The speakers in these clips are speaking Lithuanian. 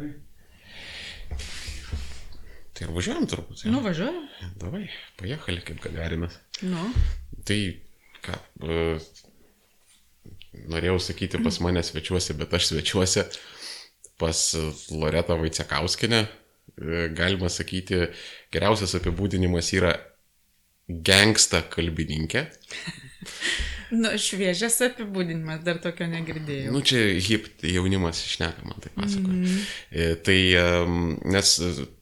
Tikrai. Tai ir važiuojam turbūt. Nu, važiuoju. Davai, pajechali kaip Gagarinas. Nu. Tai ką, e, norėjau sakyti pas mane svečiuosi, bet aš svečiuosi pas Loretą Vaicekauskinę. E, galima sakyti, geriausias apibūdinimas yra gangsta kalbininkė. Nu, šviežias apibūdinimas, dar tokio negirdėjau. Nu, čia hip jaunimas išneka, man tai pasakoja. Mm -hmm. Tai, nes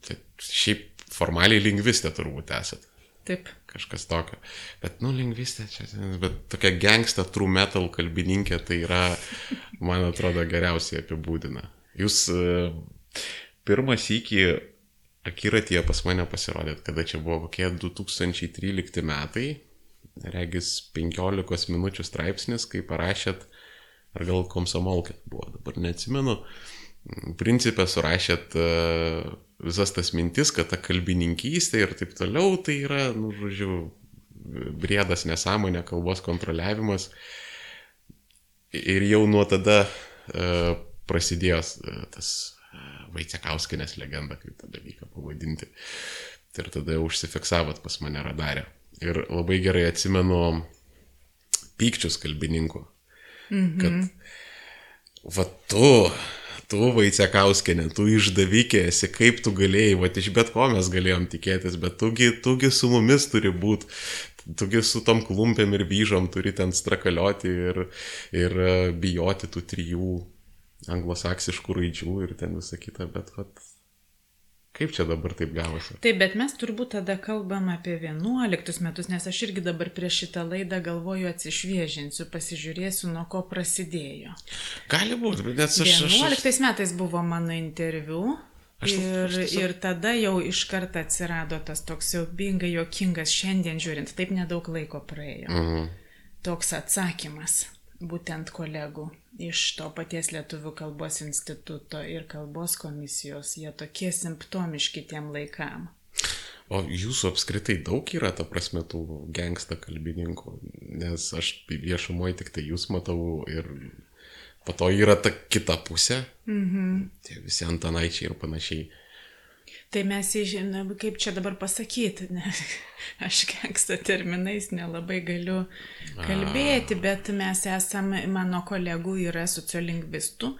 tai, šiaip formaliai lingvistė turbūt esat. Taip. Kažkas tokio. Bet, nu, lingvistė čia, bet tokia gangsta true metal kalbininkė, tai yra, man atrodo, geriausiai apibūdina. Jūs e, pirmas iki akiratyje pas mane pasirodėt, kada čia buvo kokie 2013 metai, regis 15 minučių straipsnis, kai parašėt, ar gal komsomolkė buvo, dabar neatsimenu, principę surašėt uh, visas tas mintis, kad ta kalbininkystė ir taip toliau, tai yra, nu, žodžiu, briedas nesąmonė, kalbos kontroliavimas. Ir jau nuo tada uh, prasidėjo uh, tas Vaicekauskinės legenda, kaip tą dalyką pavadinti. Ir tada jau užsifiksavot pas mane radarę. Ir labai gerai atsimenu pykčius kalbininkų. Mhm. Kad va tu, tu Vaicekauskinė, tu išdavikė esi, kaip tu galėjai, va iš bet ko mes galėjom tikėtis, bet tugi, tugi su mumis turi būti, tugi su tom klumpėm ir vyžom turi ten strakalioti ir, ir e, bijoti tų trijų anglosaksiškų raidžių ir ten visą kitą, bet vat, kaip čia dabar taip gavosi? Taip, bet mes turbūt tada kalbam apie 11 metus, nes aš irgi dabar prieš šitą laidą galvoju atsišviežinsiu, pasižiūrėsiu, nuo ko prasidėjo. Gali būti, bet nes aš... 11 aš... metais buvo mano interviu. Aš- Ir, aš tiesiog- ir tada jau iš karto atsirado tas toks siaubingai jokingas šiandien žiūrint, taip nedaug laiko praėjo. Mhm. Toks atsakymas būtent kolegų iš to paties Lietuvų kalbos instituto ir kalbos komisijos, jie tokie simptomiški tiem laikam. O jūsų apskritai daug yra, ta prasme, tų gangsta kalbininkų, nes aš viešumoje tik tai jūs matau ir po to yra ta kita pusė, Mhm. tie visi antanaičiai ir panašiai. Tai mes, žinome, kaip čia dabar pasakyti, ne, aš kenksta terminais nelabai galiu kalbėti, bet mes esame, mano kolegų yra sociolingvistų,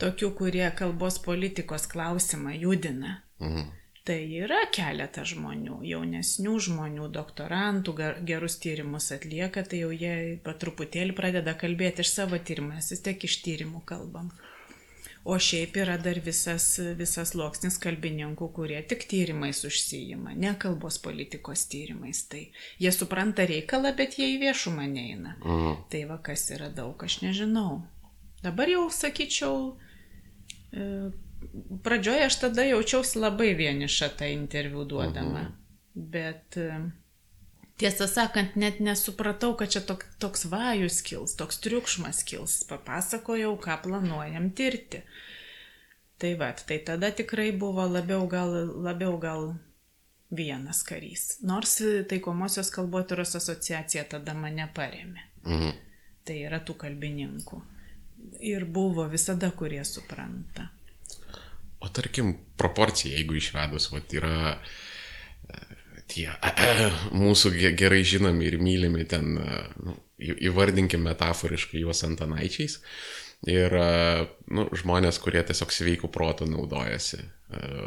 tokių, kurie kalbos politikos klausimą judina. Mhm. Tai yra keletas žmonių, jaunesnių žmonių, doktorantų, gerus tyrimus atlieka, tai jau jie patruputėlį pradeda kalbėti iš savo tyrimų, mes vis tiek iš tyrimų kalbam. O šiaip yra dar visas, visas loksnis kalbininkų, kurie tik tyrimais užsijima, ne kalbos politikos tyrimais. Tai jie supranta reikalą, bet jie į viešumą neina. Mhm. Tai va kas yra daug, aš nežinau. Dabar jau sakyčiau, e, pradžioje aš tada jaučiausi labai vieniša tą interviu duodama. Bet e, tiesą sakant, net nesupratau, kad čia tok, toks vajus kils, toks triukšmas kils. Papasakojau, ką planuojam tirti. Tai va, tai tada tikrai buvo labiau gal, labiau gal vienas karys. Nors taikomosios kalbotyros asociacija tada mane paremė. Mhm. Tai yra tų kalbininkų. Ir buvo visada, kurie supranta. O tarkim, proporcija, jeigu išvedus, vat, yra e, tie mūsų ge- gerai žinomi ir mylimi ten, e, nu, įvardinkim metaforiškai juos antanaičiais. Ir e, nu, žmonės, kurie tiesiog sveikų protų naudojasi e,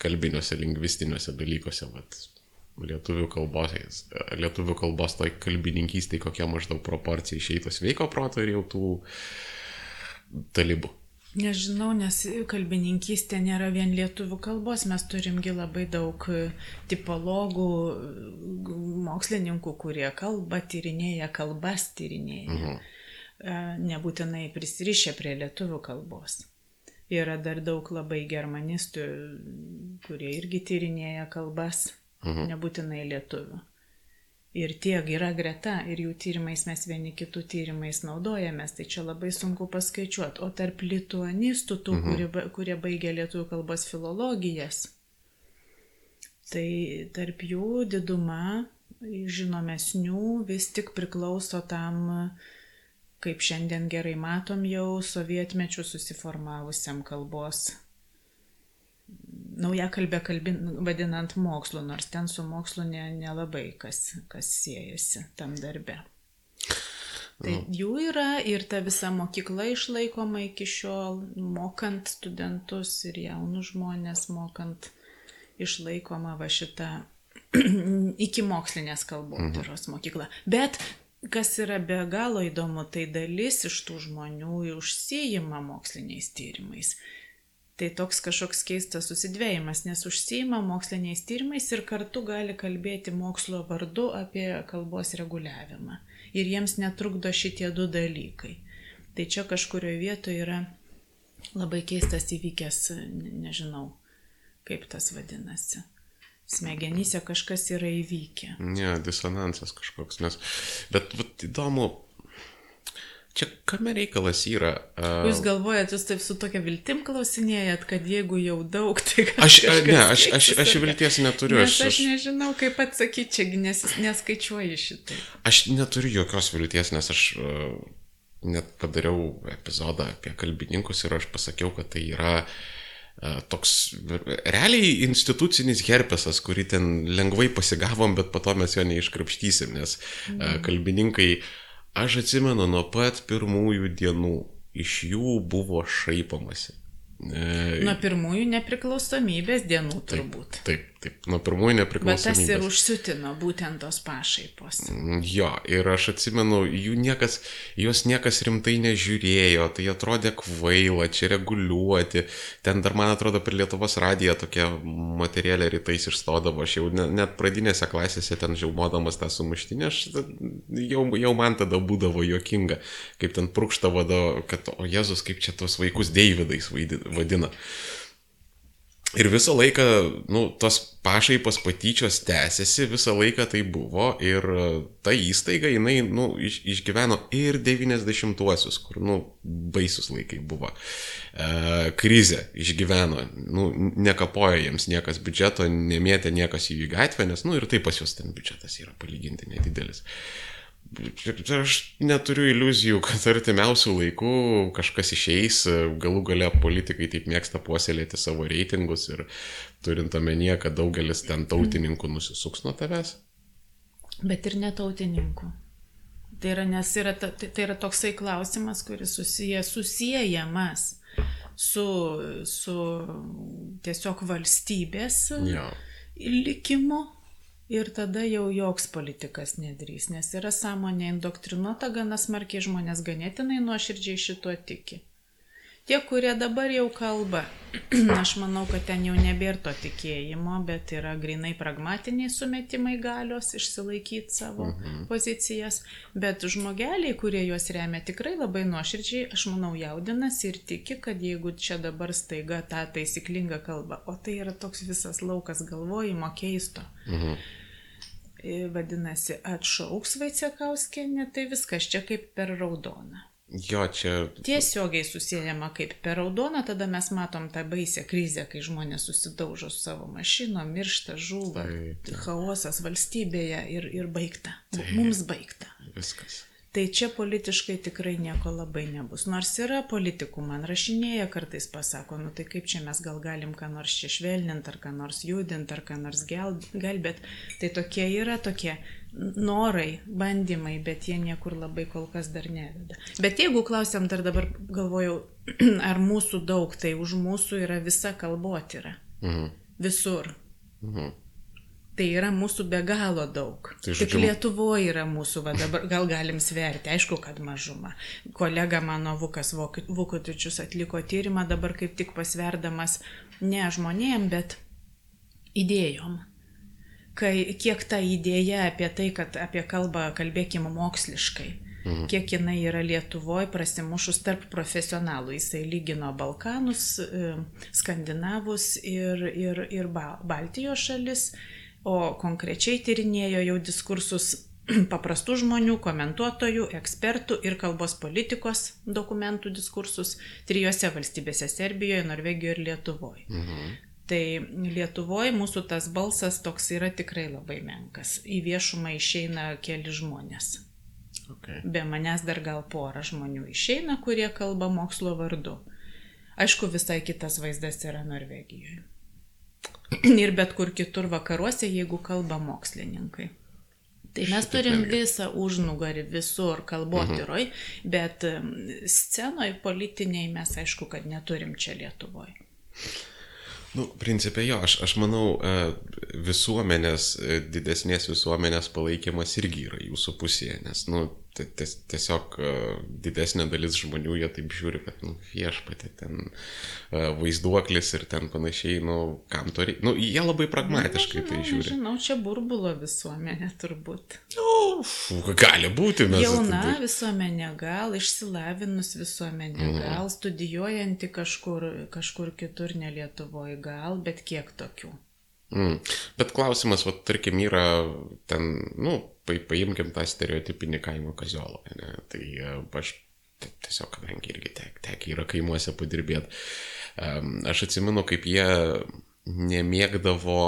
kalbiniuose, lingvistiniuose dalykuose, vat, lietuvių kalbos, lietuvių kalbos toj kalbininkystėje kokia maždaug proporcija išeitų sveiko proto ir jau tų talibų. Nežinau, nes kalbininkystė nėra vien lietuvių kalbos, mes turimgi labai daug tipologų, mokslininkų, kurie kalba, tyrinėja kalbas, tyrinėja. Mhm. E, Nebūtinai prisirišę prie lietuvių kalbos. Yra dar daug labai germanistų, kurie irgi tyrinėja kalbas, Mhm. nebūtinai lietuvių. Ir tiek yra greta, ir jų tyrimais mes vieni kitų tyrimais naudojamės, tai čia labai sunku paskaičiuoti. O tarp lituanistų, tų, mhm. kurie, kurie baigia lietuvių kalbos filologijas, tai tarp jų diduma žinomesnių vis tik priklauso tam, kaip šiandien gerai matom jau, sovietmečių susiformavusiam kalbos nauja kalbė kalbin, vadinant mokslu, nors ten su mokslu ne, nelabai kas, kas siejasi tam darbe. Tai nu. jų yra ir ta visa mokykla išlaikoma iki šiol, mokant studentus ir jaunus žmonės, mokant išlaikoma va šita iki mokslinės kalbotyros mhm. mokykla. Bet kas yra be galo įdomu, tai dalis iš tų žmonių užsijima moksliniais tyrimais. Tai toks kažkoks keistas susidvėjimas, nes užsijima moksliniais tyrimais ir kartu gali kalbėti mokslo vardu apie kalbos reguliavimą. Ir jiems netrukdo šitie du dalykai. Tai čia kažkurioje vietoje yra labai keistas įvykęs, nežinau, kaip tas vadinasi smegenyse kažkas yra įvykę. Ne, disonansas kažkoks, nes, bet vat, įdomu, čia kame reikalas yra. Uh... Jūs galvojat, jūs taip su tokia viltim klausinėjat, kad jeigu jau daug, tai gal... Aš, ne, aš, aš, aš vilties neturiu. Aš, aš nežinau, kaip atsakyti, čia nes, neskaičiuoju šitai. Aš neturiu jokios vilties, nes aš uh, net padariau epizodą apie kalbininkus ir aš pasakiau, kad tai yra uh, toks realiai institucinis herpesas, kurį ten lengvai pasigavom, bet po to mes jo neiškrapštysim, nes mm. kalbininkai, aš atsimenu nuo pat pirmųjų dienų, iš jų buvo šaipamasi. E, nuo pirmųjų nepriklausomybės dienų turbūt. Taip, taip, taip nuo pirmųjų nepriklausomybės. Bet tas ir užsiutino būtent tos pašaipos. Jo, ir aš atsimenu, jų niekas, jos niekas rimtai nežiūrėjo, tai atrodė kvaila, čia reguliuoti. Ten dar, man atrodo, per Lietuvos radiją tokia materialė rytais išstodavo, aš jau ne, net pradinėse klasėse ten žiaumodamas tą sumuštinę, aš jau, jau man tada būdavo juokinga, kaip ten prūkštavo, kad, o Jėzus, kaip čia tos vaikus Deividais vadina. Ir visą laiką, nu, tos pašaipos patyčios tęsiasi, visą laiką tai buvo ir e, ta įstaiga, jinai, nu, iš, išgyveno ir 90-uosius, kur, nu, baisus laikai buvo. E, krizę išgyveno, nu, nekapojo jiems niekas biudžeto, nemėtė niekas jų į gatvę, nes, nu, ir taip pas juos ten biudžetas yra palyginti nedidelis. E, Aš neturiu iliuzijų, kad artimiausių laikų kažkas išeis, galų gale politikai taip mėgsta puoselėti savo reitingus ir turint omenyje, kad daugelis ten tautininkų nusisuks nuo tavęs. Bet ir netautininkų. Tai yra, nes yra, tai, tai yra toksai klausimas, kuris susiję, susijęjamas su, su tiesiog valstybės ja. likimu Ir tada jau joks politikas nedrys, nes yra sąmonė indoktrinuota gana smarkiai žmonės ganėtinai nuoširdžiai šituo tiki. Tie, kurie dabar jau kalba, aš manau, kad ten jau nebėra to tikėjimo, bet yra grinai pragmatiniai sumetimai galios išsilaikyti savo mhm. pozicijas, bet žmogeliai, kurie juos remia, tikrai labai nuoširdžiai, aš manau, jaudinasi ir tiki, kad jeigu čia dabar staiga tą taisyklingą kalbą, o tai yra toks visas laukas galvojimo keisto. Mhm vadinasi, atšauks Vaicekauskenė, tai viskas čia kaip per raudoną. Jo, čia. Tiesiogiai susijęma kaip per raudoną, tada mes matom tą baisę krizę, kai žmonės susidaužo su savo mašinom, miršta, žūva, chaosas valstybėje ir, ir baigta. Taip. Mums baigta. Viskas. Tai čia politiškai tikrai nieko labai nebus. Nors yra politikų, man rašinėja kartais pasako, nu tai kaip čia mes gal galim ką nors čia švelninti, ar ką nors judinti, ar ką nors gelbėti. Tai tokie yra tokie norai, bandymai, bet jie niekur labai kol kas dar neveda. Bet jeigu klausiam dar dabar, galvojau, ar mūsų daug, tai už mūsų yra visa kalbotyra. Mhm. Visur. Mhm. Tai yra mūsų be galo daug. Tai žodžiu... Tik Lietuvoje yra mūsų, va dabar gal galim sverti, aišku, kad mažuma. Kolega mano Vukas Vukotičius atliko tyrimą dabar kaip tik pasverdamas ne žmonėm, bet idėjom. Kai, kiek ta idėja apie tai, kad apie kalbą kalbėkime moksliškai, mhm. kiek jinai yra Lietuvoje prasimušus tarp profesionalų. Jisai lygino Balkanus, e, Skandinavus ir, ir, ir Baltijos šalis o konkrečiai tyrinėjo jau diskursus paprastų žmonių, komentuotojų, ekspertų ir kalbos politikos dokumentų diskursus trijose valstybėse - Serbijoje, Norvegijoje ir Lietuvoje. Mhm. Tai Lietuvoje mūsų tas balsas toks yra tikrai labai menkas. Į viešumą išeina keli žmonės. Okay. Be manęs dar gal pora žmonių išeina, kurie kalba mokslo vardu. Aišku, visai kitas vaizdas yra Norvegijoje. ir bet kur kitur vakaruose, jeigu kalba mokslininkai. Tai mes turim visą užnugarį visur kalbotyroj, Mhm. bet em, scenoj politiniai mes aišku, kad neturim čia Lietuvoje. Nu, principė jo, aš, aš manau, e, visuomenės, e, didesnės visuomenės palaikymas irgi yra jūsų pusėje, nes, nu, ties- tiesiog e, didesnė dalis žmonių, jie taip žiūri, kad, nu, viešpatė, ten e, vaizduoklis ir ten panašiai, nu, kam to reikia. Nu, jie labai pragmatiškai tai Nežinau, žiūri. Nežinau, čia burbulo visuomenė turbūt. Nu, gali būti, mes. Jauna tada- visuomenė, gal išsilavinus visuomenė, Mhm. gal studijuojanti kažkur, kažkur kitur, ne Lietuvoje, gal, bet kiek tokių. Mm. Bet klausimas, va, tarkim, yra ten, nu, paimkim tą stereotipinį kaimo kaziolą. Ne? Tai e, aš ti- tiesiog, kadangi irgi tek, tek yra kaimuose padirbėti, aš atsimenu, kaip jie nemėgdavo,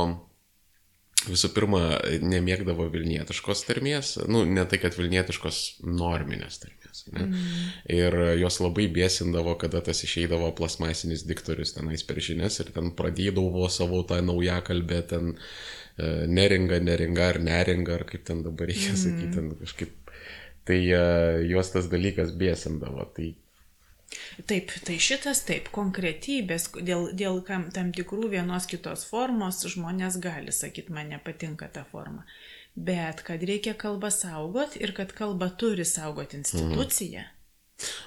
visų pirma, nemėgdavo vilnietiškos tarmės, nu, ne tai, kad vilnietiškos norminės tarmės. Ne? Mm. Ir jos labai bėsindavo, kada tas išeidavo plasmasinis diktorius tenais per žinias ir ten pradėdavo savo tą naują kalbę, ten e, neringa, neringa ar neringa, ar kaip ten dabar reikia mm. sakyti, ten kažkaip. Tai e, juos tas dalykas bėsindavo. Tai Taip, tai šitas taip, konkretybės, dėl, dėl kam, tam tikrų vienos kitos formos žmonės gali sakyti, man nepatinka ta forma. Bet kad reikia kalbą saugot ir kad kalbą turi saugoti institucija,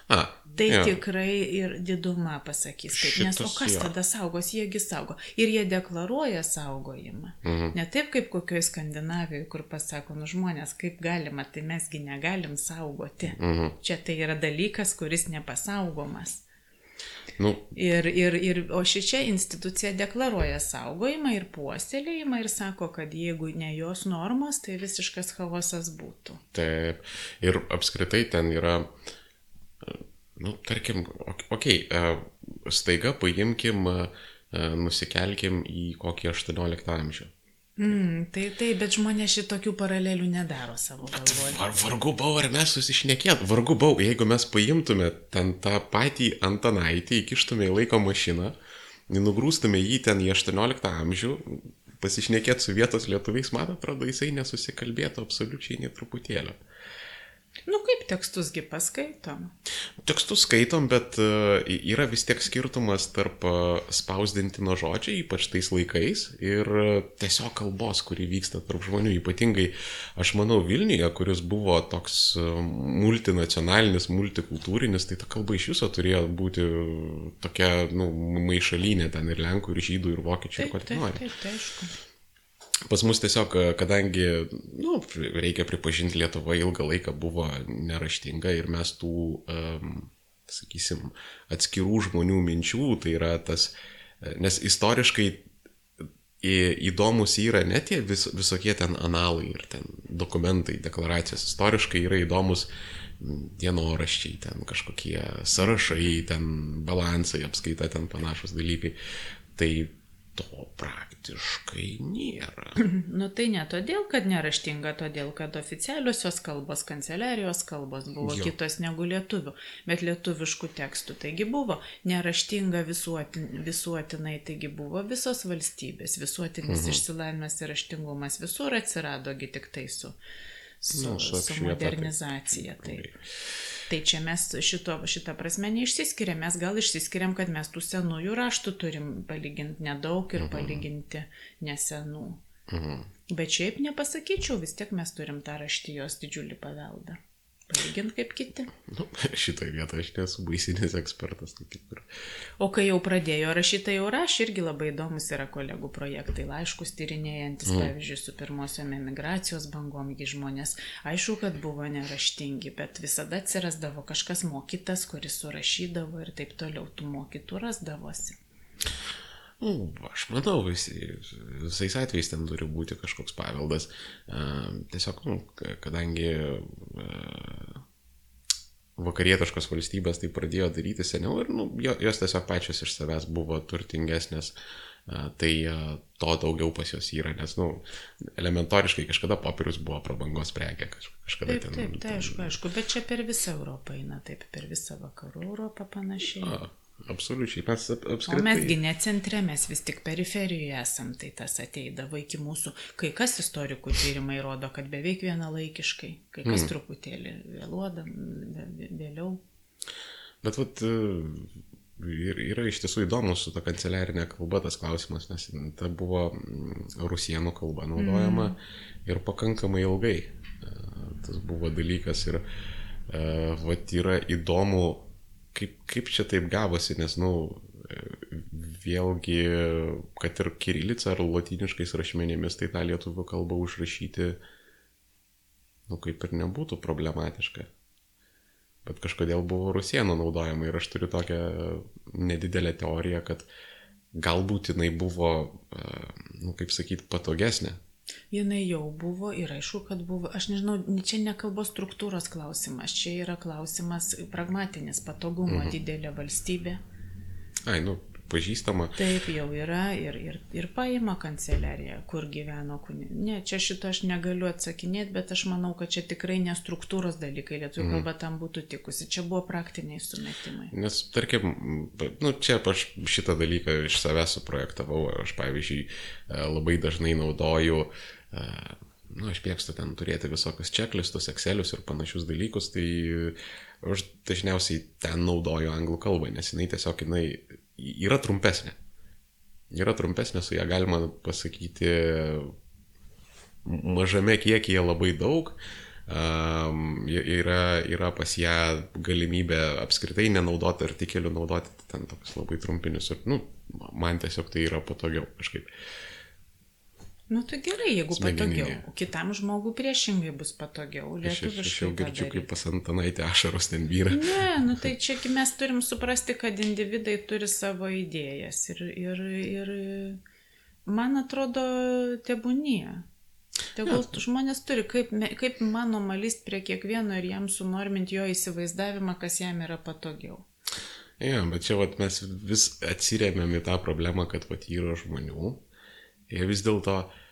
A, tai jo. tikrai ir diduma pasakys. Taip, nes o Šitas kas jo. tada saugos, jiegi saugo. Ir jie deklaruoja saugojimą. Mhm. Ne taip kaip kokioje Skandinavijoje, kur pasako, nu žmonės, kaip galima, tai mesgi negalim saugoti. Mhm. Čia tai yra dalykas, kuris nepasaugomas. Nu, Ir, ir, ir, o ši čia institucija deklaruoja saugojimą ir puoselėjimą ir sako, kad jeigu ne jos normos, tai visiškas chaosas būtų. Taip. Ir apskritai ten yra, e, nu, tarkim, okei, okay, staiga paimkim, e, nusikelkim į kokį 18 amžių. Mm, tai taip, bet žmonės šitokių paralelių nedaro savo galvoje. Var, vargu bau, ar mes susišnekėt, vargu bau, jeigu mes paimtume ten tą patį Antanaitį, įkištume į laiko mašiną, nugrūstume jį ten į 18 amžių, pasišnekėt su vietos lietuviais, man atrodo, jisai nesusikalbėtų absoliučiai nei truputėlio. Nu kaip tekstusgi paskaitom. Tekstus skaitom, bet uh, yra vis tiek skirtumas tarp uh, spausdintino žodžio, ypač tais laikais, ir uh, tiesiog kalbos, kuri vyksta tarp žmonių. Ypatingai, aš manau, Vilniuje, kuris buvo toks multinacionalinis, multikultūrinis, tai ta kalba iš viso turėjo būti tokia, nu, maišalinė ten ir lenkų, ir žydų, ir vokiečių, ir Taip, ko tik taip, nori. taip, tai aišku. Pas mus tiesiog, e, kadangi, nu, reikia pripažinti, Lietuva ilgą laiką buvo neraštinga ir mes tų, um, sakysim, atskirų žmonių minčių, tai yra tas, e, nes istoriškai į- įdomus yra ne tie vis, visokie ten analai ir ten dokumentai, deklaracijos, istoriškai yra įdomus dienoraščiai, ten kažkokie sąrašai, ten balansai, apskaita, ten panašus dalykai. Tai to praktiškai nėra. Nu tai ne todėl, kad neraštinga, todėl, kad oficialiosios kalbos, kanceliarijos kalbos buvo Jo. kitos negu lietuvių, bet lietuviškų tekstų. Taigi buvo neraštinga visuotin, visuotinai, taigi buvo visos valstybės, visuotinis mhm. išsilavinimas ir raštingumas visur atsiradogi tik tai su, su, Nu, su su, tai- modernizacija. Taip. Tai čia mes šito, šitą prasme neišsiskiriam, mes gal išsiskiriam, kad mes tų senųjų raštų turim palyginti nedaug ir palyginti nesenų. Mhm. Bet šiaip nepasakyčiau, vis tiek mes turim tą raštijos didžiulį paveldą. Palygint kaip kiti. Nu, šitoj vietoje aš nesu baisinis ekspertas, tai kaip ir. O kai jau pradėjo rašyti, tai jau rašė irgi labai įdomus yra kolegų projektai, laiškus tyrinėjantis, mm. pavyzdžiui, su pirmosiom emigracijos bangomgi žmonės. Aišku, kad buvo neraštingi, bet visada atsirasdavo kažkas mokytas, kuris surašydavo ir taip toliau tų mokytų rasdavosi. Nu, aš manau, visi, visais atvejais ten turi būti kažkoks paveldas. Tiesiog, nu, ka- kadangi vakarietiškos valstybės tai pradėjo daryti seniau ir nu, jo- jos tiesiog pačios iš savęs buvo turtingesnės, tai to daugiau pas jos yra, nes, nu, elementoriškai kažkada popierius buvo prabangos prekė, kaž, kažkada Taip, taip, tai aišku, aišku, bet čia per visą Europą eina, taip, per visą vakarų Europą panašiai. A, Absoliučiai, mes ap- O apskritai. mesgi ne centre, mes vis tik periferijoje esam, tai tas ateidavo iki mūsų. Kai kas istorikų tyrimai rodo, kad beveik vienalaikiškai, kai kas mm. truputėlį vėluodam, vė- vė- vėliau. Bet vat, e, yra iš tiesų įdomus su ta kanceliarinė kalba tas klausimas, nes ta buvo mm, rusienų kalba naudojama mm. ir pakankamai ilgai. E, Tas buvo dalykas ir e, vat, yra įdomu, kaip, kaip čia taip gavosi, nes, na, nu, vėlgi, kad ir kirilica ar latiniškais rašmenėmis, tai tą lietuvių kalbą užrašyti, nu, kaip ir nebūtų problematiška. Bet kažkodėl buvo rusienų naudojama ir aš turiu tokią nedidelę teoriją, kad galbūt jinai buvo, e, nu, kaip sakyti, patogesnė. Jinai jau buvo ir aišku, kad buvo, aš nežinau, čia ne kalbos struktūros klausimas, čia yra klausimas pragmatinis, patogumo mhm. didelė valstybė. Ai, nu, pažįstama. Taip jau yra ir, ir, ir paima kanceliarija, kur gyveno kuni. Ne, čia šito aš negaliu atsakinėti, bet aš manau, kad čia tikrai ne struktūros dalykai, lietuvių Mhm. kalba tam būtų tikusi. Čia buvo praktiniai sumetimai. Nes, tarkim, nu, čia aš šitą dalyką iš savęs suprojektavau. Aš, pavyzdžiui, e, labai dažnai naudoju, e, nu, aš mėgstu ten turėti visokius checklistus, excelius ir panašius dalykus, tai aš dažniausiai ten naudoju anglų kalbą, nes jinai tiesiog jinai yra trumpesnė. Yra trumpesnė, su ją galima pasakyti mažame kiekyje labai daug. Um, yra, yra pas ją galimybė apskritai nenaudoti artikelių, naudoti ten tokius labai trumpinius. Ir, nu, man tiesiog tai yra patogiau kažkaip. Nu tai gerai, jeigu Smegeninė. patogiau. Kitam žmogui priešingai bus patogiau. Aš, aš, aš jau Lietuviškai girdžiu, kaip daryt. pas Antanaitę ašaros ten vyra. Ne, nu tai čia mes turim suprasti, kad individai turi savo idėjas ir, ir, ir man atrodo, tebūnie. Tegul žmonės turi, kaip, kaip manoma, list prie kiekvieno ir jam sunorminti jo įsivaizdavimą, kas jam yra patogiau. Ja, bet čia vat, mes vis atsiriamėm į tą problemą, kad vat, yra žmonių. Ir vis dėlto, e,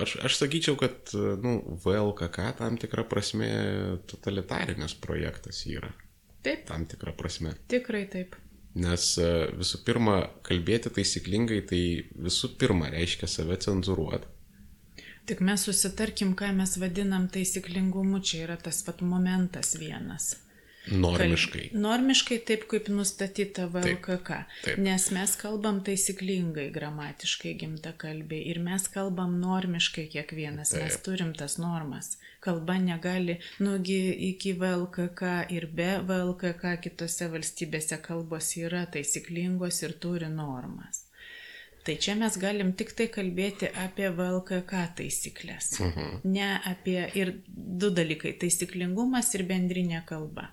aš, aš sakyčiau, kad e, nu, VLKK tam tikrą prasme totalitarinis projektas yra. Taip, Tam tikrą prasme. tikrai taip. Nes e, visų pirma, kalbėti taisyklingai, tai visų pirma reiškia save cenzuruoti. Tik mes susitarkim, ką mes vadinam taisyklingumu, čia yra tas pat momentas vienas. Normiškai. Kal- Normiškai taip, kaip nustatyta VLKK. taip. Nes mes kalbam taisyklingai, gramatiškai gimta kalbė ir mes kalbam normiškai kiekvienas, mes Taip. turim tas normas. Kalba negali, nugi iki VLKK ir be VLKK kitose valstybėse kalbos yra taisyklingos ir turi normas. Tai čia mes galim tik tai kalbėti apie VLKK taisyklės. Mhm. Ne apie ir du dalykai - taisyklingumas ir bendrinė kalba.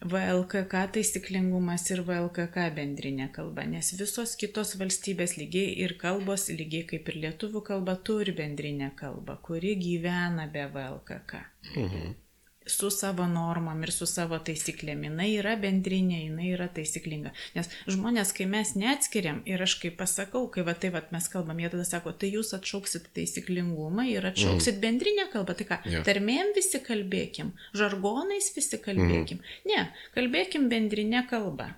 VLKK taisyklingumas ir VLKK bendrinė kalba, nes visos kitos valstybės lygiai ir kalbos, lygiai kaip ir lietuvių kalba, turi bendrinę kalbą, kuri gyvena be VLKK. Mhm. Su savo normom ir su savo taisyklėm. Jis yra bendrinė, jinai yra taisyklinga. Nes žmonės, kai mes neatskiriam ir aš kaip pasakau, kai va tai va mes kalbam, jie tada sako, tai jūs atšauksit taisyklingumą ir atšauksit mm. bendrinę kalbą. Tai ką, Jo. tarmėm visi kalbėkim, žargonais visi kalbėkim. Mm. Ne, kalbėkim bendrinę kalbą.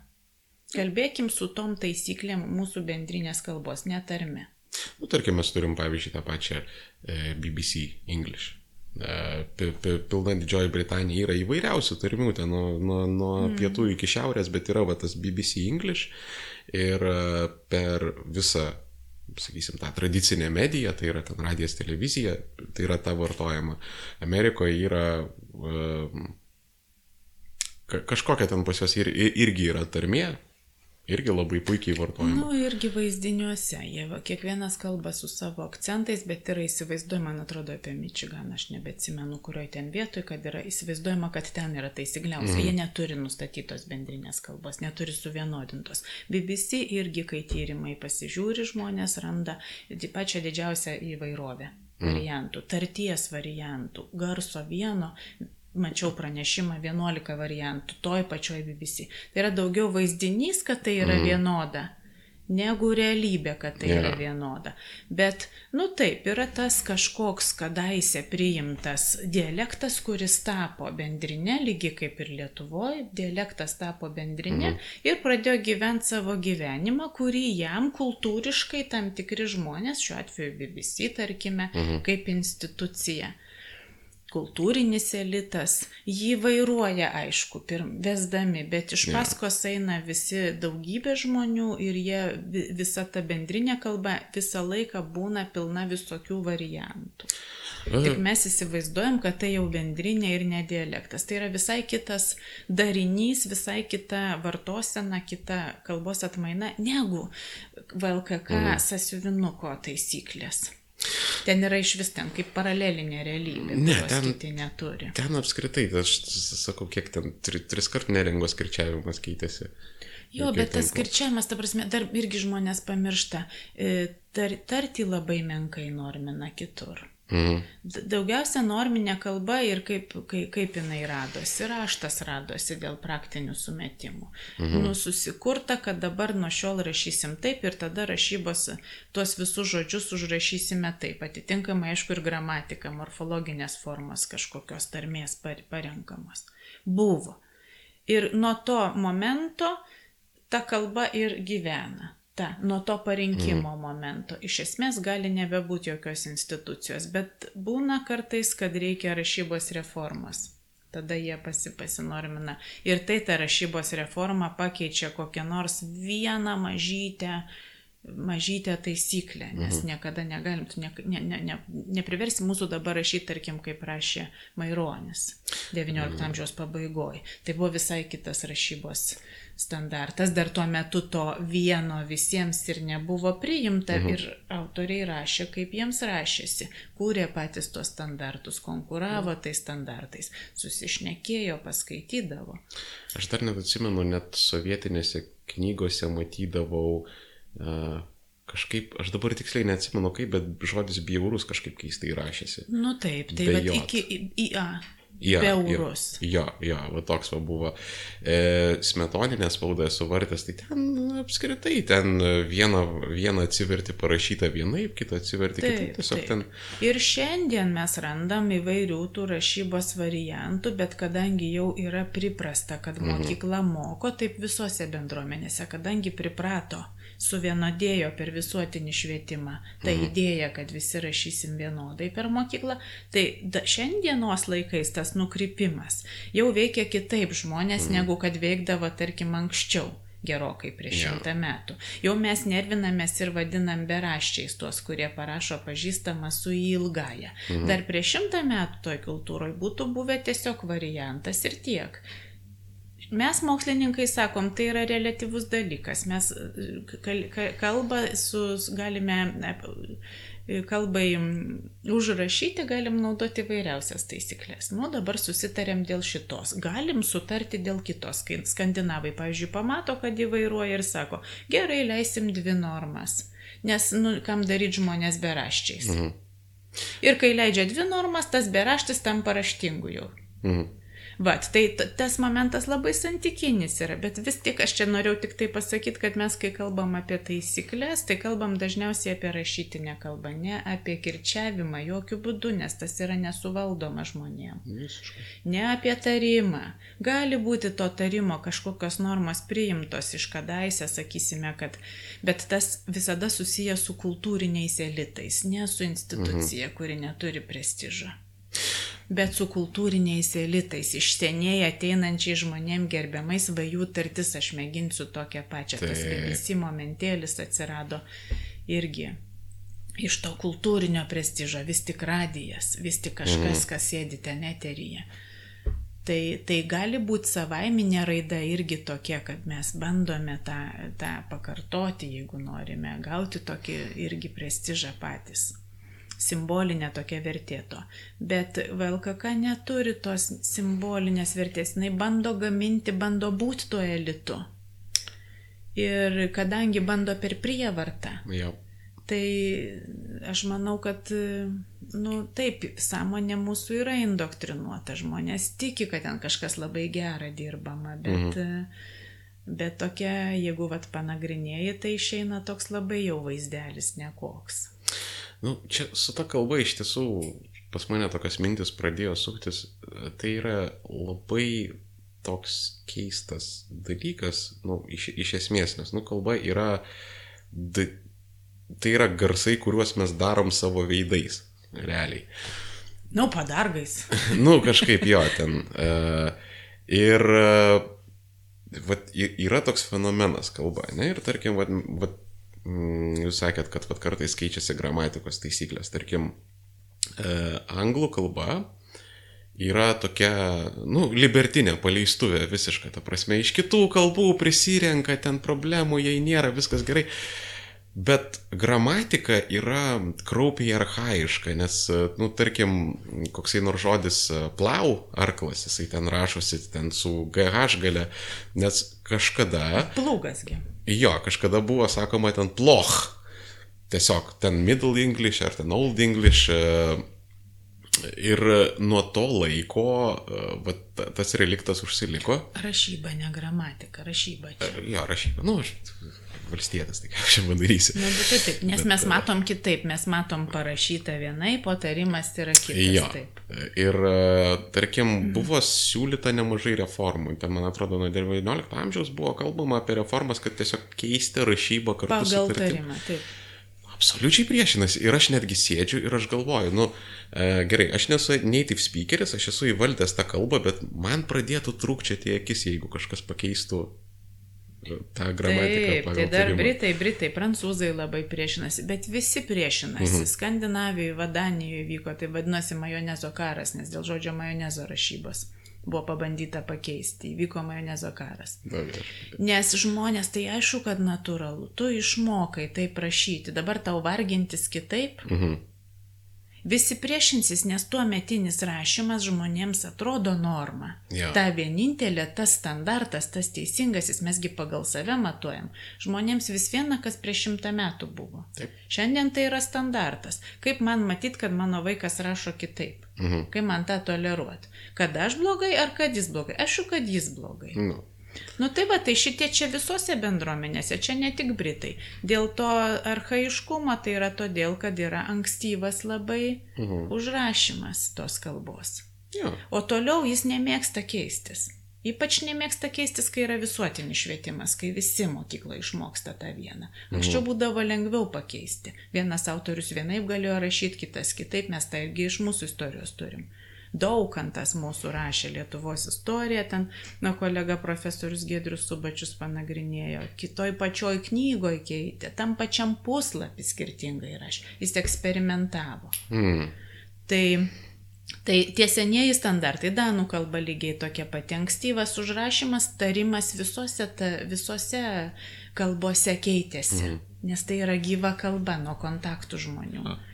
Kalbėkim su tom taisyklėm mūsų bendrinės kalbos, netarme. Nu, tarkim, mes turim, pavyzdžiui, tą pačią e, BBC English. Pi- pi- Pilna Didžioji Britanija yra įvairiausių tarmių, ten nuo, nuo, nuo mm. pietų iki šiaurės, bet yra va, tas BBC English ir e, per visą, sakysim, tą tradicinę mediją, tai yra ten radijas, televizija, tai yra ta vartojama. Amerikoje yra e, ka- kažkokia ten pas juos ir, irgi yra tarmė, irgi labai puikiai vartojama. Na, nu, irgi vaizdiniuose. Jie kiekvienas kalba su savo akcentais, bet yra įsivaizduojama, man atrodo, apie Mičiganą, aš nebeatsimenu, kurioje ten vietoje, kad yra įsivaizduojama, kad ten yra taisykliausia. Mm. Jie neturi nustatytos bendrinės kalbos, neturi suvienodintos. BBC irgi, kai tyrimai pasižiūri, žmonės randa pačią didžiausią įvairovę variantų, tarties variantų, garso vieno. Mačiau pranešimą 11 variantų, toj pačioj BBC. Tai yra daugiau vaizdinys, kad tai yra mm. vienoda, negu realybė, kad tai Jo. yra vienoda. Bet, nu taip, yra tas kažkoks kadaise priimtas dialektas, kuris tapo bendrinė, lygiai kaip ir Lietuvoje, dialektas tapo bendrinė ir pradėjo gyventi savo gyvenimą, kurį jam kultūriškai tam tikri žmonės, šiuo atveju BBC, tarkime, kaip institucija kultūrinis elitas, jį vairuoja, aišku, pirm, vesdami, bet iš paskos eina visi daugybė žmonių ir jie, vi- visa ta bendrinė kalba visą laiką būna pilna visokių variantų. Tik mes įsivaizduojam, kad tai jau bendrinė ir ne dialektas. Tai yra visai kitas darinys, visai kita vartosena, kita kalbos atmaina negu VLKK mm. sasiuvinuko taisyklės. Ten yra iš vis ten kaip paralelinė realybė, Ne, ten- kiti neturi. Ten apskritai, aš sakau, kiek ten tri, tris kart neringos kirčiavimas keitėsi. Jo, bet tas skirčiavimas, ta prasme, dar irgi žmonės pamiršta, e, tar, tarti labai menkai normina kitur. Mhm. Daugiausia norminė kalba ir kaip, kaip, kaip jinai radosi. Raštas radosi dėl praktinių sumetimų. Mhm. Nu, susikurta, kad dabar nuo šiol rašysim taip ir tada rašybos tuos visus žodžius užrašysime taip. Atitinkamai, aišku, ir gramatika, morfologinės formos kažkokios tarmės par- parenkamos. Buvo. Ir nuo to momento ta kalba ir gyvena. Ta, nuo to parinkimo mm. momento. Iš esmės gali nebebūti jokios institucijos, bet būna kartais, kad reikia rašybos reformos. Tada jie pasi, pasinormina. Ir tai ta rašybos reforma pakeičia kokią nors vieną mažytę, mažytę taisyklę, nes mhm. niekada negalim, tu ne, ne, ne, ne, nepriversi mūsų dabar rašyti, tarkim, kaip rašė Maironis XIX mhm. amžiaus pabaigoje. Tai buvo visai kitas rašybos standartas, dar tuo metu to vieno visiems ir nebuvo priimta mhm. ir autoriai rašė, kaip jiems rašėsi, kūrė patys tos standartus, konkuravo mhm. tais standartais, susišnekėjo, paskaitydavo. Aš dar net atsimenu, net sovietinėse knygose matydavau uh, kažkaip, aš dabar tiksliai neatsimenu kaip, bet žodis bjaurus kažkaip keistai rašėsi. Nu taip, tai Be bet iki į, į A. Ja, Beurus. Jo, jo, va toks va buvo. E, smetoninė spauda esu vartęs, tai ten apskritai, ten vieną, vieną atsiverti parašyta vienaip, kitą atsiverti kitaip. Tiesiog ten. Ir šiandien mes randam įvairių tų rašybos variantų, bet kadangi jau yra priprasta, kad mokykla moko, taip visose bendruomenėse, kadangi priprato, suvienodėjo per visuotinį švietimą, ta mhm. idėja, kad visi rašysim vienodai per mokyklą, tai da, šiandienos laikais tas nukrypimas jau veikia kitaip žmonės, mhm. negu kad veikdavo, tarkim, anksčiau gerokai prieš šimtą metų. Jau mes nervinamės ir vadinam beraščiais tuos, kurie parašo pažįstamą su ilgąją. Mhm. Dar prieš šimtą metų toj kultūroje būtų buvę tiesiog variantas ir tiek. Mes mokslininkai sakom, tai yra relativus dalykas. Mes e, kal- ka- kalbą su, galime, kalbai mm, užrašyti, galim naudoti vairiausias taisyklės. Nu, dabar susitarėm dėl šitos. Galim sutarti dėl kitos. Kai skandinavai, pavyzdžiui, pamato, kad įvairuoja ir sako, gerai, leisim dvi normas. Nes, nu, kam daryti žmonės beraščiais. Mhm. Ir kai leidžia dvi normas, tas beraštis tampa raštingu jau. Mhm. Vat, tai tas momentas labai santykinis yra, bet vis tik aš čia norėjau tik tai pasakyti, kad mes, kai kalbam apie taisyklės, tai kalbam dažniausiai apie rašytinę kalbą, ne apie kirčiavimą, jokių būdų, nes tas yra nesuvaldoma žmonėms. Visiškai. Ne apie tarimą. Gali būti to tarimo kažkokios normos priimtos iš kadaise, sakysime, kad, bet tas visada susijęs su kultūriniais elitais, ne su institucija, mhm. kuri neturi prestižo. Bet su kultūriniais elitais, iš seniai ateinančiai žmonėm gerbiamais vajų tartis, aš mėginsiu tokią pačią. Tas Taip. visi momentėlis atsirado irgi iš to kultūrinio prestižo, vis tik radijas, vis tik kažkas, kas sėdi ten eteryje. Tai, tai gali būti savaiminė raida irgi tokia, kad mes bandome tą, tą pakartoti, jeigu norime gauti tokį irgi prestižą patys. Simbolinė tokia vertė to. Bet VLKK neturi tos simbolinės vertės. Jis bando gaminti, bando būti tuo elitu. Ir kadangi bando per prievartą, Jo. Tai aš manau, kad, nu taip, sąmonė mūsų yra indoktrinuota, žmonės tiki, kad ten kažkas labai gera dirbama, bet, mhm. Bet tokia, jeigu vat panagrinėjai, tai išeina toks labai jau vaizdelis nekoks. Nu, čia su ta kalba iš tiesų pas mane tokios mintis pradėjo suktis. Tai yra labai toks keistas dalykas, nu, iš, iš esmės, nes, nu, kalba yra, da, tai yra garsai, kuriuos mes darom savo veidais, realiai. Nu, padargais. nu, kažkaip jo ten. Uh, ir uh, vat, yra toks fenomenas kalba, ne? Ir tarkim, vat, vat, jūs sakėt, kad vat, kartais keičiasi gramatikos taisyklės. Tarkim, e, anglų kalba yra tokia, nu, libertinė paleistuvė visiškai, ta prasme, iš kitų kalbų prisirenka ten problemų, jei nėra, viskas gerai. Bet gramatika yra kraupiai arhaiška, nes, nu, tarkim, koksai nors žodis plau, arklas, jisai ten rašosi ten su GH gale, nes kažkada... Plūgasgi. Jo, kažkada buvo sakoma ten ploch. Tiesiog ten Middle English ar ten Old English. Ir nuo to laiko va, tas reliktas užsiliko. Rašyba, ne gramatika, rašyba. Čia. Jo, rašyba. Nu, aš valstietis, tai ką aš čia padarysiu. Na, bet tai taip, nes bet, mes matom kitaip, mes matom parašytą vienai, potarimas yra kitas. Jo. Taip. Ir, tarkim, buvo siūlyta nemažai reformų. Ten, man atrodo, nuo 19 amžiaus buvo kalbama apie reformas, kad tiesiog keisti rašybą kartu Pagal su tarkim. tarimą, taip. Absoliučiai priešinasi. Ir aš netgi sėdžiu ir aš galvoju, nu, e, gerai, aš nesu native speakeris, aš esu įvaldęs tą kalbą, bet man pradėtų trūkčioti akis, jeigu kažkas pakeistų tą gramatiką. Taip, tai dar tarimą. Britai, Britai, Prancūzai labai priešinasi, bet visi priešinasi. Mhm. Skandinavijoje, Vadanijoje vyko, tai vadinosi majonezo karas, nes dėl žodžio majonezo rašybos buvo pabandyta pakeisti, įvyko majonezo karas. Nes žmonės, tai aišku, kad natūralu, tu išmokai tai prašyti, dabar tau vargintis kitaip. Mhm. Visi priešinsis, nes tuo metinis rašymas žmonėms atrodo norma. Jo. Ta vienintelė, tas standartas, tas teisingasis, mesgi pagal save matuojam. Žmonėms vis viena, kas prieš šimtą metų buvo. Taip. Šiandien tai yra standartas. Kaip man matyt, kad mano vaikas rašo kitaip? Mhm. Kaip man tą toleruoti? Kad aš blogai ar kad jis blogai? Aišku, kad jis blogai. Nu, Nu tai va, tai šitie čia visose bendruomenėse, čia ne tik Britai. Dėl to arhaiškumo tai yra todėl, kad yra ankstyvas labai Mhm. užrašymas tos kalbos. jo. O toliau jis nemėgsta keistis. Ypač nemėgsta keistis, kai yra visuotinis švietimas, kai visi mokykla išmoksta tą vieną. Anksčiau būdavo lengviau pakeisti. Vienas autorius vienaip galėjo rašyti, kitas kitaip, mes tą irgi iš mūsų istorijos turim. Daukantas mūsų rašė Lietuvos istoriją, ten, na, kolega profesorius Gedrius Subačius panagrinėjo, kitoj pačioj knygoje keitė, tam pačiam puslapį skirtingai rašė, jis eksperimentavo. Mm. Tai, tai tie senieji standartai, danų kalba lygiai tokia pati ankstyvas užrašymas, tarimas visose, ta, visose kalbose keitėsi, mhm. nes tai yra gyva kalba nuo kontaktų žmonių. A.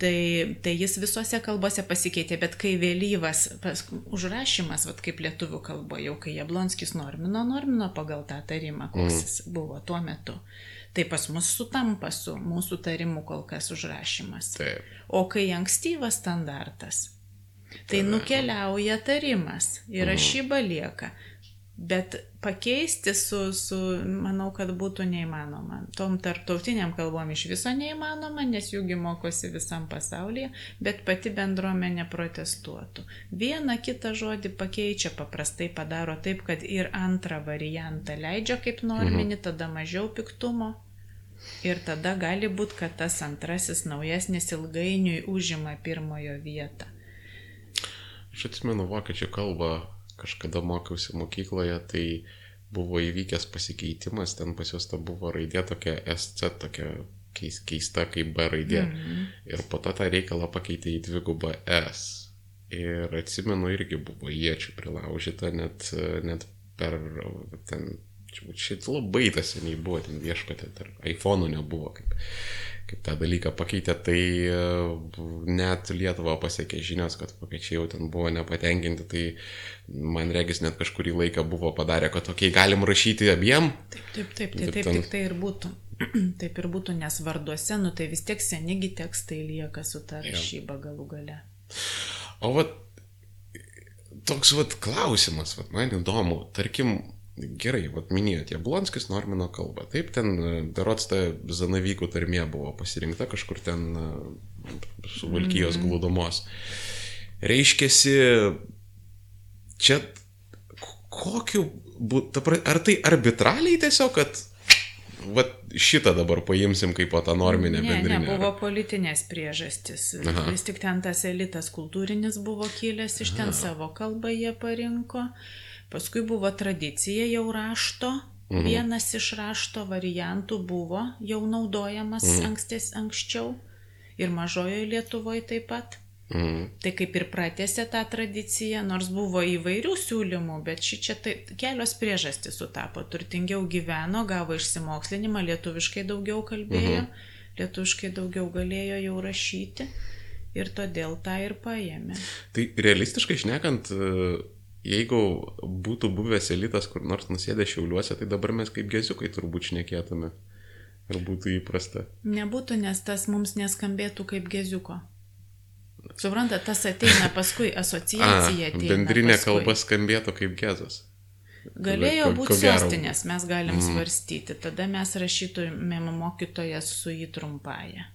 Tai, tai jis visose kalbose pasikeitė, bet kai vėlyvas pas, užrašymas, vat kaip lietuvių kalboje, jau kai Jablonskis normino, normino pagal tą tarimą, koks Mhm. jis buvo tuo metu, tai pas mus sutampa su mūsų tarimu kol kas užrašymas. Taip. O kai ankstyvas standartas, tai nukeliauja tarimas ir rašyba lieka. Bet pakeisti su, su, manau, kad būtų neįmanoma. Tom tarptautiniam kalbom iš viso neįmanoma, nes jųgi mokosi visam pasaulyje, bet pati bendruomenė protestuotų. Vieną kitą žodį pakeičia, paprastai padaro taip, kad ir antrą variantą leidžia kaip norminį, mhm. tada mažiau piktumo. Ir tada gali būti, kad tas antrasis naujesnis ilgainiui užima pirmojo vietą. Aš atsimenu vokiečių kalbą, kažkada mokiausi mokykloje, tai buvo įvykęs pasikeitimas, ten pas juos ta buvo raidė tokia SC, tokia keis- keista kaip B raidė. Mhm. Ir po to tą reikalą pakeitė į dvigubą S. Ir atsimenu, irgi buvo iečių prilaužyta, net, net per ten, šit labai tas seniai buvo, ten viešpatė, dar iPhone'ų nebuvo, kaip, kaip tą dalyką pakeitė, tai e, net Lietuva pasiekė žinios, kad vokiečiai jau ten buvo nepatenkinti, tai man regis net kažkurį laiką buvo padarę, kad tokiai galim rašyti abiem. Taip, taip, taip, tai Bet taip, ten- tik tai ir būtų. Taip ir būtų, nes varduose, nu tai vis tiek senigi tekstai lieka su ta rašyba galų gale. O vat toks vat klausimas, vat man įdomu, tarkim, gerai, vat minėjot, Jablonskis normino kalbą. Taip, ten darots ta Zanavykų tarmė buvo pasirinkta kažkur ten su Valkyjos mm. glūdomos. Reiškėsi, čia kokiu ar tai arbitraliai tiesiog, kad Vat šitą dabar paimsim kaip tą norminę ne, bendrinę. Ne, buvo politinės priežastis. Aha. Vis tik ten tas elitas kultūrinis buvo kilęs, iš ten Aha. savo kalbą jie parinko. Paskui buvo tradicija jau rašto. Mhm. Vienas iš rašto variantų buvo jau naudojamas mhm. ankstis, anksčiau. Ir mažojoje Lietuvoje taip pat. Mm. Tai kaip ir pratėsi tą tradiciją, nors buvo įvairių siūlymų, bet ši čia tai kelios priežastys sutapo. Turtingiau gyveno, gavo išsimokslinimą, lietuviškai daugiau kalbėjo, -hmm. lietuviškai daugiau galėjo jau rašyti ir todėl tą ir paėmė. Tai realistiškai šnekant, jeigu būtų buvęs elitas kur nors nusėdė šiauliuose, tai dabar mes kaip geziukai turbūt šnekėtume. Ar būtų įprasta? Nebūtų, nes tas mums neskambėtų kaip geziuko. Suprantate, tas ateina paskui, asociacija ateina. Bendrinė paskui. kalba skambėtų kaip gezas. Galėjo būti sostinės, mes galim mm. svarstyti. Tada mes rašytumėm mokytojas su jį trumpąją.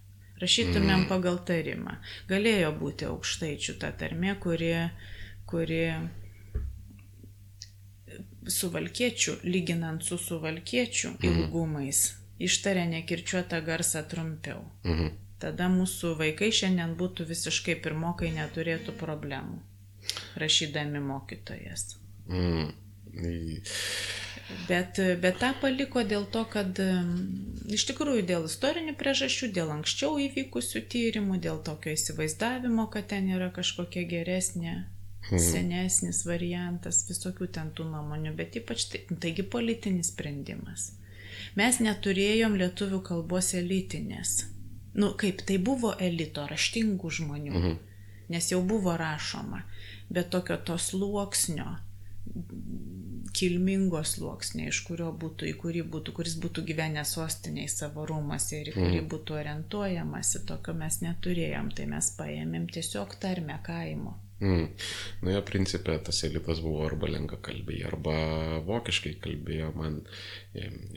Rašytumėm mm. pagal tarimą. Galėjo būti aukštaičių ta tarmė, kuri, kuri suvalkiečių, lyginant su suvalkiečių mm. ilgumais, ištarė nekirčiuotą garsą trumpiau. Mm tada mūsų vaikai šiandien būtų visiškai pirmokai neturėtų problemų, rašydami mokytojas. Mm. Bet, bet tą paliko dėl to, kad iš tikrųjų dėl istorinių priežasčių, dėl anksčiau įvykusių tyrimų, dėl tokio įsivaizdavimo, kad ten yra kažkokia geresnė, mhm. Senesnis variantas, visokių ten tų nuomonių, bet ypač tai, taigi politinis sprendimas. Mes neturėjom lietuvių kalbos elitinės nu kaip tai buvo elito, raštingų žmonių, mhm. nes jau buvo rašoma, bet tokio to sluoksnio, kilmingo sluoksnio, iš kurio būtų, į kurį būtų, kuris būtų gyvenęs sostiniai savo rūmose ir į kurį mhm. būtų orientuojamasi, tokio mes neturėjom, tai mes paėmėm tiesiog tarmę kaimo. Mm. Nu, jo principė tas elitas buvo arba lenkakalbiai, arba vokiškai kalbėjo. Man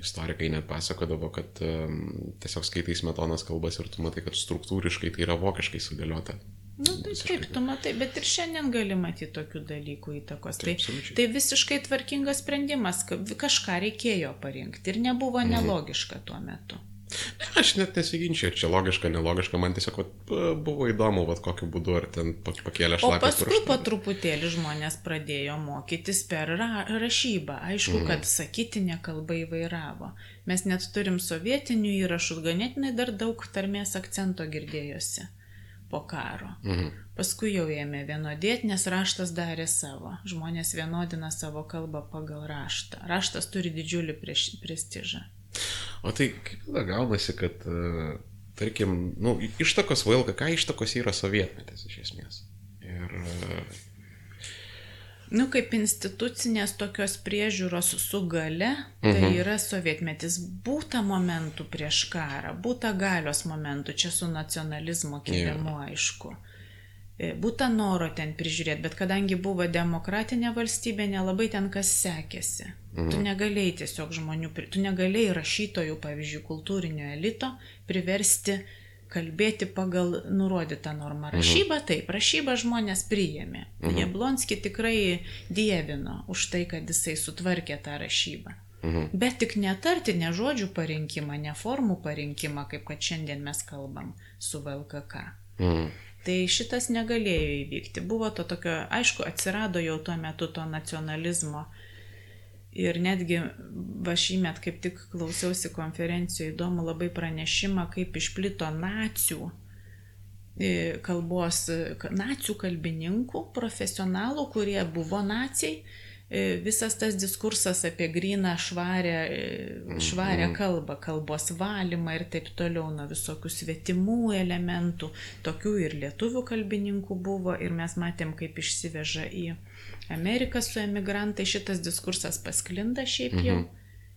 istorikai net pasakodavo, kad um, tiesiog skaitai smetonas kalbas ir tu matai, kad struktūriškai tai yra vokiškai sudėliota. Na, nu, tai visiškai. taip, tu matai, bet ir šiandien gali matyti tokių dalykų įtakos. Taip, tai, tai visiškai tvarkingas sprendimas, kažką reikėjo parinkti ir nebuvo mhm. nelogiška tuo metu. Ne, aš net nesiginčiu, čia logiška, nelogiška, man tiesiog vat, buvo įdomu, vat, kokiu būdu ar ten pakėlė šlakas. O paskui po truputėlį žmonės pradėjo mokytis per ra rašybą. Aišku, mhm. kad sakytinė kalba įvairavo. Mes net turim sovietinių įrašų, ganėtinai dar daug tarmės akcento girdėjosi po karo. Mhm. Paskui jau ėmė vienodėti, nes raštas darė savo. Žmonės vienodina savo kalbą pagal raštą. Raštas turi didžiulį prestižą. O tai kaip tada gaunasi, kad, e, tarkim, nu, ištakos VLKK ištakos yra sovietmetis iš esmės. Ir... E, nu, kaip institucinės tokios priežiūros su gale, tai mhm. yra sovietmetis. Būta momentų prieš karą, būta galios momentų, čia su nacionalizmo kėlimu yeah. aišku. E, būta noro ten prižiūrėti, bet kadangi buvo demokratinė valstybė, nelabai ten kas sekėsi. Mhm. Tu negalėjai tiesiog žmonių, tu negalėjai rašytojų, pavyzdžiui, kultūrinio elito priversti kalbėti pagal nurodytą normą. Mhm. Rašybą taip, rašybą žmonės priėmė. Mhm. Jablonski tikrai dievino už tai, kad jisai sutvarkė tą rašybą. Mhm. Bet tik netarti ne žodžių parinkimą, ne formų parinkimą, kaip kad šiandien mes kalbam su VLKK. Mhm. Tai šitas negalėjo įvykti. Buvo to tokio, aišku, atsirado jau tuo metu to nacionalizmo. Ir netgi va šįmet kaip tik klausiausi konferencijoje įdomu labai pranešimą, kaip išplito nacijų e, kalbos, nacijų kalbininkų, profesionalų, kurie buvo nacijai visas tas diskursas apie gryną švarę, e, švarę mhm. kalbą, kalbos valymą ir taip toliau nuo visokių svetimų elementų, tokių ir lietuvių kalbininkų buvo ir mes matėm, kaip išsiveža į Ameriką su emigrantai, šitas diskursas pasklinda šiaip jau. Mhm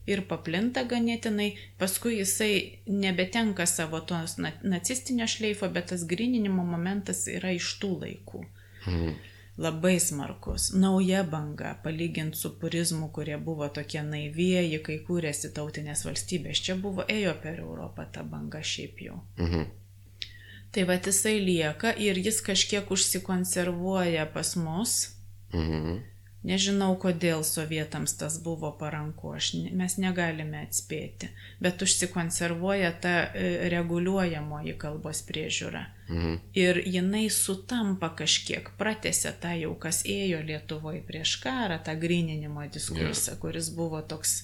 ir paplinta ganėtinai, paskui jisai nebetenka savo tos nacistinio šleifo, bet tas grininimo momentas yra iš tų laikų. Mhm. Labai smarkus. Nauja banga, palyginti su purizmu, kurie buvo tokie naivieji, kai kūrėsi tautinės valstybės. Čia buvo, ėjo per Europą ta banga šiaip jau. Mhm. Tai va jisai lieka ir jis kažkiek užsikonservuoja pas mus. Mhm. Nežinau, kodėl sovietams tas buvo paranku, aš, mes negalime atspėti, bet užsikonservuoja ta e, reguliuojamoji kalbos priežiūra. Mhm. Ir jinai sutampa kažkiek, pratėse tą jau, kas ėjo Lietuvoje prieš karą, tą grininimo diskursą, yeah. kuris buvo toks,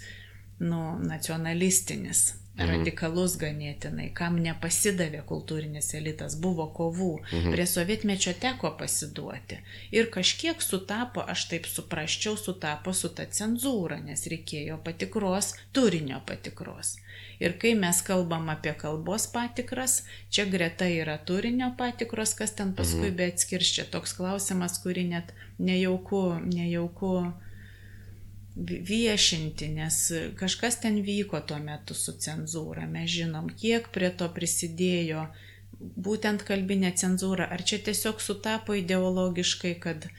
nu, nacionalistinis. Mhm. radikalus ganėtinai, kam nepasidavė kultūrinis elitas, buvo kovų, mhm. prie sovietmečio teko pasiduoti. Ir kažkiek sutapo, aš taip suprasčiau, sutapo su ta cenzūra, nes reikėjo patikros, turinio patikros. Ir kai mes kalbam apie kalbos patikras, čia greta yra turinio patikros, kas ten paskui mhm. be atskirščia. Toks klausimas, kurį net nejauku, nejauku viešinti, nes kažkas ten vyko tuo metu su cenzūra. Mes žinom, kiek prie to prisidėjo būtent kalbinė cenzūra. Ar čia tiesiog sutapo ideologiškai, kad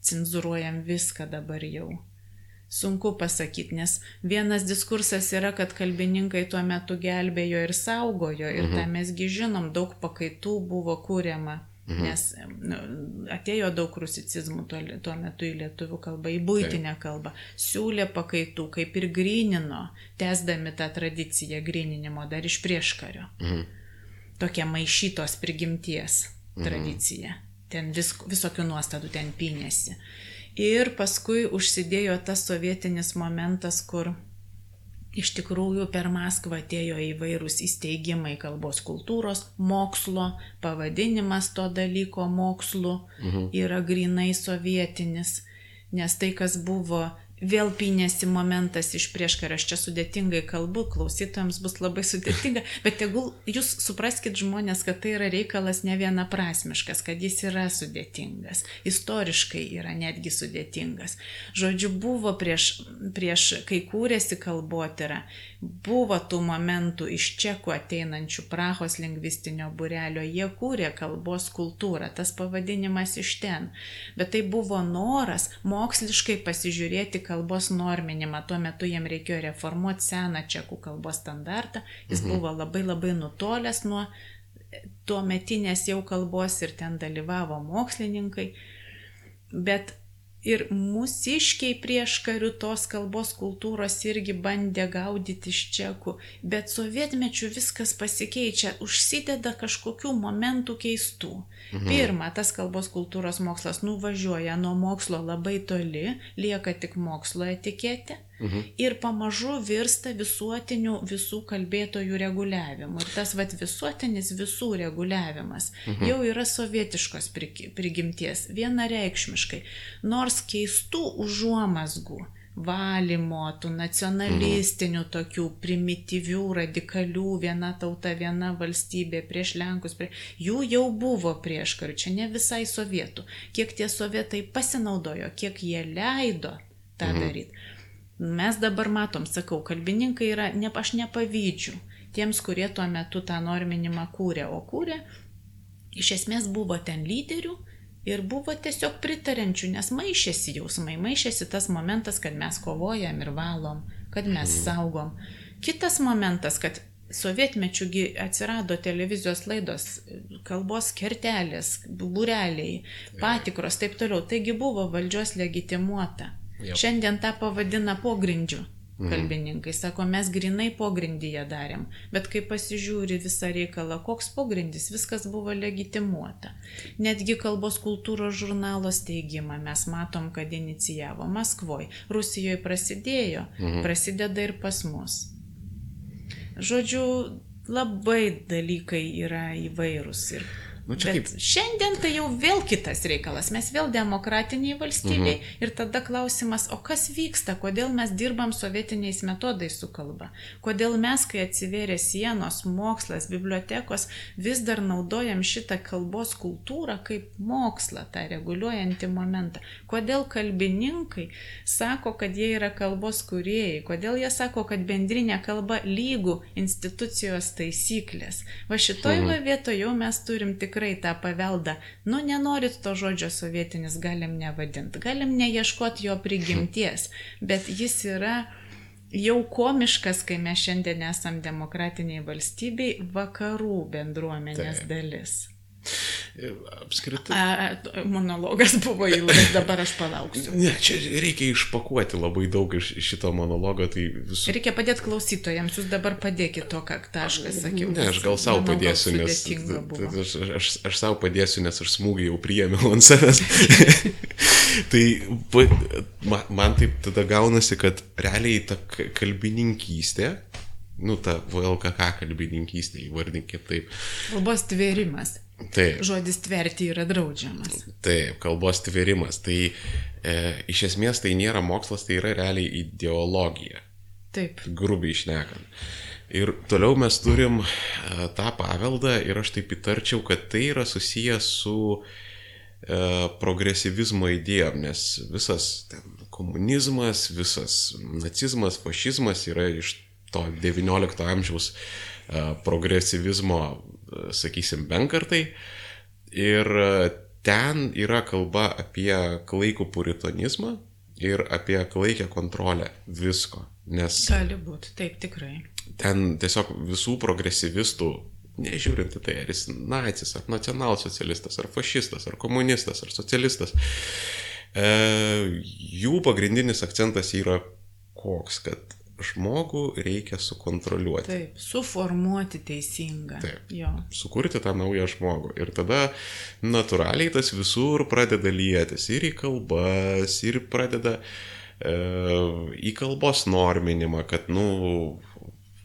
cenzuruojam viską dabar jau? Sunku pasakyti, nes vienas diskursas yra, kad kalbininkai tuo metu gelbėjo ir saugojo ir mhm. tą mesgi žinom, daug pakaitų buvo kūriama Mhm. Nes nu, atėjo daug rusicizmų tuo, tuo metu į lietuvių kalbą, į būtinę kalbą, siūlė pakaitų, kaip ir grinino, tęsdami tą tradiciją grininimo dar iš prieškario. Mhm. Tokia maišytos prigimties mhm. tradicija. Ten vis, visokių nuostatų ten pinėsi. Ir paskui užsidėjo tas sovietinis momentas, kur Iš tikrųjų, per Maskvą atėjo įvairūs įsteigimai kalbos kultūros, mokslo, pavadinimas to dalyko mokslu mhm. yra grinai sovietinis, nes tai, kas buvo vėl pinėsi momentas iš prieškario, aš čia sudėtingai kalbu, klausytojams bus labai sudėtinga, bet tegul jūs supraskite žmonės, kad tai yra reikalas ne vienaprasmiškas, kad jis yra sudėtingas, istoriškai yra netgi sudėtingas. Žodžiu, buvo prieš, prieš kai kūrėsi kalbotyra, buvo tų momentų iš čekų ateinančių Prahos lingvistinio burelio, jie kūrė kalbos kultūrą, tas pavadinimas iš ten, bet tai buvo noras moksliškai pasižiūrėti, kalbos norminimą. Tuo metu jiem reikėjo reformuoti seną čekų kalbos standartą. Jis mhm. buvo labai labai nutolęs nuo tuo metinės jau kalbos ir ten dalyvavo mokslininkai. Bet ir mūsiškiai prieš karių tos kalbos kultūros irgi bandė gaudyti iš čekų, bet sovietmečių viskas pasikeičia, užsideda kažkokių momentų keistų. Mhm. Pirma, tas kalbos kultūros mokslas nuvažiuoja nuo mokslo labai toli, lieka tik mokslo etiketė. Mhm. Ir pamažu virsta visuotiniu visų kalbėtojų reguliavimu. Ir tas vat, visuotinis visų reguliavimas mhm. jau yra sovietiškos prigimties, vienareikšmiškai. Nors keistų užuomasgų, valymo, tų nacionalistinių mhm. tokių primityvių, radikalių, viena tauta, viena valstybė prieš Lenkus, prie... jų jau buvo prieš karų, čia ne visai sovietų. Kiek tie sovietai pasinaudojo, kiek jie leido tą mhm. daryti. Mes dabar matom, sakau, kalbininkai yra, ne, aš nepavydžiu tiems, kurie tuo metu tą norminimą kūrė, o kūrė, iš esmės buvo ten lyderių ir buvo tiesiog pritarenčių, nes maišėsi jausmai, maišėsi tas momentas, kad mes kovojam ir valom, kad mes mhm. saugom. Kitas momentas, kad sovietmečiųgi atsirado televizijos laidos, kalbos kertelės, bureliai, patikros, taip toliau. Taigi buvo valdžios legitimuota. Jau. Šiandien tą pavadina pogrindžiu mhm. kalbininkai. Sako, mes grinai pogrindyje darėm. Bet kai pasižiūri visą reikalą, koks pogrindis, viskas buvo legitimuota. Netgi kalbos kultūros žurnalo steigimą mes matom, kad inicijavo Maskvoje. Rusijoje prasidėjo, mhm. prasideda ir pas mus. Žodžiu, labai dalykai yra įvairūs. Ir Nu, čia Bet kaip... Šiandien tai jau vėl kitas reikalas. Mes vėl demokratiniai valstybei mhm. ir tada klausimas, o kas vyksta, kodėl mes dirbam sovietiniais metodais su kalba? Kodėl mes, kai atsivėrė sienos, mokslas, bibliotekos, vis dar naudojam šitą kalbos kultūrą kaip mokslą, tą reguliuojantį momentą? Kodėl kalbininkai sako, kad jie yra kalbos kuriejai? Kodėl jie sako, kad bendrinė kalba lygų institucijos taisyklės? Va šitoj mhm. vietoje jau mes turim tik tikrai tą paveldą, nu nenorit to žodžio sovietinis, galim nevadinti, galim neieškoti jo prigimties, bet jis yra jau komiškas, kai mes šiandien esam demokratiniai valstybei, vakarų bendruomenės Taip. dalis. Apskritai. A, monologas buvo ilgas, dabar aš palauksiu. Ne, čia reikia išpakuoti labai daug iš šito monologo. Tai visų... Reikia padėti klausytojams, jūs dabar padėkite to, ką tašką sakiau. Ne, aš gal savo padėsiu, nes... Aš, aš, aš savo padėsiu, nes aš smūgį jau priėmiau ant savęs. tai man, man taip tada gaunasi, kad realiai ta kalbininkystė, nu ta VLKK kalbininkystė, įvardinkit taip. Kalbos tvėrimas. Taip. Žodis tverti yra draudžiamas. Taip, kalbos tverimas. Tai e, iš esmės tai nėra mokslas, tai yra realiai ideologija. Taip. Grubiai išnekant. Ir toliau mes turim e, tą paveldą ir aš taip įtarčiau, kad tai yra susijęs su e, progresyvizmo idėjom, nes visas ten, komunizmas, visas nacizmas, fašizmas yra iš to XIX amžiaus e, progresyvizmo sakysim, benkartai. Ir e, ten yra kalba apie klaikų puritonizmą ir apie klaikę kontrolę visko. Nes Gali būti, taip tikrai. Ten tiesiog visų progresyvistų, nežiūrint į tai, ar jis nacis, ar nacionalsocialistas, ar fašistas, ar komunistas, ar socialistas, e, jų pagrindinis akcentas yra koks, kad žmogų reikia sukontroliuoti. Taip, suformuoti teisingą. Taip. Jo. Sukurti tą naują žmogų. Ir tada natūraliai tas visur pradeda lietis ir į kalbas, ir pradeda e, į kalbos norminimą, kad, nu,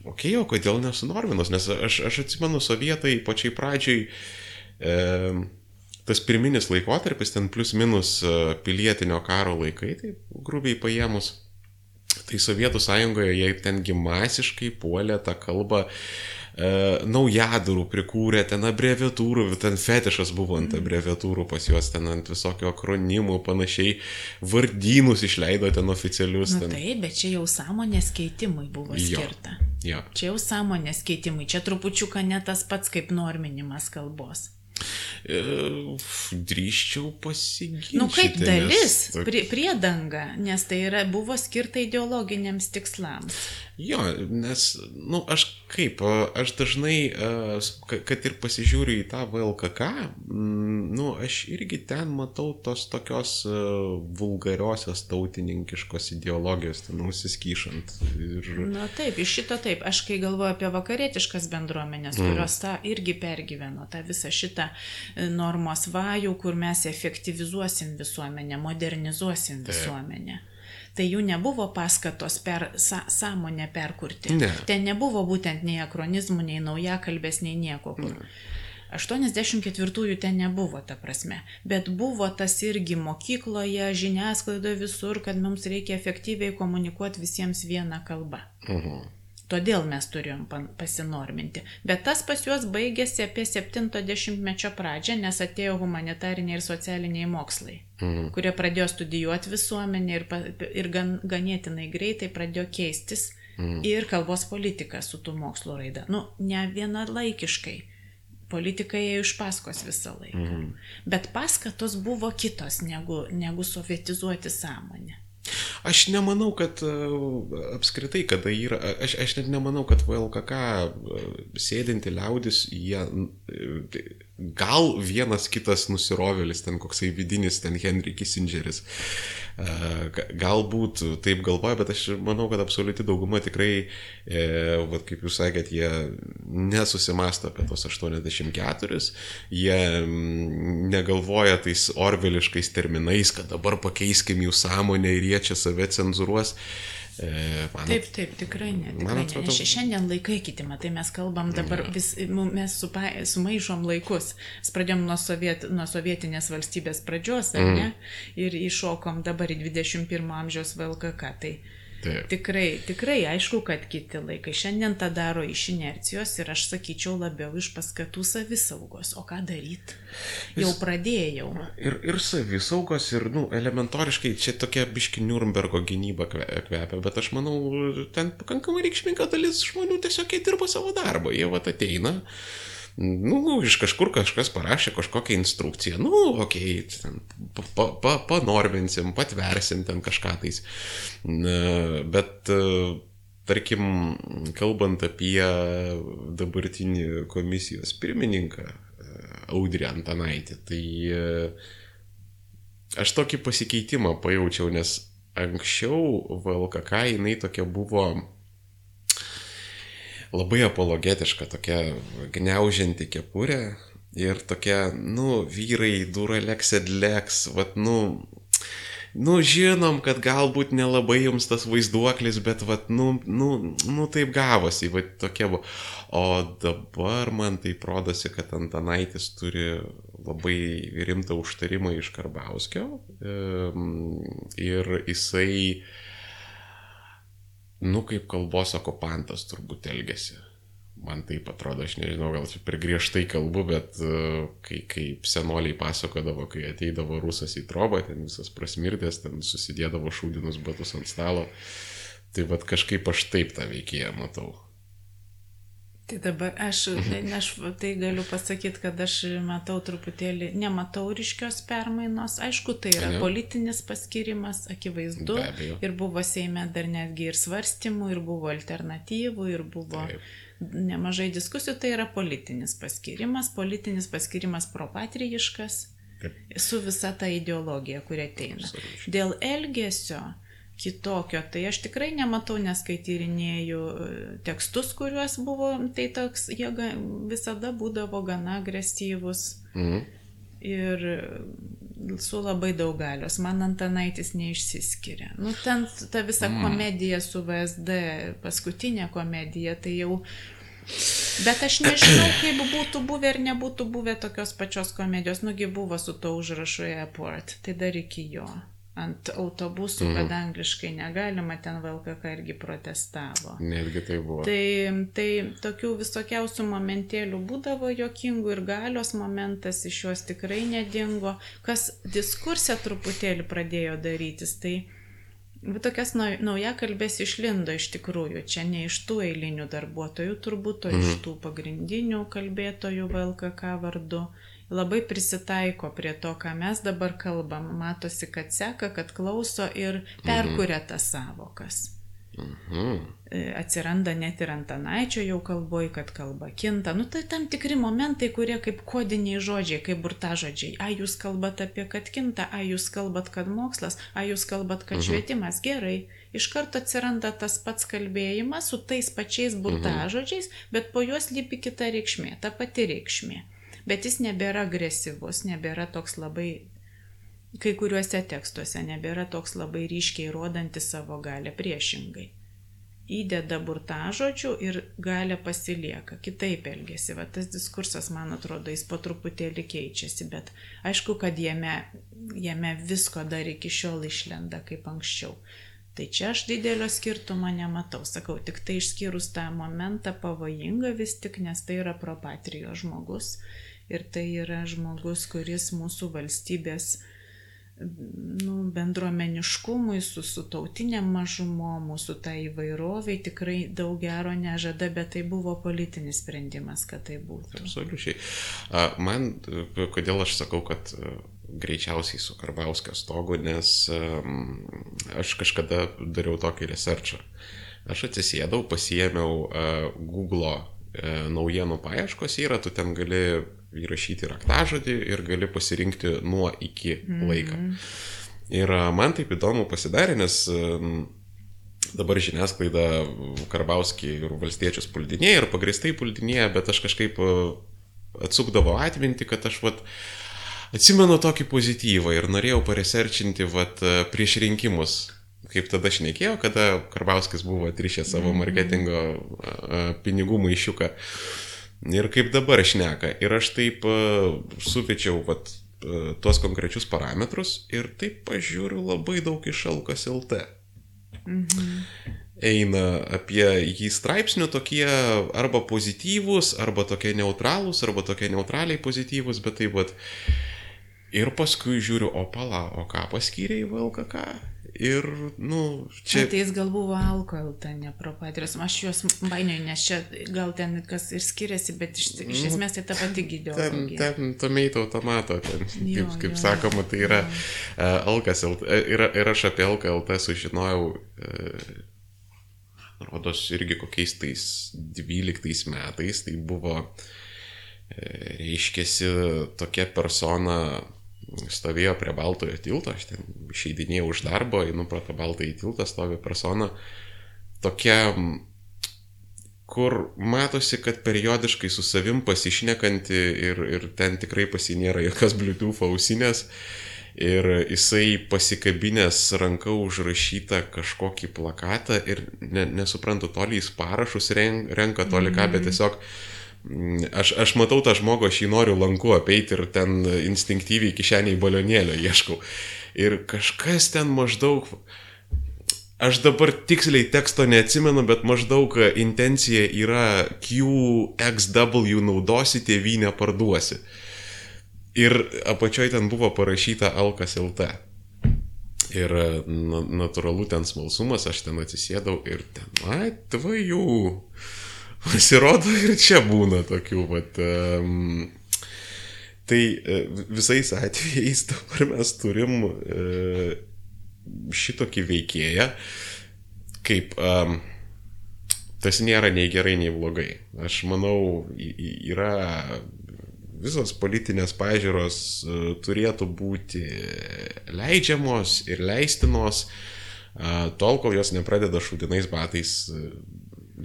okei, okay, o kodėl nesunorminus, nes aš, aš atsimenu sovietai pačiai pradžiai. E, tas pirminis laikotarpis, ten plus minus e, pilietinio karo laikai, tai grubiai paėmus, Tai Sovietų sąjungoje jie tengi masiškai puolė tą kalbą e, naujadarų prikūrė, ten abreviatūrų, ten fetišas buvo ant mhm. abreviatūrų pas juos, ten ant visokio akronimų, panašiai, vardynus išleido ten oficialius. Ten. Taip, bet čia jau sąmonės keitimui buvo skirta. Jo, jo. Čia jau sąmonės keitimui, čia trupučiuką ne tas pats kaip norminimas kalbos. Drįščiau pasiginčyti. Nu kaip dalis, nes... prie, priedanga, nes tai yra, buvo skirta ideologiniams tikslams. Jo, nes, na, nu, aš kaip, aš dažnai, kad ir pasižiūriu į tą VLKK, nu, aš irgi ten matau tos tokios vulgariosios tautininkiškos ideologijos, ten nusiskyšant. Ir... Na taip, iš šito taip, aš kai galvoju apie vakarietiškas bendruomenės, mm. kurios tą irgi pergyveno, tą visą šitą e, normos vajų, kur mes efektyvizuosim visuomenę, modernizuosim visuomenę. Taip tai jų nebuvo paskatos per sa, sąmonę perkurti. Ne. Ten nebuvo būtent nei akronizmų, nei naujakalbės, nei nieko. Kur. Ne. 84-ųjų ten nebuvo, ta prasme, bet buvo tas irgi mokykloje, žiniasklaidoje visur, kad mums reikia efektyviai komunikuoti visiems vieną kalbą. Mhm. Todėl mes turėjom pasinorminti. Bet tas pas juos baigėsi apie 70-mečio pradžią, nes atėjo humanitariniai ir socialiniai mokslai, mhm. kurie pradėjo studijuoti visuomenę ir, ir gan, ganėtinai greitai pradėjo keistis mhm. ir kalbos politika su tų mokslo raida. Nu, ne vienalaikiškai. Politika ėjo iš paskos visą laiką. Mhm. Bet paskatos buvo kitos negu, negu sovietizuoti sąmonę. Aš nemanau, kad e, apskritai, kada yra, aš, aš net nemanau, kad VLKK e, sėdinti liaudis, jie e, gal vienas kitas nusirovėlis, ten koksai vidinis, ten Henry Kissingeris, galbūt taip galvoja, bet aš manau, kad absoliuti dauguma tikrai, e, vat, kaip jūs sakėt, jie nesusimasto apie tos 84, jie negalvoja tais orveliškais terminais, kad dabar pakeiskim jų sąmonę ir jie čia save cenzuruos. E, man, taip, taip, tikrai ne. Tikrai man atrodo, ne. Šiandien laikai kiti, matai, mes kalbam dabar vis, mes supa, sumaišom laikus. Pradėjom nuo, soviet, nuo sovietinės valstybės pradžios, ar mm. ne? Ir iššokom dabar į 21 amžiaus VLKK. Tai Taip. Tikrai, tikrai aišku, kad kiti laikai šiandien tą daro iš inercijos ir aš sakyčiau labiau iš paskatų savisaugos. O ką daryti? Jau pradėjau. Ir, ir savisaugos, ir, nu, elementoriškai čia tokia biški Nürnbergo gynyba kvepia, bet aš manau, ten pakankamai reikšminga dalis žmonių tiesiog jie dirba savo darbą. Jie vat ateina, Nu, iš kažkur kažkas parašė kažkokią instrukciją. Nu, okei, okay, pa, pa, panorminsim, patversim ten kažką tais. Bet, tarkim, kalbant apie dabartinį komisijos pirmininką, Audrį Antanaitį, tai aš tokį pasikeitimą pajaučiau, nes anksčiau VLKK jinai tokia buvo labai apologetiška, tokia gniaužianti kepurė ir tokia, nu, vyrai, duralex edlex, vat, nu, nu, žinom, kad galbūt nelabai jums tas vaizduoklis, bet, vat, nu, nu, nu taip gavosi, vat, tokia buvo. O dabar man tai rodosi, kad Antanaitis turi labai rimtą užtarimą iš Karbauskio ir jisai nu kaip kalbos okupantas turbūt elgesi. Man taip atrodo, aš nežinau, gal čia per griežtai kalbu, bet uh, kai, kaip senoliai pasakodavo, kai ateidavo rusas į trobą, ten visas prasmirdės, ten susidėdavo šūdinus batus ant stalo. Tai vad kažkaip aš taip tą veikėją matau. Tai dabar aš, mhm. aš tai galiu pasakyti, kad aš matau truputėlį, nematau ryškios permainos. Aišku, tai yra ne. politinis paskirimas, akivaizdu. Ir buvo Seime dar netgi ir svarstymų, ir buvo alternatyvų, ir buvo Taip. nemažai diskusijų. Tai yra politinis paskirimas, politinis paskirimas propatrijiškas Taip. su visa ta ideologija, kuri ateina. Dėl elgesio kitokio. Tai aš tikrai nematau, nes kai tyrinėjau e, tekstus, kuriuos buvo, tai toks, jie visada būdavo gana agresyvus. Mhm. Ir su labai daug galios. Man Antanaitis neišsiskiria. Nu, ten ta visa mm. komedija su VSD, paskutinė komedija, tai jau Bet aš nežinau, kaip būtų buvę ar nebūtų buvę tokios pačios komedijos. Nugi buvo su to užrašu airport, tai dar iki jo ant autobusų, mm. kad angliškai negalima, ten VLKK irgi protestavo. Netgi tai buvo. Tai, tai tokių visokiausių momentėlių būdavo jokingų ir galios momentas iš juos tikrai nedingo. Kas diskursė truputėlį pradėjo darytis, tai tokias nauja kalbės išlindo iš tikrųjų. Čia ne iš tų eilinių darbuotojų turbūt, o mm. iš mhm. tų pagrindinių kalbėtojų VLKK vardu labai prisitaiko prie to, ką mes dabar kalbam. Matosi, kad seka, kad klauso ir perkuria mhm. tas savokas. Mhm. E, atsiranda net ir Antanaičio jau kalboj, kad kalba kinta. Nu tai tam tikri momentai, kurie kaip kodiniai žodžiai, kaip burtažodžiai. A, jūs kalbat apie kad kinta, a, jūs kalbat, kad mokslas, a, jūs kalbat, kad mhm. švietimas. Gerai. Iš karto atsiranda tas pats kalbėjimas su tais pačiais burtažodžiais, bet po juos lypi kita reikšmė, ta pati reikšmė bet jis nebėra agresyvus, nebėra toks labai, kai kuriuose tekstuose nebėra toks labai ryškiai rodantis savo galę priešingai. Įdeda burtažodžių ir galę pasilieka, kitaip elgesi. Va tas diskursas, man atrodo, jis po truputėlį keičiasi, bet aišku, kad jame, jame visko dar iki šiol išlenda kaip anksčiau. Tai čia aš didelio skirtumo nematau. Sakau, tik tai išskyrus tą momentą pavojinga vis tik, nes tai yra propatrijos žmogus ir tai yra žmogus, kuris mūsų valstybės nu, bendruomeniškumui, su, su tautiniam mažumo, mūsų tai įvairoviai tikrai daug gero nežada, bet tai buvo politinis sprendimas, kad tai būtų. Absoliučiai. Man, kodėl aš sakau, kad greičiausiai su Karbauskio stogu, nes aš kažkada dariau tokį researchą. Aš atsisėdau, pasiėmiau Google naujienų paieškos yra, tu ten gali įrašyti raktažodį ir gali pasirinkti nuo iki laiką. Mm -hmm. Ir man taip įdomu pasidarė, nes dabar žiniasklaida Karbauskį ir valstiečius puldinėja ir pagristai puldinėja, bet aš kažkaip atsukdavo atminti, kad aš vat, atsimenu tokį pozityvą ir norėjau pareserčinti vat, prieš rinkimus kaip tada šnekėjo, kada Karbauskis buvo atrišę savo mhm. marketingo pinigų maišiuką. Ir kaip dabar šneka. Ir aš taip uh, suvečiau vat, uh, tuos konkrečius parametrus ir taip pažiūriu labai daug iš Alkas LT. Mhm. Eina apie jį straipsnių tokie arba pozityvūs, arba tokie neutralūs, arba tokie neutraliai pozityvūs, bet taip pat. Ir paskui žiūriu, o pala, o ką paskyrė į VLKK? Ir, nu, Čia... Tai jis gal buvo alkohol, ten ne propatrijos. Aš juos bainioju, nes čia gal ten kas ir skiriasi, bet iš, iš nu, esmės tai ta pati gydytoja. Ten, ten tomeito automato, ten, jo, kaip, kaip jo, sakoma, tai yra jo. uh, alkas, ir, ir aš apie LKLT sužinojau, uh, rodos, irgi kokiais tais 12 metais, tai buvo, uh, reiškėsi, tokia persona stovėjo prie Baltojo tilto, aš ten išeidinėjau už darbo, einu pro tą Baltąjį tiltą, stovi persona, tokia, kur matosi, kad periodiškai su savim pasišnekanti ir, ir ten tikrai pasinėra jokios Bluetooth ausinės. Ir jisai pasikabinės ranka užrašytą kažkokį plakatą ir ne, nesuprantu, toli jis parašus renka, toli ką, bet mhm. tiesiog uh, Aš, aš matau tą žmogų, aš jį noriu lanku apeiti ir ten instinktyviai kišeniai balionėlio ieškau. Ir kažkas ten maždaug, aš dabar tiksliai teksto neatsimenu, bet maždaug intencija yra QXW naudosi, tėvynę parduosi. Ir apačioj ten buvo parašyta Alkas LT. Ir na, natūralu ten smalsumas, aš ten atsisėdau ir ten, ai, tvajų. Pasirodo ir čia būna tokių, vat, um, tai e, visais atvejais dabar mes turim uh, šitokį veikėją, kaip um, tas nėra nei gerai, nei blogai. Aš manau, yra visos politinės pažiūros uh, turėtų būti leidžiamos ir leistinos, tol kol jos nepradeda šūdinais batais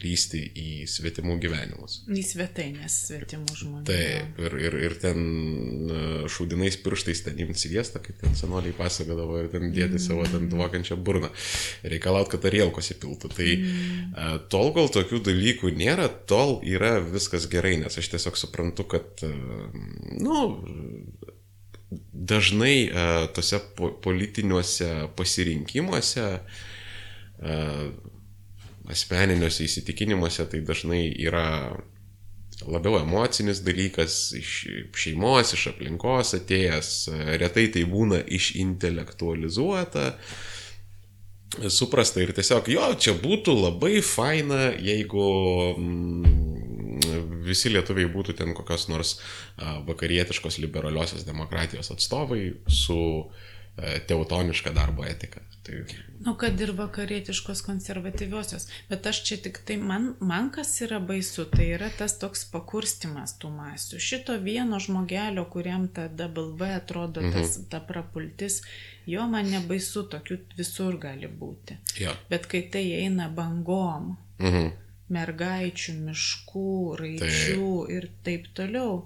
lysti į svetimų gyvenimus. Į svetainės svetimų žmonių. Taip, ir, ir, ir ten šūdinais pirštais ten imti sviestą, kaip ten senoliai pasakodavo, ir ten dėti mm. savo ten dvokiančią burną, reikalaut, kad arielkos įpiltų. Tai mm. tol, kol tokių dalykų nėra, tol yra viskas gerai, nes aš tiesiog suprantu, kad, nu, dažnai tose po politiniuose pasirinkimuose asmeniniuose įsitikinimuose tai dažnai yra labiau emocinis dalykas, iš šeimos, iš aplinkos atėjęs, retai tai būna išintelektualizuota, suprasta ir tiesiog, jo, čia būtų labai faina, jeigu mm, visi lietuviai būtų ten kokios nors vakarietiškos liberaliosios demokratijos atstovai su teutoniška darbo etika. Tai... Nu, kad ir vakarietiškos konservatyviosios, bet aš čia tik tai, man, man kas yra baisu, tai yra tas toks pakurstimas tų masių. Šito vieno žmogelio, kuriam ta WB atrodo mhm. tas, ta prapultis, jo man nebaisu, tokių visur gali būti. Ja. Bet kai tai eina bangom, mhm. mergaičių, miškų, raičių tai... ir taip toliau,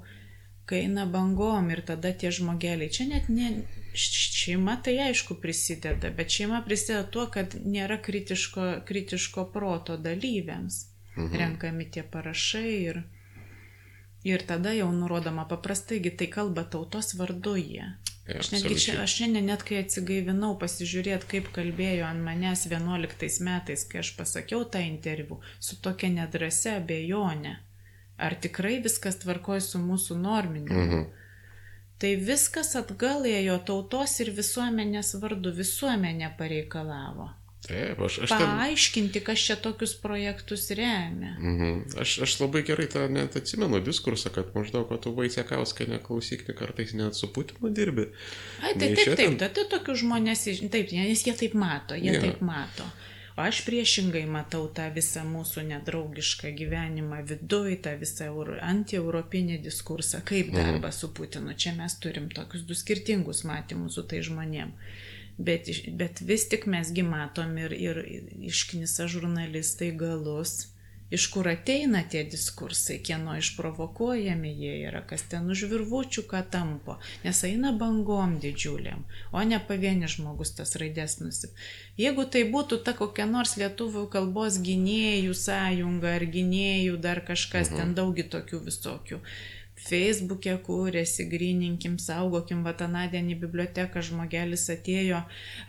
kai eina bangom ir tada tie žmogeliai, čia net ne, Šeima tai aišku prisideda, bet šeima prisideda tuo, kad nėra kritiško, kritiško proto dalyviams. Mhm. Renkami tie parašai ir, ir tada jau nurodoma paprastaigi tai kalba tautos vardu jie. Ja, aš netgi čia, aš šiandien net kai atsigaivinau pasižiūrėti, kaip kalbėjo ant manęs 11 metais, kai aš pasakiau tą interviu, su tokia nedrasia abejonė, ar tikrai viskas tvarkoja su mūsų norminimu. Mhm Tai viskas atgal ėjo tautos ir visuomenės vardu, visuomenė pareikalavo. Taip, aš, aš ten... Paaiškinti, kas čia tokius projektus remia. Mhm. Aš, aš labai gerai tą net atsimenu diskursą, kad maždaug, kad tu Vaisiakauskai neklausyk, tai kartais net su Putinu dirbi. Ai, tai taip, taip, taip, tai tokius žmonės, taip, nes jie taip mato, jie ja. taip mato. O aš priešingai matau tą visą mūsų nedraugišką gyvenimą viduj, tą visą antieuropinį diskursą, kaip mhm. darbą su Putinu. Čia mes turim tokius du skirtingus matymus su tai žmonėm. Bet, bet vis tik mesgi matom ir, ir išknisa žurnalistai galus iš kur ateina tie diskursai, kieno išprovokuojami jie yra, kas ten už virvučių ką tampo, nes eina bangom didžiuliam, o ne pavienis žmogus tas raidės nusip. Jeigu tai būtų ta kokia nors lietuvių kalbos gynėjų sąjunga ar gynėjų dar kažkas, mhm. ten daugi tokių visokių Facebook'e kūrėsi, grininkim, saugokim, vatanadienį biblioteką žmogelis atėjo,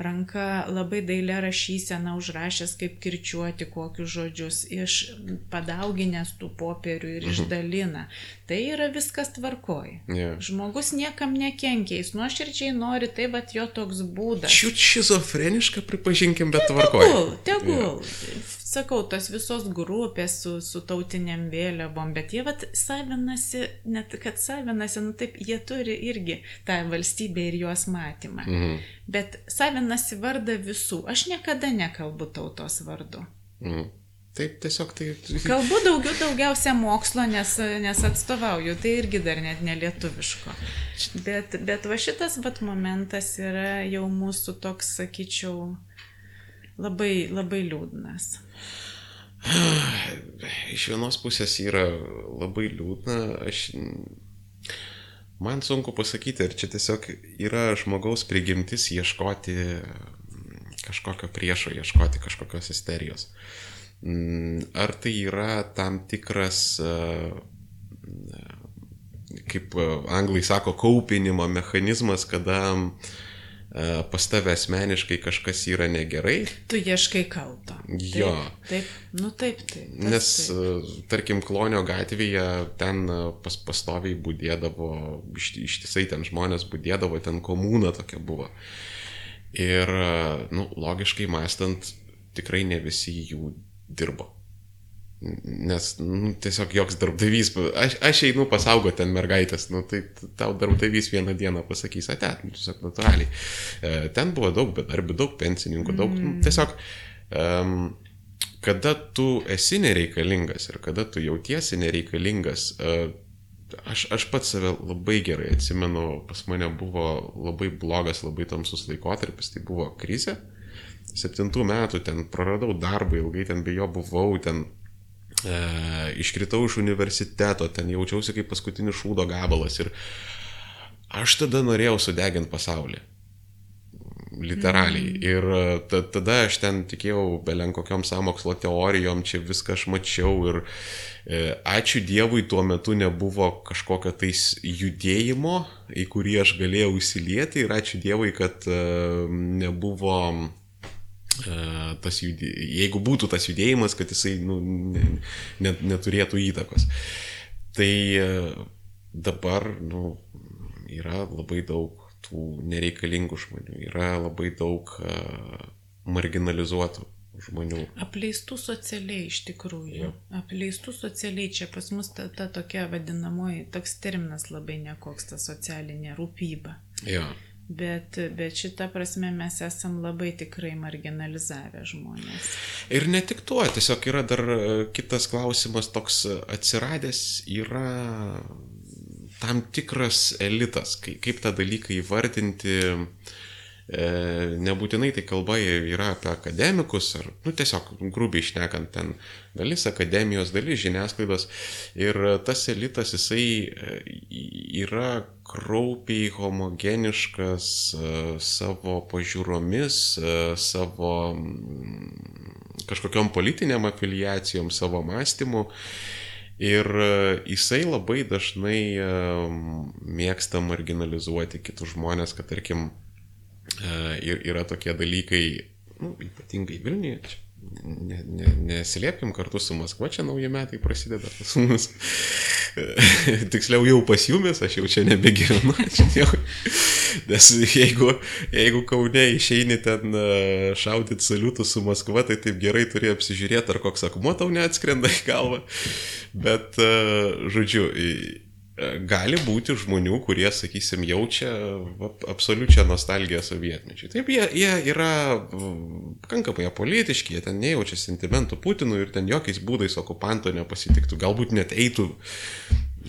ranka labai dailė rašysena užrašęs, kaip kirčiuoti kokius žodžius, iš padauginės tų popierių ir mhm. išdalina. Tai yra viskas tvarkoj. Yeah. Žmogus niekam nekenkia, jis nuoširdžiai nori, tai va jo toks būdas. Šiut šizofreniška, pripažinkim, bet tvarkoj. Tegul, tegul. Yeah sakau, tos visos grupės su, su tautiniam vėliavom, bet jie vat savinasi, net kad savinasi, nu taip, jie turi irgi tą valstybę ir jos matymą. Mhm. Bet savinasi vardą visų. Aš niekada nekalbu tautos vardu. Mhm. Taip, tiesiog tai. Kalbu daugiau, daugiausia mokslo, nes, nes atstovauju, tai irgi dar net nelietuviško. Bet, bet va šitas vat momentas yra jau mūsų toks, sakyčiau, labai, labai liūdnas. Iš vienos pusės yra labai liūdna, aš... Man sunku pasakyti, ar čia tiesiog yra žmogaus prigimtis ieškoti kažkokio priešo, ieškoti kažkokios isterijos. Ar tai yra tam tikras, kaip anglai sako, kaupinimo mechanizmas, kada uh, E, pas tave asmeniškai kažkas yra negerai. Tu ieškai kalto. Jo. Taip, taip nu taip, taip. Nes, taip. E, tarkim, Klonio gatvėje ten e, pas, pastoviai būdėdavo, iš, ištisai ten žmonės būdėdavo, ten komūna tokia buvo. Ir, nu, logiškai mąstant, tikrai ne visi jų dirbo. Nes nu, tiesiog joks darbdavys, aš, aš einu pasaugoti ten mergaitės, nu, tai tau darbdavys vieną dieną pasakys, ate, nu, tiesiog natūraliai. E, ten buvo daug bedarbių, daug pensininkų, daug, nu, mm. tiesiog, um, kada tu esi nereikalingas ir kada tu jautiesi nereikalingas, uh, aš, aš pats save labai gerai atsimenu, pas mane buvo labai blogas, labai tamsus laikotarpis, tai buvo krizė. Septintų metų ten praradau darbą, ilgai ten be jo buvau, ten e, iškritau iš universiteto, ten jaučiausi kaip paskutinis šūdo gabalas ir aš tada norėjau sudeginti pasaulį. Literaliai. Mm. Ir ta, tada aš ten tikėjau belen kokiam samokslo teorijom, čia viską aš mačiau ir e, ačiū Dievui tuo metu nebuvo kažkokio tais judėjimo, į kurį aš galėjau įsilieti ir ačiū Dievui, kad e, nebuvo E, tas judė... jeigu būtų tas judėjimas, kad jisai nu, net, neturėtų įtakos. Tai e, dabar nu, yra labai daug tų nereikalingų žmonių, yra labai daug uh, marginalizuotų žmonių. Apleistų socialiai iš tikrųjų. Ja. Apleistų socialiai čia pas mus ta, ta tokia vadinamoji, toks terminas labai nekoks, ta socialinė rūpyba. Ja. Bet, bet šitą prasme mes esam labai tikrai marginalizavę žmonės. Ir ne tik tuo, tiesiog yra dar e, kitas klausimas toks atsiradęs, yra tam tikras elitas, kaip tą dalyką įvardinti, E, nebūtinai tai kalba yra apie akademikus, ar, nu, tiesiog grubiai išnekant ten dalis akademijos, dalis žiniasklaidos. Ir tas elitas, jisai e, yra kraupiai homogeniškas e, savo pažiūromis, savo mm, kažkokiam politiniam afiliacijom, savo mąstymu. Ir jisai labai dažnai mėgsta marginalizuoti kitus žmonės, kad tarkim yra tokie dalykai, nu, ypatingai Vilniuje, čia ne, ne, nesiliepkim kartu su Maskva, čia nauji metai prasideda pas mus. Tiksliau jau pas jumis, aš jau čia nebegyvenu. Nes jeigu, jeigu Kaune išeini ten šaudyti saliutų su Maskva, tai taip gerai turi apsižiūrėti, ar koks akmuo tau neatskrenda į galvą. Bet, žodžiu, gali būti žmonių, kurie, sakysim, jaučia absoliučią nostalgiją sovietmečiui. Taip, jie, jie yra pakankamai apolitiški, jie ten nejaučia sentimentų Putinų ir ten jokiais būdais okupanto nepasitiktų. Galbūt net eitų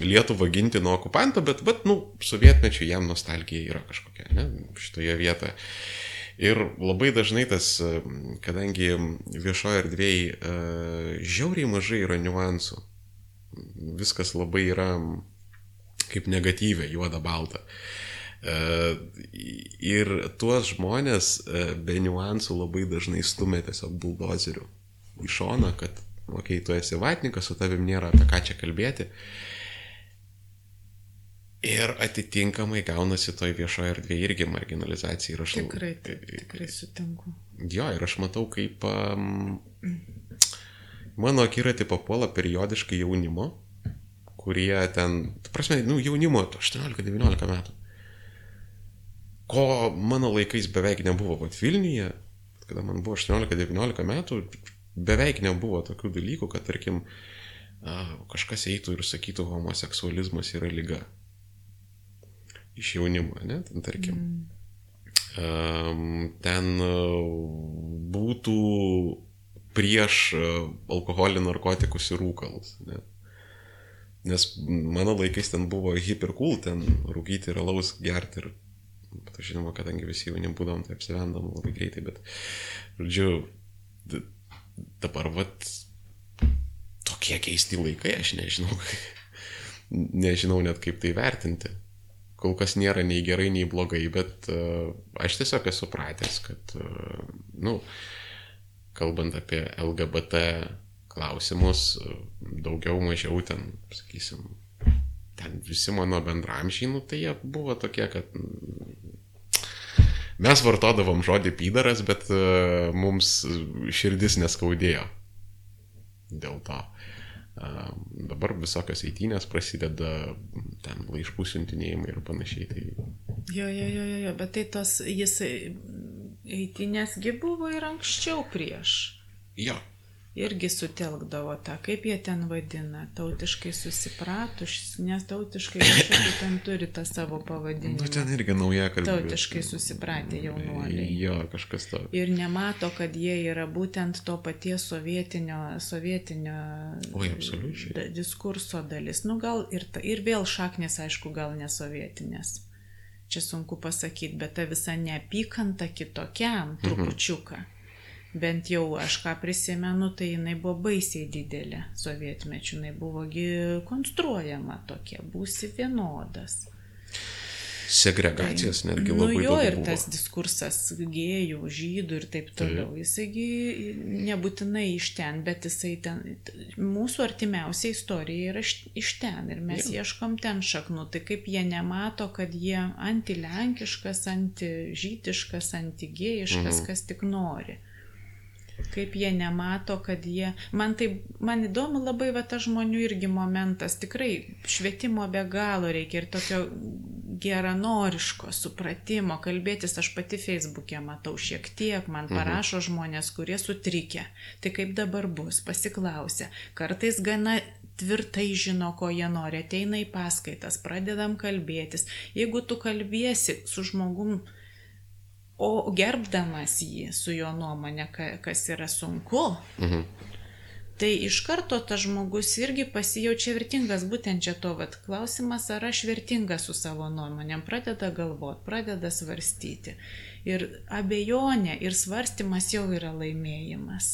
Lietuvą ginti nuo okupanto, bet, bet, nu, sovietmečiui jam nostalgija yra kažkokia, ne, šitoje vietoje. Ir labai dažnai tas, kadangi viešoje erdvėje uh, žiauriai mažai yra niuansų, viskas labai yra kaip negatyvę, juodą baltą. E, ir tuos žmonės e, be niuansų labai dažnai stumia tiesiog buldozeriu į šoną, kad, okei, okay, tu esi vatnikas, su tavim nėra apie ką čia kalbėti. Ir atitinkamai gaunasi toj viešoje erdvėje irgi marginalizacija. Ir aš Tikrai, tikrai sutinku. Jo, ir aš matau, kaip um, mano akiratį papuola periodiškai jaunimo, kurie ten, tu prasme, nu, jaunimo 18-19 metų. Ko mano laikais beveik nebuvo, vad Vilniuje, kada man buvo 18-19 metų, beveik nebuvo tokių dalykų, kad, tarkim, kažkas eitų ir sakytų, homoseksualizmas yra lyga iš jaunimo, ne, ten tarkim. Mm. Ten e, būtų prieš alkoholį, narkotikus ir rūkalus. Ne? Nes mano laikais ten buvo hip ir cool, ten rūkyti ir alaus gerti ir, bet žinoma, kadangi visi jauni būdom, tai apsivendam labai greitai, bet, žodžiu, dabar vat tokie keisti laikai, aš nežinau, nežinau net kaip tai vertinti. Kol kas nėra nei gerai, nei blogai, bet uh, aš tiesiog esu pratęs, kad, uh, nu, kalbant apie LGBT klausimus, daugiau mažiau ten, sakysim, ten visi mano bendramžiai, nu, tai jie buvo tokie, kad mes vartodavom žodį pydaras, bet uh, mums širdis neskaudėjo dėl to. Dabar visokios eitynės prasideda, ten laiškų siuntinėjimai ir panašiai. Tai... Jo, jo, jo, jo, jo, bet tai tos, jis eitynėsgi buvo ir anksčiau prieš. Jo, irgi sutelkdavo tą, kaip jie ten vadina, tautiškai susipratus, nes tautiškai kažkaip ten turi tą savo pavadinimą. Nu, ten irgi nauja kalba. Tautiškai susipratę jaunuoliai. Jo, kažkas to. Ir nemato, kad jie yra būtent to paties sovietinio, sovietinio Oi, absoliučiai. diskurso dalis. Nu, gal ir, ta, ir vėl šaknis, aišku, gal nesovietinės. Čia sunku pasakyti, bet ta visa neapykanta kitokiam mhm. trupučiuką. Mhm bent jau aš ką prisimenu, tai jinai buvo baisiai didelė sovietmečių, jinai buvogi konstruojama tokia, būsi vienodas. Segregacijos tai, netgi labai. Nu jo ir buvo. tas diskursas gėjų, žydų ir taip toliau. Taip. Jisaigi nebūtinai iš ten, bet jisai ten, mūsų artimiausia istorija yra iš ten ir mes ja. ieškom ten šaknų. Tai kaip jie nemato, kad jie antilenkiškas, antižytiškas, antigėjiškas, mhm. kas tik nori kaip jie nemato, kad jie... Man tai, man įdomu labai va tas žmonių irgi momentas, tikrai švietimo be galo reikia ir tokio geranoriško supratimo, kalbėtis aš pati Facebook'e matau šiek tiek, man mhm. parašo mhm. žmonės, kurie sutrikę. Tai kaip dabar bus, pasiklausia. Kartais gana tvirtai žino, ko jie nori, ateina į paskaitas, pradedam kalbėtis. Jeigu tu kalbėsi su žmogum, o gerbdamas jį su jo nuomonė, kas yra sunku, mhm. tai iš karto tas žmogus irgi pasijaučia vertingas, būtent čia to vat klausimas, ar aš vertingas su savo nuomonėm, pradeda galvoti, pradeda svarstyti. Ir abejonė ir svarstymas jau yra laimėjimas.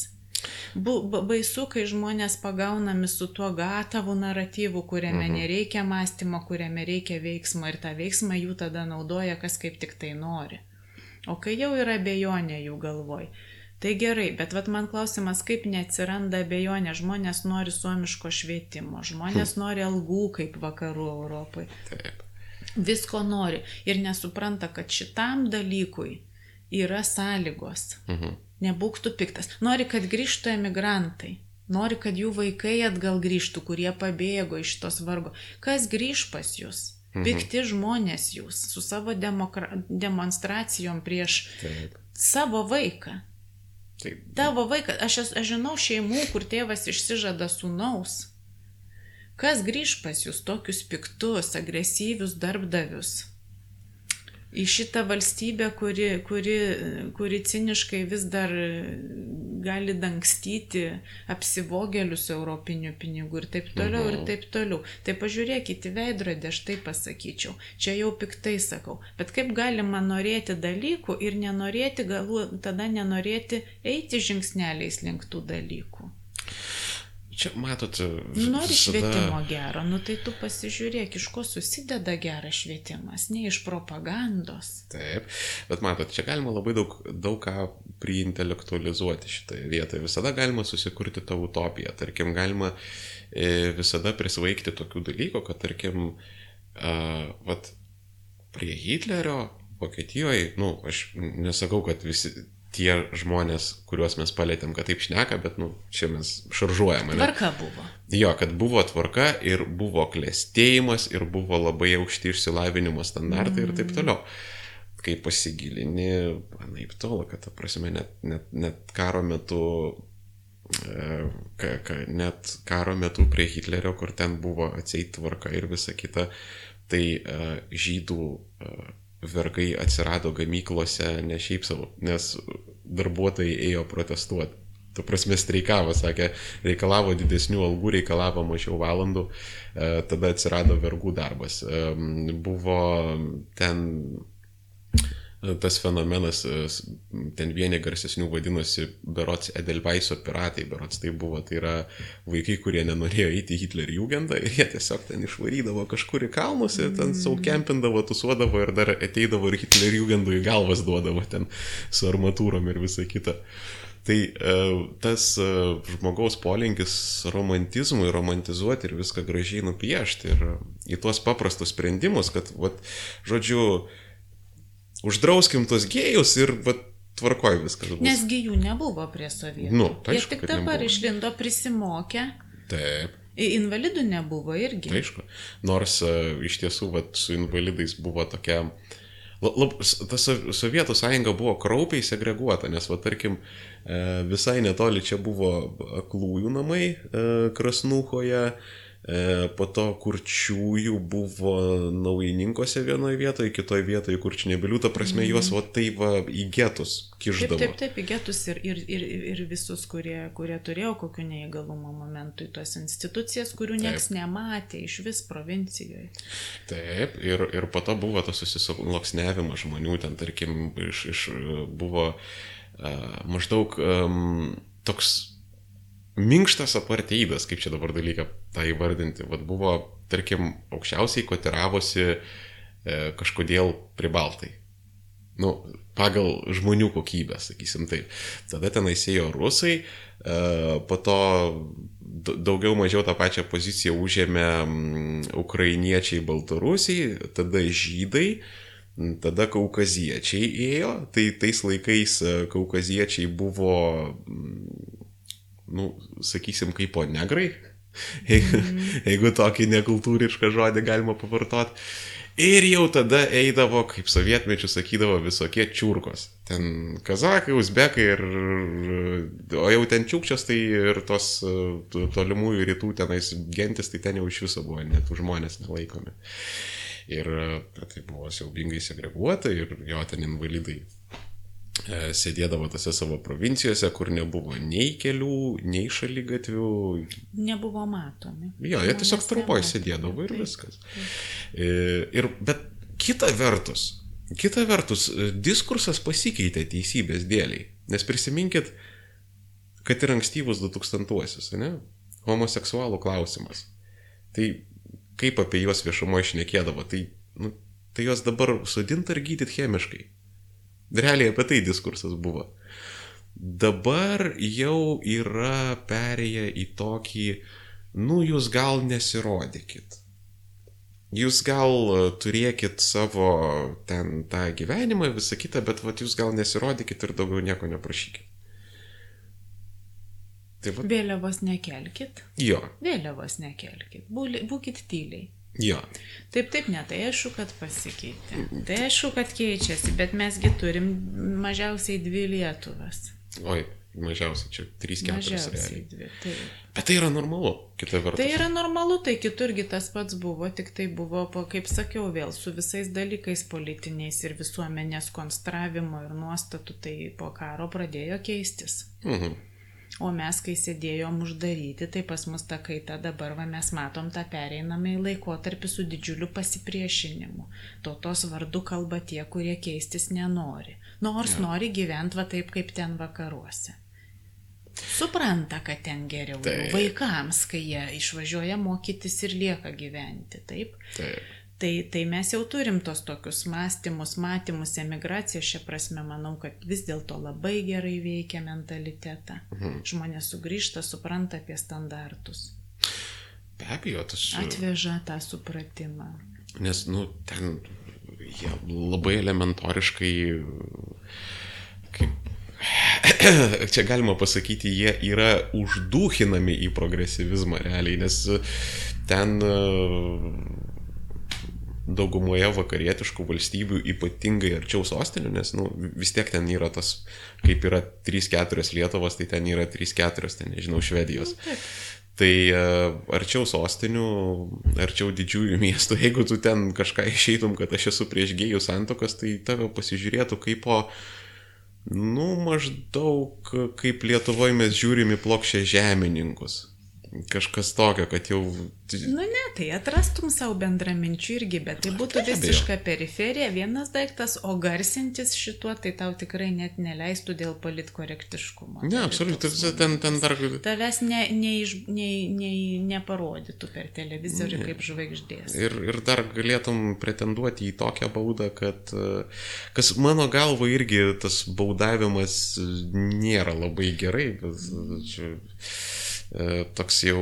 Baisu, kai žmonės pagaunami su tuo gatavu naratyvu, kuriame mhm. nereikia mąstymo, kuriame reikia veiksmo ir tą veiksmą jų tada naudoja, kas kaip tik tai nori. O kai jau yra abejonė jų galvoj, tai gerai, bet vat man klausimas, kaip neatsiranda abejonė, žmonės nori suomiško švietimo, žmonės hm. nori algų kaip vakarų Europai. Taip. Visko nori ir nesupranta, kad šitam dalykui yra sąlygos. Mhm. Nebūk tu piktas. Nori, kad grįžtų emigrantai. Nori, kad jų vaikai atgal grįžtų, kurie pabėgo iš tos vargo. Kas grįž pas jūs? Mhm. Pikti žmonės jūs su savo demokra... demonstracijom prieš Taip. savo vaiką. Taip. Tavo vaikas, aš, aš žinau šeimų, kur tėvas išsižada sūnaus. Kas grįž pas jūs tokius piktus, agresyvius darbdavius? Į šitą valstybę, kuri, kuri, kuri ciniškai vis dar gali dangstyti apsivogėlius europinių pinigų ir taip toliau mhm. ir taip toliau. Tai pažiūrėkite veidrodį, aš taip pasakyčiau. Čia jau piktai sakau. Bet kaip galima norėti dalykų ir nenorėti, galų tada nenorėti eiti žingsneliais link tų dalykų. Čia matot. Nu, nori visada... švietimo gero, nu tai tu pasižiūrėk, iš ko susideda geras švietimas, ne iš propagandos. Taip, bet matot, čia galima labai daug, daug ką priintelektualizuoti šitoje vietoje. Visada galima susikurti tą utopiją. Tarkim, galima e, visada prisvaigti tokių dalykų, kad, tarkim, uh, vat, prie Hitlerio Vokietijoje, nu, aš nesakau, kad visi tie žmonės, kuriuos mes palėtėm, kad taip šneka, bet, nu, čia mes šaržuojame. Tvarka buvo. Jo, kad buvo tvarka ir buvo klėstėjimas ir buvo labai aukšti išsilavinimo standartai mm. ir taip toliau. Kai pasigilini, naip tolo, kad, ta prasme, net, net, net karo metu ka, ka, net karo metu prie Hitlerio, kur ten buvo atseit tvarka ir visa kita, tai uh, žydų uh, vergai atsirado gamyklose ne šiaip savo, nes darbuotojai ėjo protestuoti. Tu prasme streikavo, sakė, reikalavo didesnių algų, reikalavo mažiau valandų, uh, tada atsirado vergų darbas. Um, buvo ten tas fenomenas, e, ten vieni garsesnių vadinosi Berots Edelveiso piratai, Berots tai buvo, tai yra vaikai, kurie nenorėjo eiti į Hitler jugendą ir jie tiesiog ten išvarydavo kažkur į kalnus ir ten saukempindavo, tusuodavo ir dar ateidavo ir Hitler jugendų į galvas duodavo ten su armatūrom ir visa kita. Tai e, tas e, žmogaus polinkis romantizmui, romantizuoti ir viską gražiai nupiešti ir į tuos paprastus sprendimus, kad, vat, žodžiu, uždrauskim tos gėjus ir va, tvarkoj viskas. Bus. Nes gėjų nebuvo prie sovietų. Nu, tai Jie tik dabar nebuvo. išlindo prisimokę. Taip. Invalidų nebuvo irgi. Tai aišku. Nors uh, iš tiesų vat, su invalidais buvo tokia... Lab, ta Sovietų sąjunga buvo kraupiai segreguota, nes, va, tarkim, e, visai netoli čia buvo aklųjų namai e, Krasnuhoje, E, po to kurčiųjų buvo naujininkose vienoje vietoje, kitoje vietoje kurčinėbilių, ta prasme mm. juos va tai va į getus kiždavo. Taip, taip, taip, į getus ir, ir, ir, ir visus, kurie, kurie turėjo kokiu neįgalumo momentu į tos institucijas, kurių nieks nematė iš vis provincijoje. Taip, ir, ir po to buvo tas susisloksnevimas žmonių, ten tarkim, iš, iš buvo uh, maždaug um, toks minkštas aparteidas, kaip čia dabar dalyką tą įvardinti, vad buvo, tarkim, aukščiausiai kotiravosi e, kažkodėl pribaltai. Nu, pagal žmonių kokybę, sakysim taip. Tada ten įsėjo rusai, e, po to daugiau mažiau tą pačią poziciją užėmė ukrainiečiai, baltarusiai, tada žydai, tada kaukaziečiai ėjo, tai tais laikais e, kaukaziečiai buvo nu, sakysim, kaip po negrai, jeigu, mm. jeigu tokį nekultūrišką žodį galima pavartoti. Ir jau tada eidavo, kaip sovietmečių sakydavo, visokie čiurkos. Ten kazakai, uzbekai ir... O jau ten čiukčias, tai ir tos tolimųjų rytų tenais gentis, tai ten jau iš viso buvo, net žmonės nelaikomi. Ir tai buvo siaubingai segreguota ir jo ten invalidai E, sėdėdavo tose savo provincijose, kur nebuvo nei kelių, nei šalygatvių. Nebuvo matomi. Jo, jie tiesiog trumpai sėdėdavo ir viskas. E, ir, bet kita vertus, kita vertus, e, diskursas pasikeitė teisybės dėliai. Nes prisiminkit, kad ir ankstyvus 2000-uosius, ne? Homoseksualų klausimas. Tai kaip apie juos viešumoje išnekėdavo, tai, nu, tai juos dabar sudint ar gydyti chemiškai. Realiai apie tai diskursas buvo. Dabar jau yra perėję į tokį, nu jūs gal nesirodykit. Jūs gal turėkit savo ten tą gyvenimą, visą kitą, bet vat, jūs gal nesirodykit ir daugiau nieko neprašykit. Tai vat... Vėliavos nekelkit. Jo. Vėliavos nekelkit. Būkit tyliai. Jo. Taip, taip, ne, tai aišku, kad pasikeitė. Tai aišku, kad keičiasi, bet mesgi turim mažiausiai dvi Lietuvas. Oi, mažiausiai čia 3-4 realiai. Dvi, tai. Bet tai yra normalu, kita vertus. Tai yra normalu, tai kiturgi tas pats buvo, tik tai buvo, po, kaip sakiau, vėl su visais dalykais politiniais ir visuomenės konstravimo ir nuostatų, tai po karo pradėjo keistis. Mhm. O mes, kai sėdėjom uždaryti, tai pas mus ta kaita dabar, va, mes matom tą pereinamą į laikotarpį su didžiuliu pasipriešinimu. Tautos vardu kalba tie, kurie keistis nenori. Nors ja. nori gyventi va taip, kaip ten vakaruose. Supranta, kad ten geriau tai. vaikams, kai jie išvažiuoja mokytis ir lieka gyventi, taip? Taip. Tai, tai mes jau turim tos tokius mąstymus, matymus, emigraciją, šią prasme manau, kad vis dėlto labai gerai veikia mentalitetą. Mhm. Žmonės sugrįžta, supranta apie standartus. Be abejo, tas. Atveža tą supratimą. Nes, nu, ten jie labai elementoriškai, kaip čia galima pasakyti, jie yra uždūchinami į progresyvizmą realiai, nes ten daugumoje vakarietiškų valstybių, ypatingai arčiau sostinių, nes nu, vis tiek ten yra tas, kaip yra 3-4 Lietuvos, tai ten yra 3-4, ten nežinau, Švedijos. Nu, tai uh, arčiau sostinių, arčiau didžiųjų miestų, jeigu tu ten kažką išeitum, kad aš esu prieš gėjų santokas, tai tave pasižiūrėtų kaip po, nu, maždaug kaip Lietuvoje mes žiūrime plokščią žemininkus kažkas tokio, kad jau... Nu ne, tai atrastum savo bendraminčių irgi, bet tai būtų visiška periferija, vienas daiktas, o garsintis šituo tai tau tikrai net neleistų dėl politkorektiškumo. Ne, absoliučiai, tai ten, ten dar... Tavęs ne, ne, ne, ne, neparodytų per televizorių ne. kaip žvaigždės. Ir, ir dar galėtum pretenduoti į tokią baudą, kad kas mano galva irgi tas baudavimas nėra labai gerai. Bet, čia, E, toks jau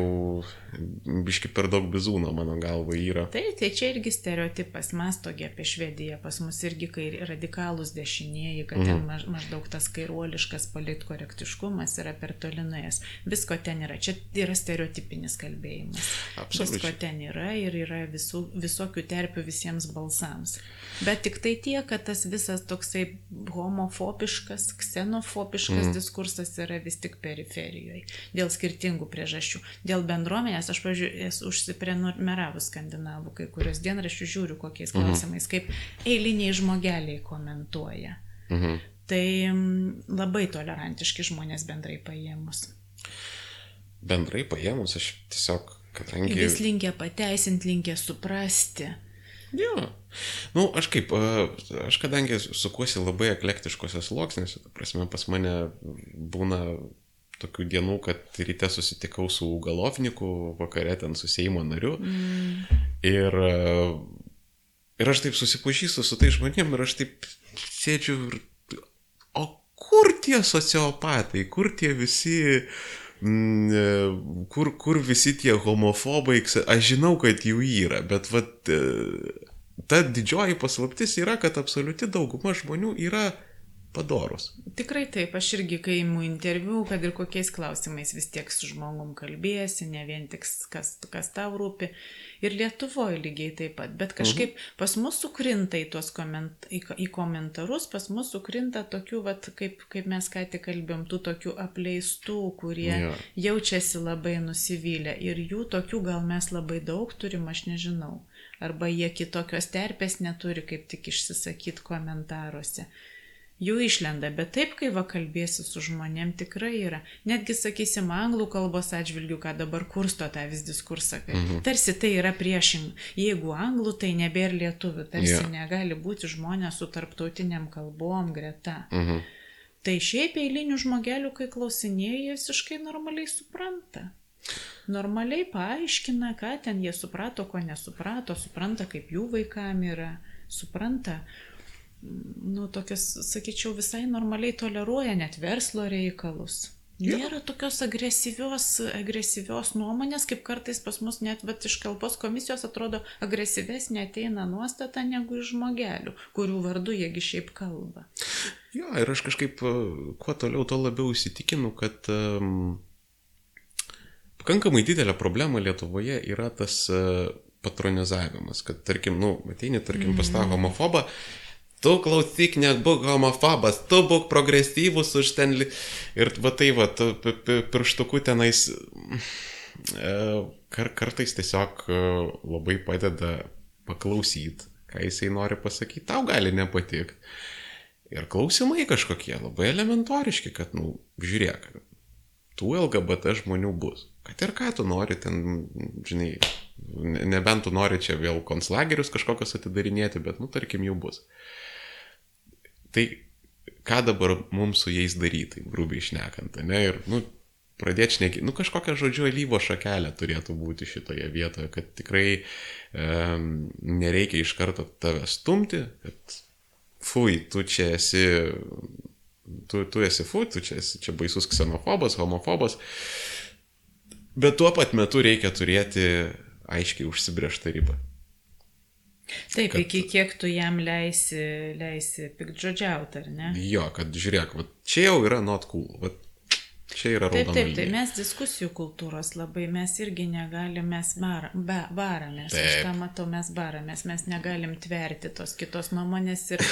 biški per daug bizūno mano galva yra. Tai, tai čia irgi stereotipas, mastogi apie Švediją, pas mus irgi kai radikalus dešinieji, kad mm. ten mhm. maž, maždaug tas kairuoliškas politkorektiškumas yra per tolinuojas. Visko ten yra, čia yra stereotipinis kalbėjimas. Absoliučiai. Visko ten yra ir yra visų, visokių terpių visiems balsams. Bet tik tai tiek, kad tas visas toksai homofobiškas, ksenofobiškas mm. diskursas yra vis tik periferijoje. Dėl skirtingų priežasčių. Dėl bendruomenės aš, pažiūrėjau, esu užsiprenumeravus skandinavų, kai kurios dienraščių žiūriu kokiais mhm. klausimais, kaip eiliniai žmogeliai komentuoja. Mhm. Tai labai tolerantiški žmonės bendrai paėmus. Bendrai paėmus, aš tiesiog, kadangi... Vis linkia pateisinti, linkia suprasti. Jo. Nu, aš kaip, aš kadangi sukuosi labai eklektiškose sluoksnėse, prasme, pas mane būna tokių dienų, kad ryte susitikau su Galovniku, vakare ten su Seimo nariu. Mm. Ir, ir aš taip susipažįstu su tai žmonėm ir aš taip sėdžiu ir... O kur tie sociopatai, kur tie visi... Mm, kur, kur visi tie homofobai, aš žinau, kad jų yra, bet vat, ta didžioji paslaptis yra, kad absoliuti dauguma žmonių yra padorus. Tikrai taip, aš irgi, kai imu interviu, kad ir kokiais klausimais vis tiek su žmogum kalbėsi, ne vien tik kas, kas tau rūpi. Ir Lietuvoje lygiai taip pat. Bet kažkaip mhm. pas mus sukrinta į tuos koment, į, į komentarus, pas mus sukrinta tokių, vat, kaip, kaip mes ką tik kalbėjom, tų tokių apleistų, kurie ja. jaučiasi labai nusivylę. Ir jų tokių gal mes labai daug turim, aš nežinau. Arba jie kitokios terpės neturi, kaip tik išsisakyti komentaruose jų išlenda, bet taip, kai va kalbėsi su žmonėm, tikrai yra. Netgi, sakysim, anglų kalbos atžvilgių, ką dabar kursto tą vis diskursą, kad mhm. tarsi tai yra priešinga. Jeigu anglų, tai nebėra lietuvių, tarsi yeah. negali būti žmonės su tarptautiniam kalbom greta. Mhm. Tai šiaip eilinių žmogelių, kai klausinėjai, visiškai normaliai supranta. Normaliai paaiškina, ką ten jie suprato, ko nesuprato, supranta, kaip jų vaikam yra, supranta, nu, tokias, sakyčiau, visai normaliai toleruoja net verslo reikalus. Nėra tokios agresyvios, agresyvios nuomonės, kaip kartais pas mus net vat, iš kalbos komisijos atrodo agresyvesnė ateina nuostata negu iš žmogelių, kurių vardu jiegi šiaip kalba. Jo, ir aš kažkaip kuo toliau, to labiau įsitikinu, kad um, pakankamai didelė problema Lietuvoje yra tas uh, patronizavimas, kad tarkim, nu, ateini, tarkim, pas tą mhm. homofobą, tu klausyk, nebūk homofobas, tu būk progresyvus už ten. Ir va tai, va, tu pirštuku tenais e, kar, kartais tiesiog e, labai padeda paklausyti, ką jisai nori pasakyti, tau gali nepatikti. Ir klausimai kažkokie labai elementoriški, kad, nu, žiūrėk, tų LGBT žmonių bus. Kad ir ką tu nori ten, žinai, nebent tu nori čia vėl konslagerius kažkokius atidarinėti, bet, nu, tarkim, jų bus. Tai ką dabar mums su jais daryti, grubiai išnekant, ne? Ir, nu, pradėti šnekėti, nu, kažkokią žodžiu alyvo šakelę turėtų būti šitoje vietoje, kad tikrai um, nereikia iš karto tave stumti, kad fui, tu čia esi, tu, tu esi fui, tu čia esi čia baisus ksenofobas, homofobas, bet tuo pat metu reikia turėti aiškiai užsibriežtą ribą. Taip, kad, iki kiek tu jam leisi, leisi pikdžodžiauti, ar ne? Jo, kad žiūrėk, va, čia jau yra not cool. Va, Čia yra raudona. Taip, taip, tai mes diskusijų kultūros labai, mes irgi negalim, mes bar, ba, baramės, taip. aš tą matau, mes baramės, mes negalim tverti tos kitos nuomonės ir,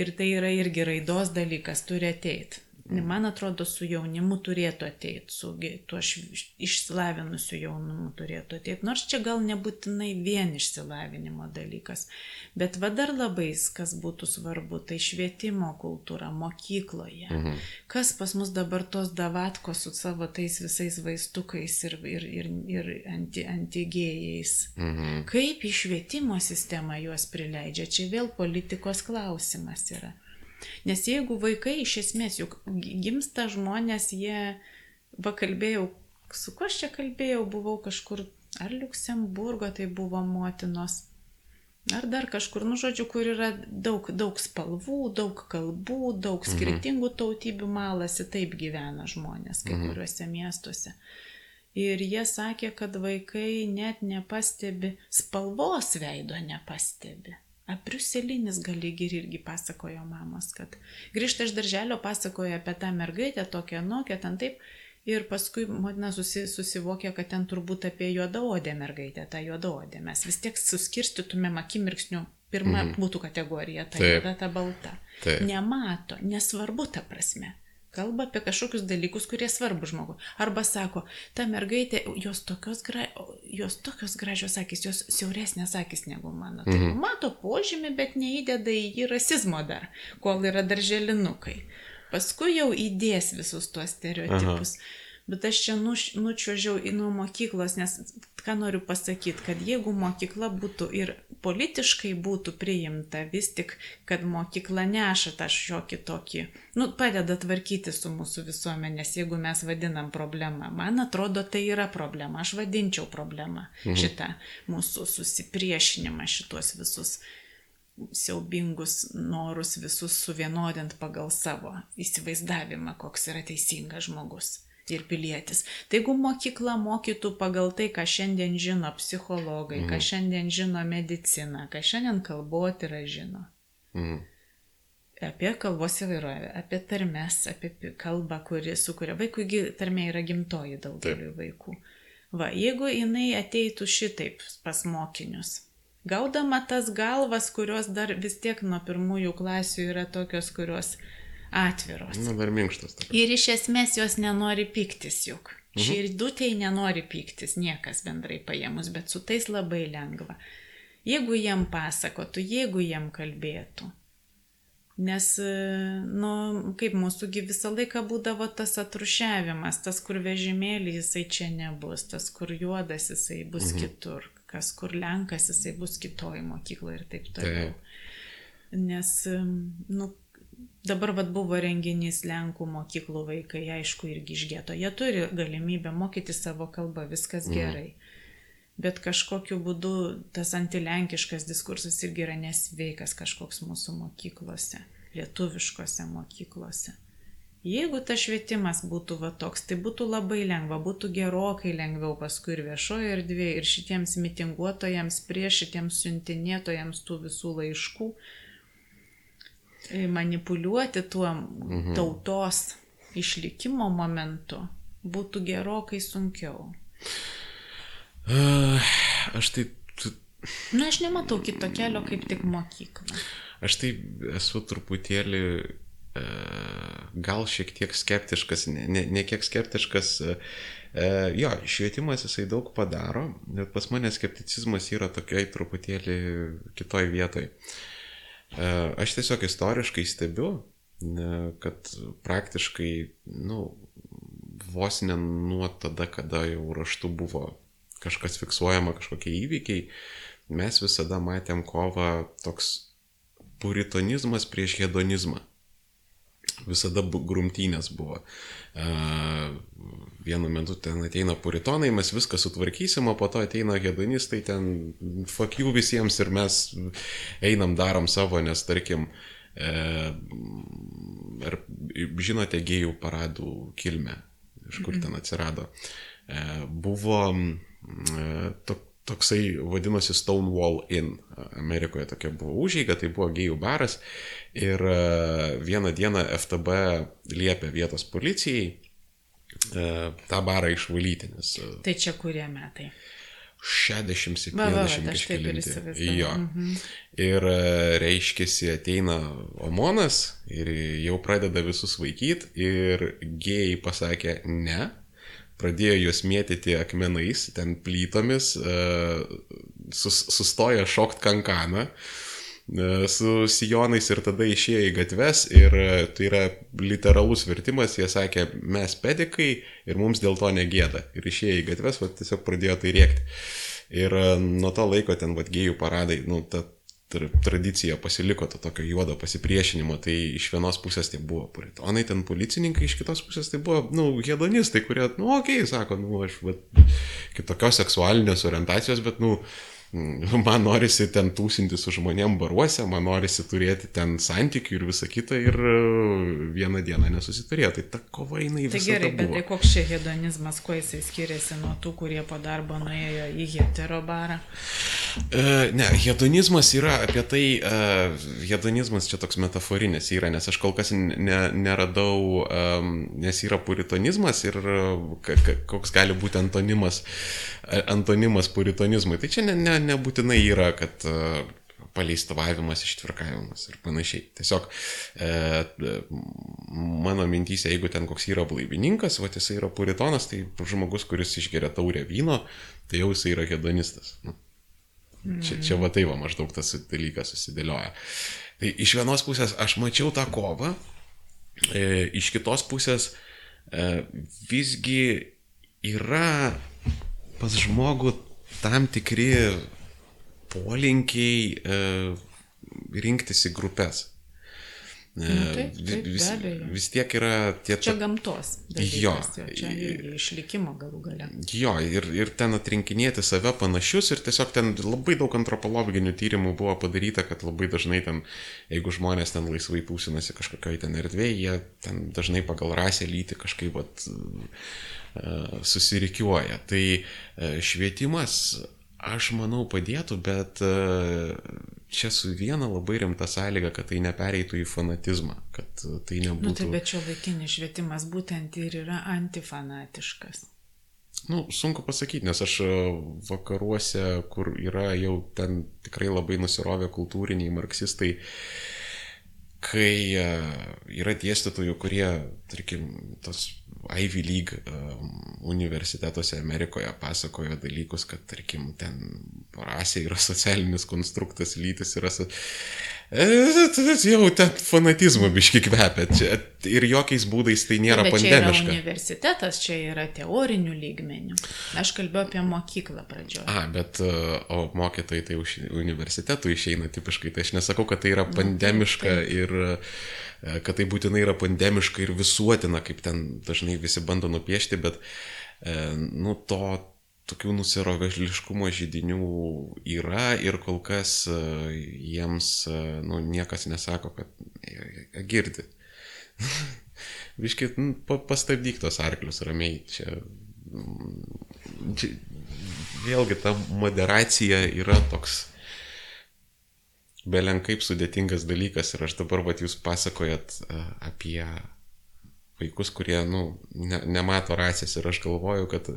ir tai yra irgi raidos dalykas, turi ateiti. Man atrodo, su jaunimu turėtų ateiti, su tuo išsilavinusiu jaunimu turėtų ateiti. Nors čia gal nebūtinai vien išsilavinimo dalykas, bet va dar labai, kas būtų svarbu, tai švietimo kultūra mokykloje. Mhm. Kas pas mus dabar tos davatkos su savo tais visais vaistukais ir, ir, ir, ir anti, antigėjais. Mhm. Kaip į švietimo sistemą juos prileidžia, čia vėl politikos klausimas yra. Nes jeigu vaikai iš esmės, juk gimsta žmonės, jie, va kalbėjau, su kuo aš čia kalbėjau, buvau kažkur, ar Luksemburgo tai buvo motinos, ar dar kažkur, nu žodžiu, kur yra daug, daug spalvų, daug kalbų, daug mhm. skirtingų tautybių malasi, taip gyvena žmonės kai mhm. kuriuose miestuose. Ir jie sakė, kad vaikai net nepastebi, spalvos veido nepastebi. Apriuselinis gal lyg ir irgi pasakojo mamos, kad grįžta iš darželio, pasakoja apie tą mergaitę, tokią nokią, ten taip. Ir paskui motina susi, susivokė, kad ten turbūt apie juodaodę mergaitę, tą juodaodę. Mes vis tiek suskirstytumėm akimirksnių. Pirma mm. būtų kategorija, ta juoda, ta balta. Taip. Nemato, nesvarbu ta prasme kalba apie kažkokius dalykus, kurie svarbu žmogui. Arba sako, ta mergaitė, jos tokios, gra, jos tokios gražios akis, jos siauresnės akis negu mano. Tai mhm. mato požymį, bet neįdeda į jį rasizmo dar, kol yra darželinukai. Paskui jau įdės visus tuos stereotipus. Aha. Bet aš čia nuš, nučiuožiau į nuo mokyklos, nes ką noriu pasakyti, kad jeigu mokykla būtų ir politiškai būtų priimta, vis tik, kad mokykla neša tą šiokį tokį, nu, padeda tvarkyti su mūsų visuomenės, jeigu mes vadinam problemą. Man atrodo, tai yra problema, aš vadinčiau problemą mhm. šitą mūsų susipriešinimą, šitos visus siaubingus norus visus suvienodint pagal savo įsivaizdavimą, koks yra teisingas žmogus ir pilietis. Tai jeigu mokykla mokytų pagal tai, ką šiandien žino psichologai, mm. ką mhm. šiandien žino medicina, ką šiandien kalbotyra žino. Mm. Apie kalbos įvairovę, apie tarmes, apie kalbą, kuri sukuria. Vaikų tarmė yra gimtoji daugeliu vaikų. Va, jeigu jinai ateitų šitaip pas mokinius, gaudama tas galvas, kurios dar vis tiek nuo pirmųjų klasių yra tokios, kurios atviros. Na, dar minkštas. Taip. Ir iš esmės jos nenori piktis juk. Mhm. Širdutėj nenori piktis niekas bendrai paėmus, bet su tais labai lengva. Jeigu jiem pasakotų, jeigu jiem kalbėtų. Nes, nu, kaip mūsųgi visą laiką būdavo tas atrušiavimas, tas, kur vežimėlį jisai čia nebus, tas, kur juodas jisai bus mhm. kitur, kas kur lenkas jisai bus kitoj mokykloje ir taip toliau. Taip. Nes, nu, Dabar vad buvo renginys Lenkų mokyklų vaikai, aišku, irgi išgėto. Jie turi galimybę mokyti savo kalbą, viskas mhm. gerai. Mm. Bet kažkokiu būdu tas antilenkiškas diskursas irgi yra nesveikas kažkoks mūsų mokyklose, lietuviškose mokyklose. Jeigu tas švietimas būtų va toks, tai būtų labai lengva, būtų gerokai lengviau paskui ir viešoje erdvėje, ir šitiems mitinguotojams, prieš šitiems siuntinėtojams tų visų laiškų, manipuliuoti tuo mhm. tautos išlikimo momentu būtų gerokai sunkiau. Uh, aš tai... Na, aš nematau kito kelio kaip tik mokykla. Aš tai esu truputėlį uh, gal šiek tiek skeptiškas, ne, ne, kiek skeptiškas. Uh, jo, švietimas jisai daug padaro, bet pas mane skepticizmas yra tokiai truputėlį kitoj vietoj. Uh, E, aš tiesiog istoriškai stebiu, kad praktiškai, nu, vos ne nuo tada, kada jau raštu buvo kažkas fiksuojama, kažkokie įvykiai, mes visada matėm kovą toks puritonizmas prieš hedonizmą visada grumtynės buvo. Vienu metu ten ateina puritonai, mes viską sutvarkysim, o po to ateina hedonistai, ten fuck you visiems ir mes einam, darom savo, nes tarkim, uh, ar žinote gėjų paradų kilmę, iš kur ten atsirado. Uh, buvo uh, to, toksai vadinosi Stonewall Inn. Amerikoje tokia buvo užėga, tai buvo gėjų baras. Ir e, vieną dieną FTB liepė vietos policijai e, tą barą išvalyti. Nes, e, tai čia kurie metai? 60-70 kažkelinti. Jo. Mhm. Ir reiškiasi ateina Omonas ir jau pradeda visus vaikyti ir gėjai pasakė ne, pradėjo juos mėtyti akmenais, ten plytomis, e, sus, sustoja šokt kankaną e, su sijonais ir tada išėjo į gatves ir e, tai yra literalus vertimas, jie sakė, mes pedikai ir mums dėl to negėda. Ir išėjo į gatves, va tiesiog pradėjo tai rėkti. Ir nuo to laiko ten, va, gėjų paradai, nu, ta tradicija pasiliko to tokio juodo pasipriešinimo, tai iš vienos pusės tai buvo puritonai, ten policininkai, iš kitos pusės tai buvo, na, nu, hedonistai, kurie, nu, okei, okay, sako, nu, aš, bet kitokios seksualinės orientacijos, bet, nu, man norisi ten tūsinti su žmonėm baruose, man norisi turėti ten santykių ir visą kitą ir e, vieną dieną nesusiturėjo. Tai ta kova eina į visą. Tai gerai, bet tai koks čia hedonizmas, kuo jisai skiriasi nuo tų, kurie po darbo nuėjo į hetero barą? Uh, ne, hedonizmas yra apie tai, uh, hedonizmas čia toks metaforinis yra, nes aš kol kas ne, neradau, um, nes yra puritonizmas ir uh, koks gali būti antonimas, antonimas puritonizmui. Tai čia ne, ne, nebūtinai yra, kad e, paleistovavimas, ištvirkavimas ir panašiai. Tiesiog e, mano mintys, jeigu ten koks yra blaivininkas, va jisai yra puritonas, tai žmogus, kuris išgeria taurę vyno, tai jau jisai yra hedonistas. Nu. Čia, čia va tai va maždaug tas dalykas susidėlioja. Tai iš vienos pusės aš mačiau tą kovą, e, iš kitos pusės e, visgi yra pas žmogų tam tikri polinkiai e, rinktis į grupės. Nu, taip, taip, vis, vis tiek yra tie... Čia gamtos. Dalykas, jo. jo. Čia išlikimo galų gale. Jo, ir, ir ten atrinkinėti save panašius ir tiesiog ten labai daug antropologinių tyrimų buvo padaryta, kad labai dažnai ten, jeigu žmonės ten laisvai tūsinasi kažkokioje ten erdvėje, jie ten dažnai pagal rasę lyti kažkaip vat, susirikiuoja. Tai e, švietimas aš manau padėtų, bet e, čia su viena labai rimta sąlyga, kad tai nepereitų į fanatizmą, kad tai nebūtų... Nu, tai bet šio laikinis švietimas būtent ir yra antifanatiškas. Nu, sunku pasakyti, nes aš e, vakaruose, kur yra jau ten tikrai labai nusirovę kultūriniai marksistai, kai yra dėstytojų, kurie, tarkim, tos Ivy League universitetuose Amerikoje pasakojo dalykus, kad, tarkim, ten rasė yra socialinis konstruktas, lytis yra... So... E, jau ten fanatizmo biški kvepia. Čia, ir jokiais būdais tai nėra Bet pandemiška. Čia yra universitetas, čia yra teorinių lygmenių. Aš kalbėjau apie mokyklą pradžioje. A, bet e, o mokytojai tai už universitetų išeina tipiškai. Tai aš nesakau, kad tai yra pandemiška nu, tai, tai. ir kad tai būtinai yra pandemiška ir visuotina, kaip ten dažnai visi bando nupiešti, bet e, nu, to tokių nusirovėžliškumo žydinių yra ir kol kas e, jiems nu, niekas nesako, kad girdi. Viškit, nu, pastabdyk tos arklius ramiai. Čia, čia vėlgi ta moderacija yra toks belenkaip sudėtingas dalykas ir aš dabar, vat, jūs pasakojat e, apie vaikus, kurie, nu, ne, nemato rasės ir aš galvoju, kad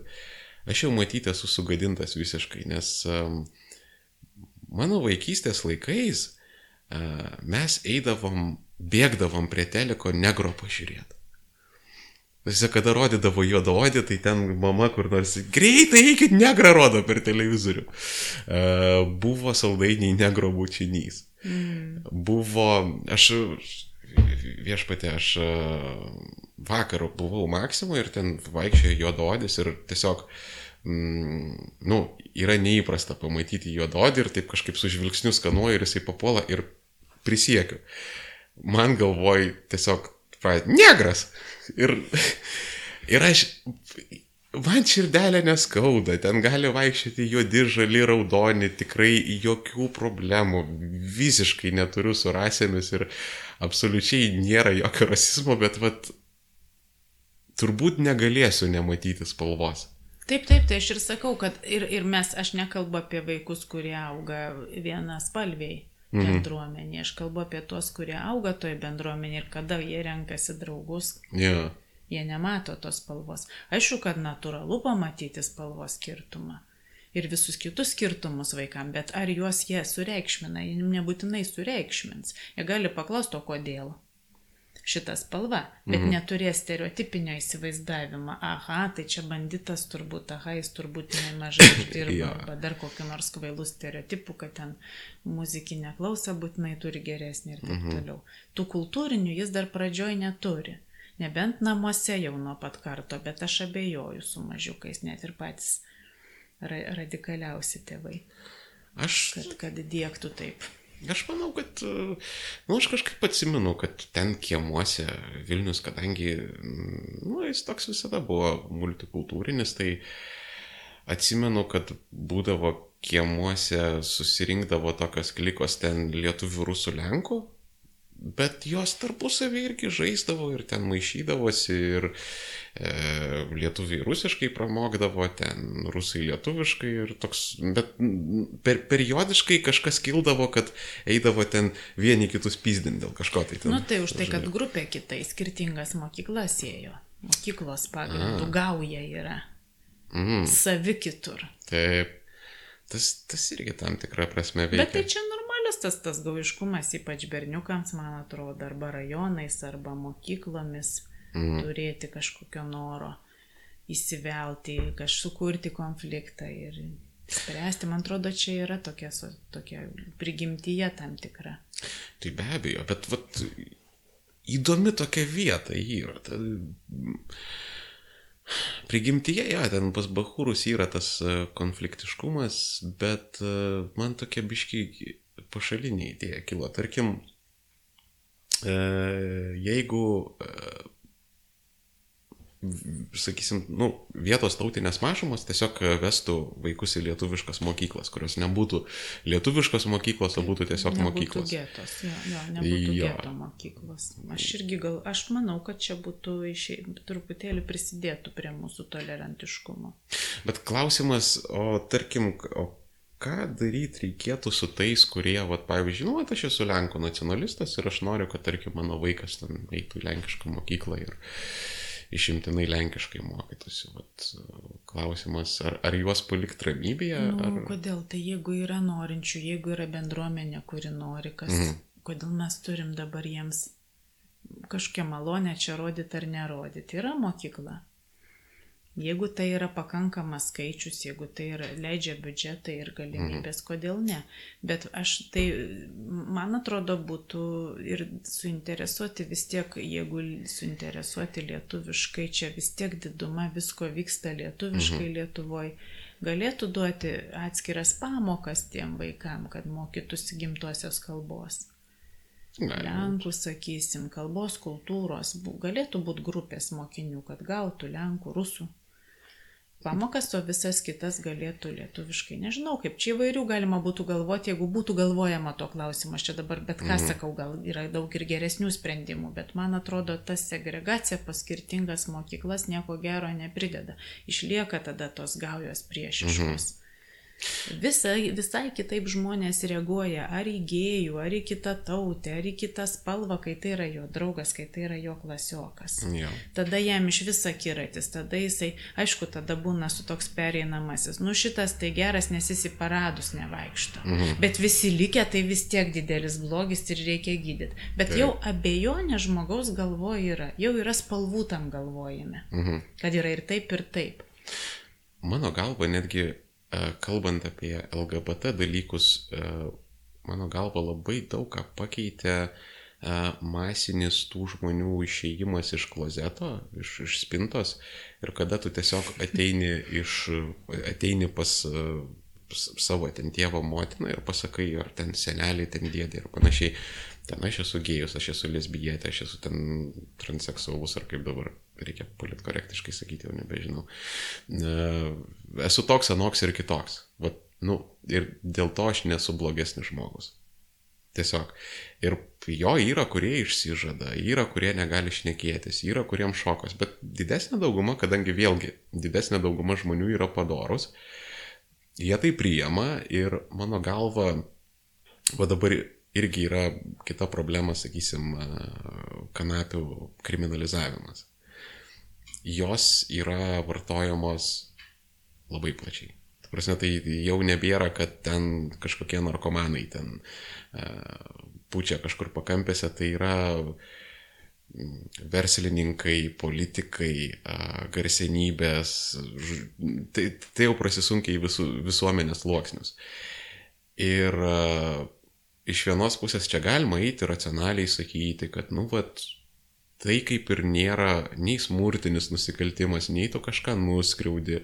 aš jau matyti esu sugadintas visiškai, nes mano vaikystės laikais uh, mes eidavom, bėgdavom prie teliko negro pažiūrėti. Tiesiog, kada rodydavo juodaodį, tai ten mama kur nors greitai eikit negrą rodo per televizorių. Uh, buvo saldainiai negro bučinys. Mm. Buvo, aš viešpatė, aš vakar buvau Maksimo ir ten vaikščiojo juodaodis ir tiesiog, mm, nu, yra neįprasta pamatyti juodaodį ir taip kažkaip su žvilgsniu skanuoju ir jisai papuola ir prisiekiu. Man galvoj tiesiog, negras. Ir, ir aš, man širdelė neskauda, ten gali vaikščioti juodi, žali, raudoni, tikrai jokių problemų, visiškai neturiu su rasėmis ir absoliučiai nėra jokio rasizmo, bet vat turbūt negalėsiu nematyti spalvos. Taip, taip, tai aš ir sakau, kad ir, ir mes, aš nekalbu apie vaikus, kurie auga vieną spalviai mhm. bendruomenė, aš kalbu apie tuos, kurie auga toj bendruomenė ir kada jie renkasi draugus. Yeah. Jie nemato tos spalvos. Aišku, kad natūralu pamatyti spalvos skirtumą ir visus kitus skirtumus vaikam, bet ar juos jie sureikšmina, jie nebūtinai sureikšmins. Jie gali paklausti, o kodėl šitą spalvą, bet mhm. neturės stereotipinio įsivaizdavimo. Aha, tai čia banditas turbūt, aha, jis turbūt nemažai uždirba, ja. arba dar kokiu nors kvailų stereotipų, kad ten muzikinė klausa būtinai turi geresnį ir taip mhm. toliau. Tų kultūrinių jis dar pradžioj neturi. Nebent namuose jau nuo pat karto, bet aš abejoju su mažiukais, net ir patys ra radikaliausi tėvai. Aš. Kad, kad dėktų taip. Aš manau, kad, nu, aš kažkaip atsimenu, kad ten kiemuose Vilnius, kadangi, nu, jis toks visada buvo multikultūrinis, tai atsimenu, kad būdavo kiemuose susirinkdavo tokios klikos ten lietuvių, rusų, lenkų, bet jos tarpusavį irgi žaisdavo ir ten maišydavosi ir e, lietuviai rusiškai pramogdavo, ten rusai lietuviškai ir toks, bet per, periodiškai kažkas kildavo, kad eidavo ten vieni kitus pyzdinti dėl kažko tai. Ten, Na nu, tai už tai, kad grupė kitai skirtingas mokyklas ėjo, mokyklos pagrindų gauja yra. Mm. Savi kitur. Taip. Tas, tas irgi tam tikrą prasme veikia. Bet tai čia normalus tas, tas gauiškumas, ypač berniukams, man atrodo, arba rajonais, arba mokyklomis mm. turėti kažkokio noro įsivelti, kažkaip sukurti konfliktą ir spręsti. Man atrodo, čia yra tokia, tokia prigimtyje tam tikra. Tai be abejo, bet vat, įdomi tokia vieta yra. Ta, Prigimtyje, ja, ten pas Bahūrus yra tas e, konfliktiškumas, bet e, man tokia biškiai pašalinė idėja kilo. Tarkim, e, jeigu sakysim, nu, vietos tautinės mažumos tiesiog vestų vaikus į lietuviškas mokyklas, kurios nebūtų lietuviškos mokyklos, o būtų tiesiog nebūtų mokyklos. Getos, jo, jo, nebūtų jo. geto mokyklos. Aš irgi gal, aš manau, kad čia būtų išė, truputėlį prisidėtų prie mūsų tolerantiškumo. Bet klausimas, o tarkim, o ką daryti reikėtų su tais, kurie, vat, pavyzdžiui, nu, vat, aš esu Lenkų nacionalistas ir aš noriu, kad, tarkim, mano vaikas ten eitų į Lenkišką mokyklą ir išimtinai lenkiškai mokytųsi. Vat, klausimas, ar, ar juos palikti ramybėje? Nu, ar... Kodėl? Tai jeigu yra norinčių, jeigu yra bendruomenė, kuri nori, kas, mm. kodėl mes turim dabar jiems kažkokią malonę čia rodyti ar nerodyti? Yra mokykla. Jeigu tai yra pakankamas skaičius, jeigu tai yra, leidžia biudžetai ir galimybės, mhm. kodėl ne. Bet aš tai, man atrodo, būtų ir suinteresuoti vis tiek, jeigu suinteresuoti lietuviškai, čia vis tiek diduma visko vyksta lietuviškai mhm. Lietuvoje, galėtų duoti atskiras pamokas tiem vaikam, kad mokytųsi gimtosios kalbos. Lenkų, sakysim, kalbos kultūros, galėtų būti grupės mokinių, kad gautų lenkų, rusų pamokas, o visas kitas galėtų lietuviškai. Nežinau, kaip čia įvairių galima būtų galvoti, jeigu būtų galvojama to klausimo. Aš čia dabar bet ką mm. sakau, gal yra daug ir geresnių sprendimų, bet man atrodo, ta segregacija pas skirtingas mokyklas nieko gero neprideda. Išlieka tada tos gaujos priešiškos. Mm. Visai, visai kitaip žmonės reaguoja ar į gėjų, ar į kitą tautę, ar į kitą spalvą, kai tai yra jo draugas, kai tai yra jo klasiokas. Jau. Tada jam iš visą kiratis, tada jisai, aišku, tada būna su toks pereinamasis. Nu šitas tai geras, nes jis į paradus nevaikšto. Mhm. Bet visi likę tai vis tiek didelis blogis ir reikia gydyti. Bet Taip. jau abejonė žmogaus galvoje yra, jau yra spalvų tam galvojime. Mhm. Kad yra ir taip, ir taip. Mano galva netgi kalbant apie LGBT dalykus, e, mano galva labai daug ką pakeitė e, masinis tų žmonių išėjimas iš klozeto, iš, iš spintos ir kada tu tiesiog ateini, iš, ateini pas savo ten tėvo motiną ir pasakai, ar ten senelį, ten dėdį ir panašiai, ten aš esu gėjus, aš esu lesbijėtė, aš esu ten transseksualus ar kaip dabar reikia politkorektiškai sakyti, jau nebežinau. Esu toks, anoks ir kitoks. Vat, nu, ir dėl to aš nesu blogesnis žmogus. Tiesiog. Ir jo yra, kurie išsižada, yra, kurie negali šnekėtis, yra, kuriems šokas, bet didesnė dauguma, kadangi vėlgi didesnė dauguma žmonių yra padorus, jie tai priema ir mano galva, va dabar irgi yra kita problema, sakysim, kanapių kriminalizavimas. Jos yra vartojamos labai plačiai. Prasme, tai jau nebėra, kad ten kažkokie narkomanai ten uh, pučia kažkur pakampėse, tai yra verslininkai, politikai, uh, garsenybės, tai, tai jau prasisunkia į visų, visuomenės sluoksnius. Ir uh, iš vienos pusės čia galima eiti racionaliai sakyti, kad, nu, vat, tai kaip ir nėra nei smurtinis nusikaltimas, nei tu kažką nuskriaudi.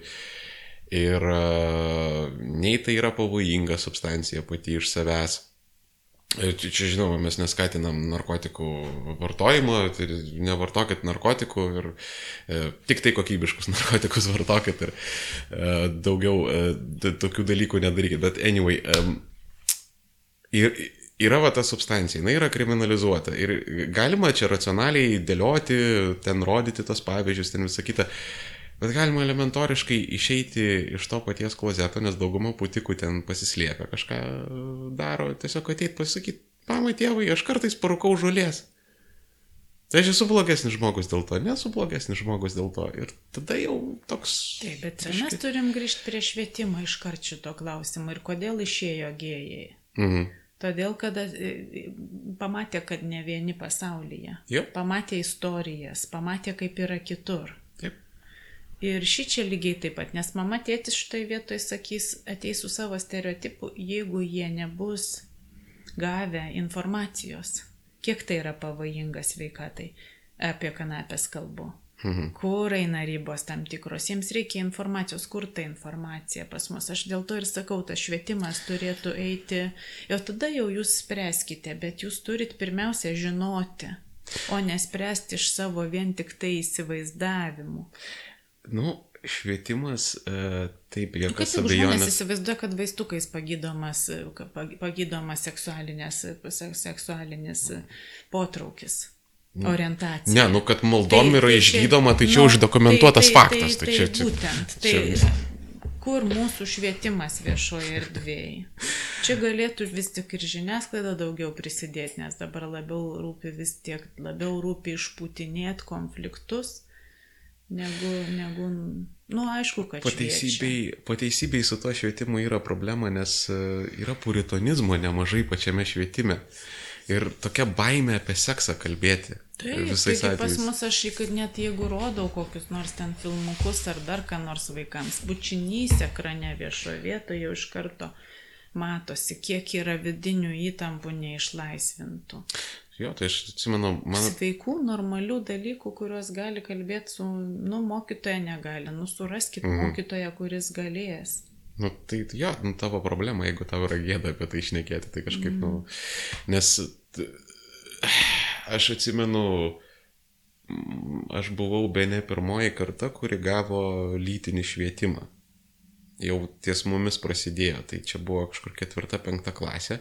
Ir uh, nei tai yra pavojinga substancija pati iš savęs. Ir čia, čia žinoma, mes neskatinam narkotikų vartojimo, tai nevartokit narkotikų ir e, tik tai kokybiškus narkotikus vartokit ir e, daugiau e, tokių dalykų nedarykit. Bet anyway, e, ir, yra va ta substancija, jinai yra kriminalizuota ir galima čia racionaliai dėlioti, ten rodyti tos pavyzdžius, ten visą kitą. Bet galima elementoriškai išeiti iš to paties klozeto, nes dauguma putikų ten pasislėpia, kažką daro, tiesiog ateit pasakyti, mamai tėvai, aš kartais parūkau žolės. Tai aš esu blogesnis žmogus dėl to, nesu blogesnis žmogus dėl to. Ir tada jau toks... Taip, bet kažkaip... mes turim grįžti prie švietimo iš karto šito klausimo ir kodėl išėjo gėjai. Mhm. Todėl, kad e, pamatė, kad ne vieni pasaulyje. Jo. Pamatė istorijas, pamatė, kaip yra kitur. Ir ši čia lygiai taip pat, nes mama tėtis štai vietoj sakys, ateis su savo stereotipu, jeigu jie nebus gavę informacijos, kiek tai yra pavojinga sveikatai, apie kanapės kalbu. Mhm. Kur eina ribos tam tikros, jiems reikia informacijos, kur ta informacija pas mus. Aš dėl to ir sakau, tas švietimas turėtų eiti, jau tada jau jūs spręskite, bet jūs turit pirmiausia žinoti, o nespręsti iš savo vien tik tai įsivaizdavimų. Nu, švietimas, e, taip, jokios abejonės. Žmonės įsivaizduoja, kad vaistukais pagydomas, pagydomas seksualinės, seksualinis potraukis. Nu, orientacija. Ne, nu, kad maldom tai, yra tai, išgydoma, tai čia nu, uždokumentuotas tai, tai, faktas. Tai, tai, tai, tai būtent. Tai, čia... kur mūsų švietimas viešoje erdvėje. Čia galėtų vis tik ir žiniasklaida daugiau prisidėti, nes dabar labiau rūpi vis tiek, labiau rūpi išputinėti konfliktus negu, negu nu aišku, kad pateisybei, pateisybei su to švietimu yra problema, nes e, yra puritonizmo nemažai pačiame švietime. Ir tokia baime apie seksą kalbėti. Taip, visais atvejais. Pas mus aš, kad net jeigu rodau kokius nors ten filmukus ar dar ką nors vaikams, bučinys ekrane viešoje vietoje jau iš karto matosi, kiek yra vidinių įtampų neišlaisvintų. Jo, tai aš atsimenu, mano... Sveikų, normalių dalykų, kuriuos gali kalbėti su, nu, mokytoja negali, nu, suraskit mhm. mokytoją, kuris galės. Nu, tai jo, nu, tavo problema, jeigu tau yra gėda apie tai išnekėti, tai kažkaip, nu, mhm. nu, nes aš atsimenu, aš buvau be ne pirmoji karta, kuri gavo lytinį švietimą. Jau ties mumis prasidėjo, tai čia buvo kažkur ketvirta, penkta klasė.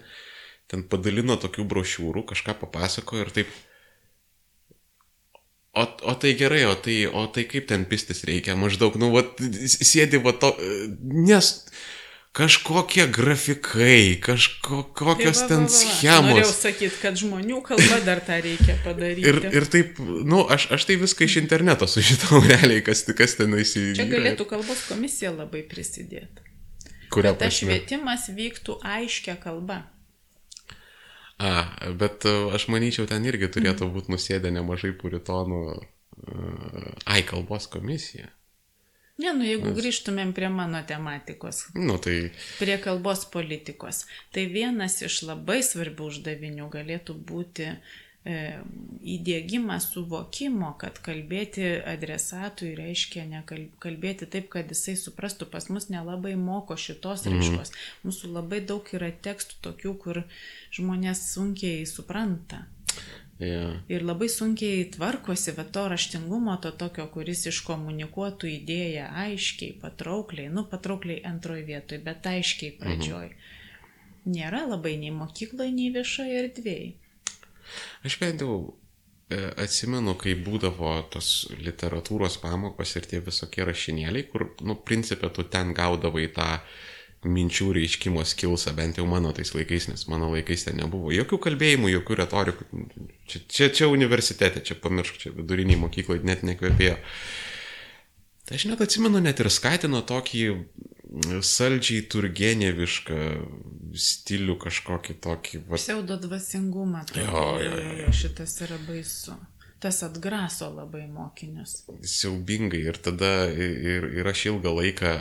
Ten padalino tokių brošiūrų, kažką papasakojo ir taip. O, o tai gerai, o tai, o tai kaip ten pistis reikia, maždaug, nu, va, sėdi, va, to, nes kažkokie grafikai, kažkokios tai va, ten va, va, schemos. Norėjau sakyti, kad žmonių kalba dar tą reikia padaryti. ir, ir taip, nu, aš, aš tai viską iš interneto sužinau realiai, kas, kas ten įsivyksta. Čia galėtų kalbos komisija labai prisidėti. Kuria prasme? Tas švietimas vyktų aiškia kalba. A, bet e, aš manyčiau, ten irgi turėtų būti nusėdę nemažai puritonų. Uh, ai, kalbos komisija. Ne, nu jeigu Nes... grįžtumėm prie mano tematikos. Nu, tai... Prie kalbos politikos. Tai vienas iš labai svarbių uždavinių galėtų būti E, įdėgymas suvokimo, kad kalbėti adresatui reiškia nekalbėti taip, kad jisai suprastų, pas mus nelabai moko šitos mhm. raiškos. Mm. Mūsų labai daug yra tekstų tokių, kur žmonės sunkiai supranta. Yeah. Ir labai sunkiai tvarkosi, bet to raštingumo, to tokio, kuris iškomunikuotų idėją aiškiai, patraukliai, nu patraukliai antroji vietoje, bet aiškiai pradžioj. Mm -hmm. nėra labai nei mokykloje, nei viešoje erdvėje. Aš bent jau e, atsimenu, kai būdavo tos literatūros pamokos ir tie visokie rašinėliai, kur, nu, principė, tu ten gaudavai tą minčių reiškimo skilsą, bent jau mano tais laikais, nes mano laikais ten nebuvo jokių kalbėjimų, jokių retorikų. Čia, čia, čia universitete, čia pamiršk, čia viduriniai mokykloje net nekvėpėjo. Tai aš net atsimenu, net ir skatino tokį saldžiai turgenievišką stilių kažkokį tokį. Va... Pseudo dvasingumą. Jo, jo, jo. Šitas yra baisu tas atgraso labai mokinius. Siaubingai ir tada ir, ir aš ilgą laiką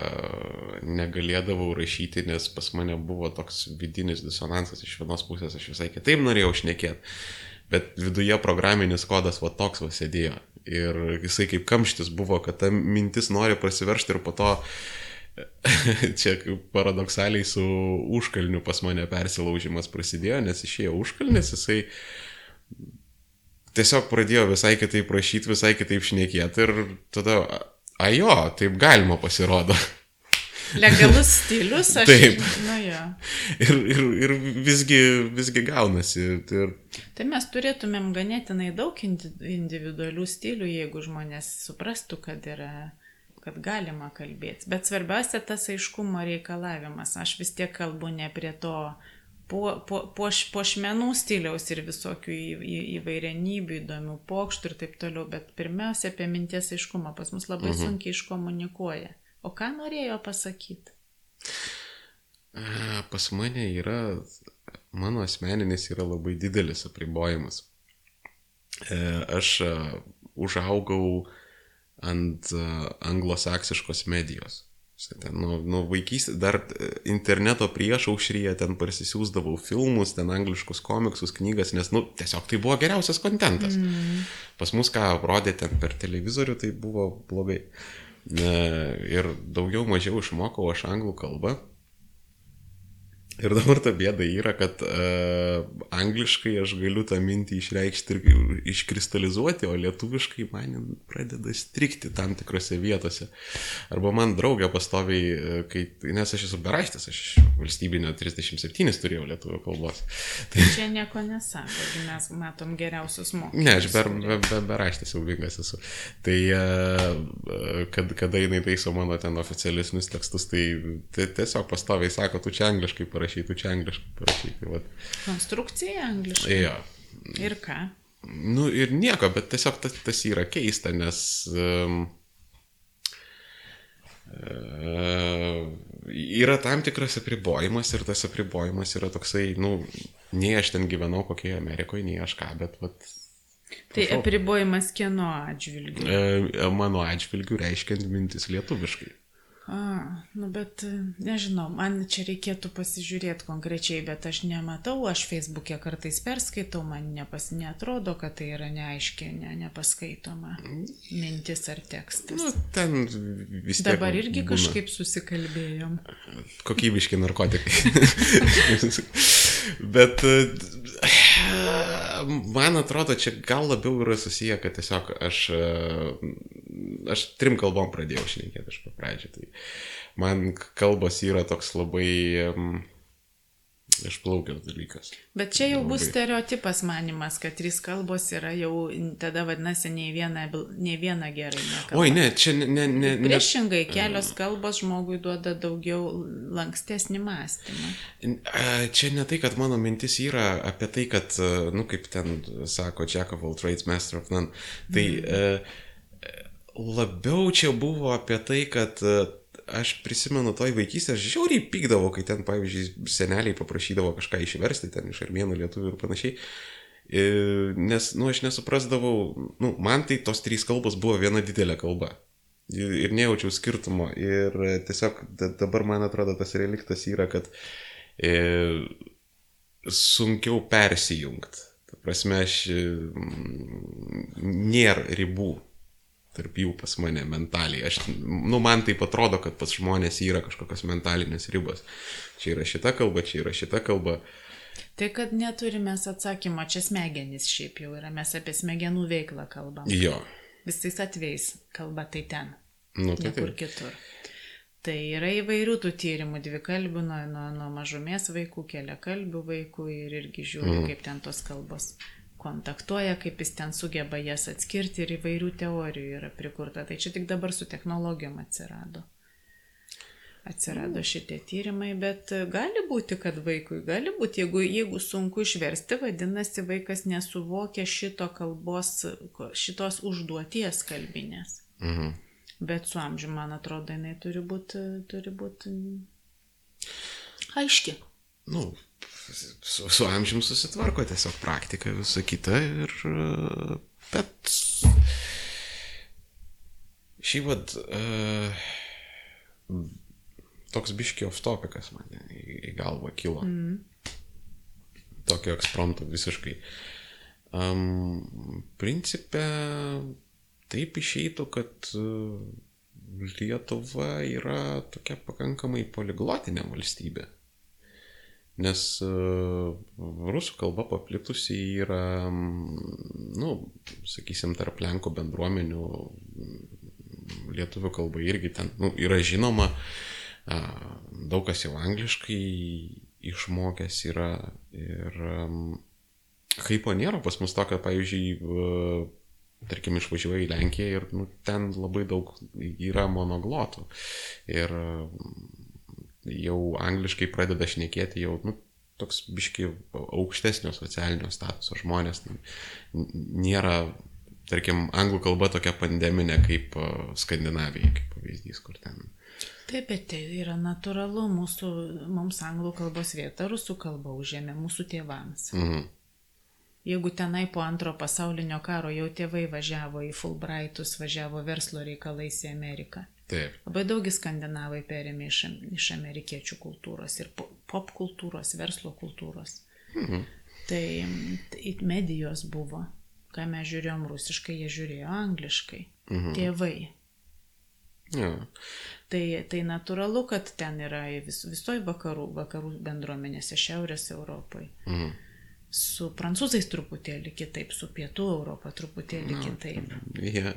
negalėdavau rašyti, nes pas mane buvo toks vidinis disonansas iš vienos pusės, aš visai kitaip norėjau šnekėti, bet viduje programinis kodas va toks va sėdėjo. Ir jisai kaip kamštis buvo, kad ta mintis nori prasiveršti ir po to čia paradoksaliai su užkalniu pas mane persilaužimas prasidėjo, nes išėjo užkalnis, jisai tiesiog pradėjo visai kitaip rašyti, visai kitaip šnekėti ir tada, a jo, taip galima pasirodo. Legalus stilius, aš. Taip. Na jo. Ir, ir, ir visgi, visgi gaunasi. Ir... Tai mes turėtumėm ganėtinai daug individualių stilių, jeigu žmonės suprastų, kad yra kad galima kalbėti. Bet svarbiausia tas aiškumo reikalavimas. Aš vis tiek kalbu ne prie to po, po, poš, pošmenų stiliaus ir visokių į, įvairianybių, įdomių pokštų ir taip toliau, bet pirmiausia apie minties aiškumą pas mus labai mhm. sunkiai iškomunikuoja. O ką norėjo pasakyti? Pas mane yra, mano asmeninis yra labai didelis apribojimas. E, aš užaugau ant anglosaksiškos medijos. Ten, nuo, nuo vaikystės, dar e, interneto prieš aušryje ten parsisiųsdavau filmus, ten angliškus komiksus, knygas, nes, nu, tiesiog tai buvo geriausias kontentas. Mm. Pas mus ką rodė ten per televizorių, tai buvo blogai. Ir daugiau mažiau išmokau aš anglų kalbą. Ir dabar ta bėda yra, kad uh, angliškai aš galiu tą mintį išreikšti ir iškristalizuoti, o lietuviškai man pradeda strikti tam tikrose vietose. Arba man draugė pastoviai, e, kai, nes aš esu beraštis, aš valstybinio 37 turėjau lietuvių kalbos. Tai čia nieko nesako, mes matom geriausius mokymus. Ne, aš ber, be, be, beraštis siaubingas esu. Tai uh, kad, kada jinai taiso mano ten oficialisnius tekstus, tai, tai tiesiog pastoviai sako, tu čia angliškai parašai parašytų, čia angliškai parašytų. Vat. Konstrukcija angliškai. Jo. Ir ką? Nu ir nieko, bet tiesiog tas, tas yra keista, nes um, uh, yra tam tikras apribojimas ir tas apribojimas yra toksai, nu, nei aš ten gyvenau kokioje Amerikoje, nei aš ką, bet vat, Tai apribojimas kieno atžvilgiu? E, mano atžvilgiu reiškiant mintis lietuviškai. A, nu bet nežinau, man čia reikėtų pasižiūrėti konkrečiai, bet aš nematau, aš Facebook'e kartais perskaitau, man nepas, netrodo, kad tai yra neaiškiai, ne, nepaskaitoma mintis ar tekstas. Nu, ten vis tiek. Dabar irgi būna. kažkaip susikalbėjom. Kokybiški narkotikai. bet man atrodo, čia gal labiau yra susiję, kad tiesiog aš, aš trim kalbom pradėjau šnekėti iš pradžio. Tai man kalbos yra toks labai išplaukęs dalykas. Bet čia jau bus stereotipas manimas, kad trys kalbos yra jau, tada vadinasi, nei viena, nei viena gerai. Nekalba. Oi, ne, čia ne. ne, ne Priešingai, kelios kalbos žmogui duoda daugiau lankstesnį mąstymą. Čia ne tai, kad mano mintis yra apie tai, kad, nu, kaip ten sako Jack of all trades, master of none. Tai mm. labiau čia buvo apie tai, kad aš prisimenu toj vaikystėje, aš žiauriai pykdavau, kai ten, pavyzdžiui, seneliai paprašydavo kažką išversti ten iš armėnų lietuvių ir panašiai. Nes, nu, aš nesuprasdavau, nu, man tai tos trys kalbos buvo viena didelė kalba. Ir nejaučiau skirtumo. Ir tiesiog dabar, man atrodo, tas reliktas yra, kad e, sunkiau persijungti. Prasme, aš nėra ribų tarp jų pas mane mentaliai. Aš, nu, man tai atrodo, kad pas žmonės yra kažkokios mentalinės ribos. Čia yra šita kalba, čia yra šita kalba. Tai kad neturime atsakymo, čia smegenys šiaip jau yra, mes apie smegenų veiklą kalbam. Jo. Visais atvejais kalba tai ten. Nu, tai kur kitur. Tai yra įvairių tų tyrimų, dvikalbių, nuo, nuo, nuo mažumės vaikų, keliakalbių vaikų ir irgi žiūri, mm. kaip ten tos kalbos kontaktuoja, kaip jis ten sugeba jas atskirti ir įvairių teorijų yra prikurta. Tai čia tik dabar su technologijom atsirado. Atsirado mm. šitie tyrimai, bet gali būti, kad vaikui, gali būti, jeigu, jeigu sunku išversti, vadinasi, vaikas nesuvokia šito kalbos, šitos užduoties kalbinės. Mhm. Bet su amžiu, man atrodo, jinai turi būti, turi būti aiški. Nu, su, su amžium susitvarko tiesiog praktika, visa kita ir... Bet... Šį vad... Uh, toks biški off topikas man į, į galvą kilo. Mm. Tokio eksprompto visiškai. Um, principė, taip išeitų, kad e, Lietuva yra tokia pakankamai poliglotinė valstybė. Nes uh, rusų kalba paplitusi yra, nu, sakysim, tarp Lenkų bendruomenių, lietuvių kalba irgi ten nu, yra žinoma, daug kas jau angliškai išmokęs yra ir um, kaip nėra pas mus tokio, pavyzdžiui, uh, tarkim, išvažiuoja į Lenkiją ir nu, ten labai daug yra monoglotų. Ir jau angliškai pradeda šnekėti jau nu, toks biški aukštesnio socialinio statuso žmonės. Nėra, tarkim, anglų kalba tokia pandeminė kaip Skandinavija, kaip pavyzdys, kur ten. Taip, bet tai yra natūralu, mūsų, mums anglų kalbos vieta rusų kalba užėmė mūsų tėvams. Mhm. Jeigu tenai po antro pasaulinio karo jau tėvai važiavo į Fulbrightus, važiavo verslo reikalais į Ameriką. Taip. Labai daugi skandinavai perėmė iš, iš amerikiečių kultūros ir pop kultūros, verslo kultūros. Mhm. Tai, tai medijos buvo. Ką mes žiūrėjom rusiškai, jie žiūrėjo angliškai. Mhm. Tėvai. Ja. Tai, tai natūralu, kad ten yra vis, visoji vakarų, vakarų bendruomenėse, Šiaurės Europoje. Mhm su prancūzais truputėlį kitaip, su pietų Europą truputėlį no, kitaip. Yeah.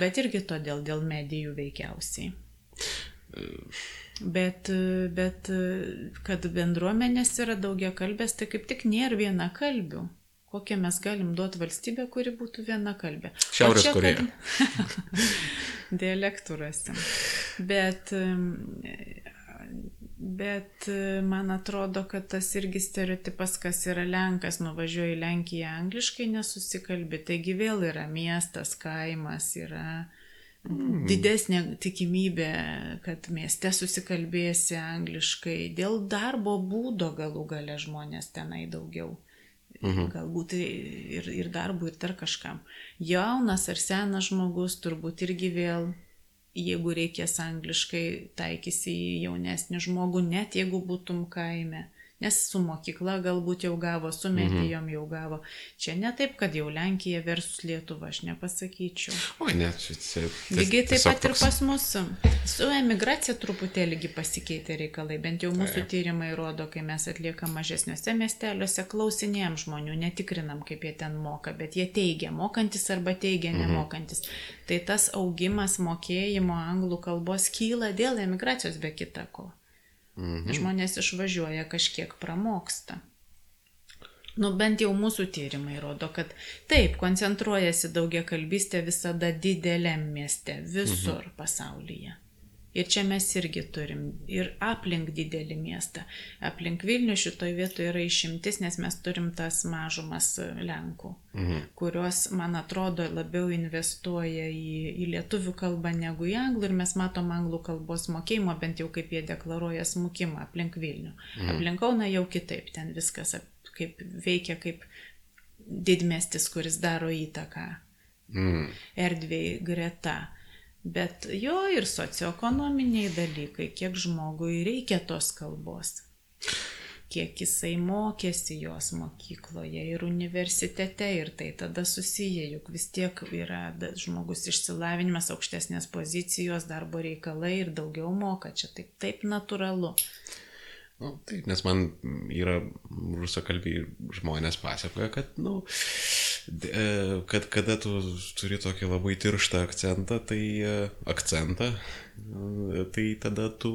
Bet irgi todėl dėl medijų veikiausiai. Bet, bet kad bendruomenės yra daugia kalbės, tai kaip tik nėra viena kalbių. Kokią mes galim duoti valstybę, kuri būtų viena kalbė. Šiaurės Koreja. Kad... Dialektų rasim. Bet Bet e, man atrodo, kad tas irgi stereotipas, kas yra Lenkas, nuvažiuoja į Lenkiją angliškai nesusikalbi. Taigi vėl yra miestas, kaimas, yra mm. didesnė tikimybė, kad mieste susikalbėsi angliškai. Dėl darbo būdo galų gale žmonės tenai daugiau. Mhm. Galbūt ir, ir darbų, ir dar kažkam. Jaunas ar senas žmogus turbūt irgi vėl jeigu reikės angliškai, taikysi į jaunesnį žmogų, net jeigu būtum kaime nes su mokykla galbūt jau gavo, su mhm. medijom jau gavo. Čia ne taip, kad jau Lenkija versus Lietuva, aš nepasakyčiau. O ne, čia čia. Lygiai taip pat ir pas mus. Su emigracija truputėlį pasikeitė reikalai, bent jau mūsų tyrimai rodo, kai mes atliekam mažesniuose miesteliuose, klausinėjom žmonių, netikrinam, kaip jie ten moka, bet jie teigia, mokantis arba teigia mhm. nemokantis. Tai tas augimas mokėjimo anglų kalbos kyla dėl emigracijos be kita ko. Mhm. Žmonės išvažiuoja kažkiek pramoksta. Nu, bent jau mūsų tyrimai rodo, kad taip, koncentruojasi daugia kalbystė visada dideliam mieste, visur mhm. pasaulyje. Ir čia mes irgi turim ir aplink didelį miestą. Aplink Vilnių šitoj vietoje yra išimtis, nes mes turim tas mažumas Lenkų, mhm. kurios, man atrodo, labiau investuoja į, į lietuvių kalbą negu į anglų ir mes matom anglų kalbos mokėjimo, bent jau kaip jie deklaruoja smukimą aplink Vilnių. Mhm. Aplink Kauną jau kitaip, ten viskas kaip veikia kaip didmestis, kuris daro įtaką mhm. erdvėjai greta. Bet jo ir socioekonominiai dalykai, kiek žmogui reikia tos kalbos, kiek jisai mokėsi jos mokykloje ir universitete ir tai tada susiję, juk vis tiek yra žmogus išsilavinimas, aukštesnės pozicijos, darbo reikalai ir daugiau moka, čia taip, taip natūralu. Nu, taip, nes man yra rusakalbiai žmonės pasakoja, kad, nu, e, kad kada tu turi tokį labai tirštą akcentą, tai e, akcentą, e, tai tada tu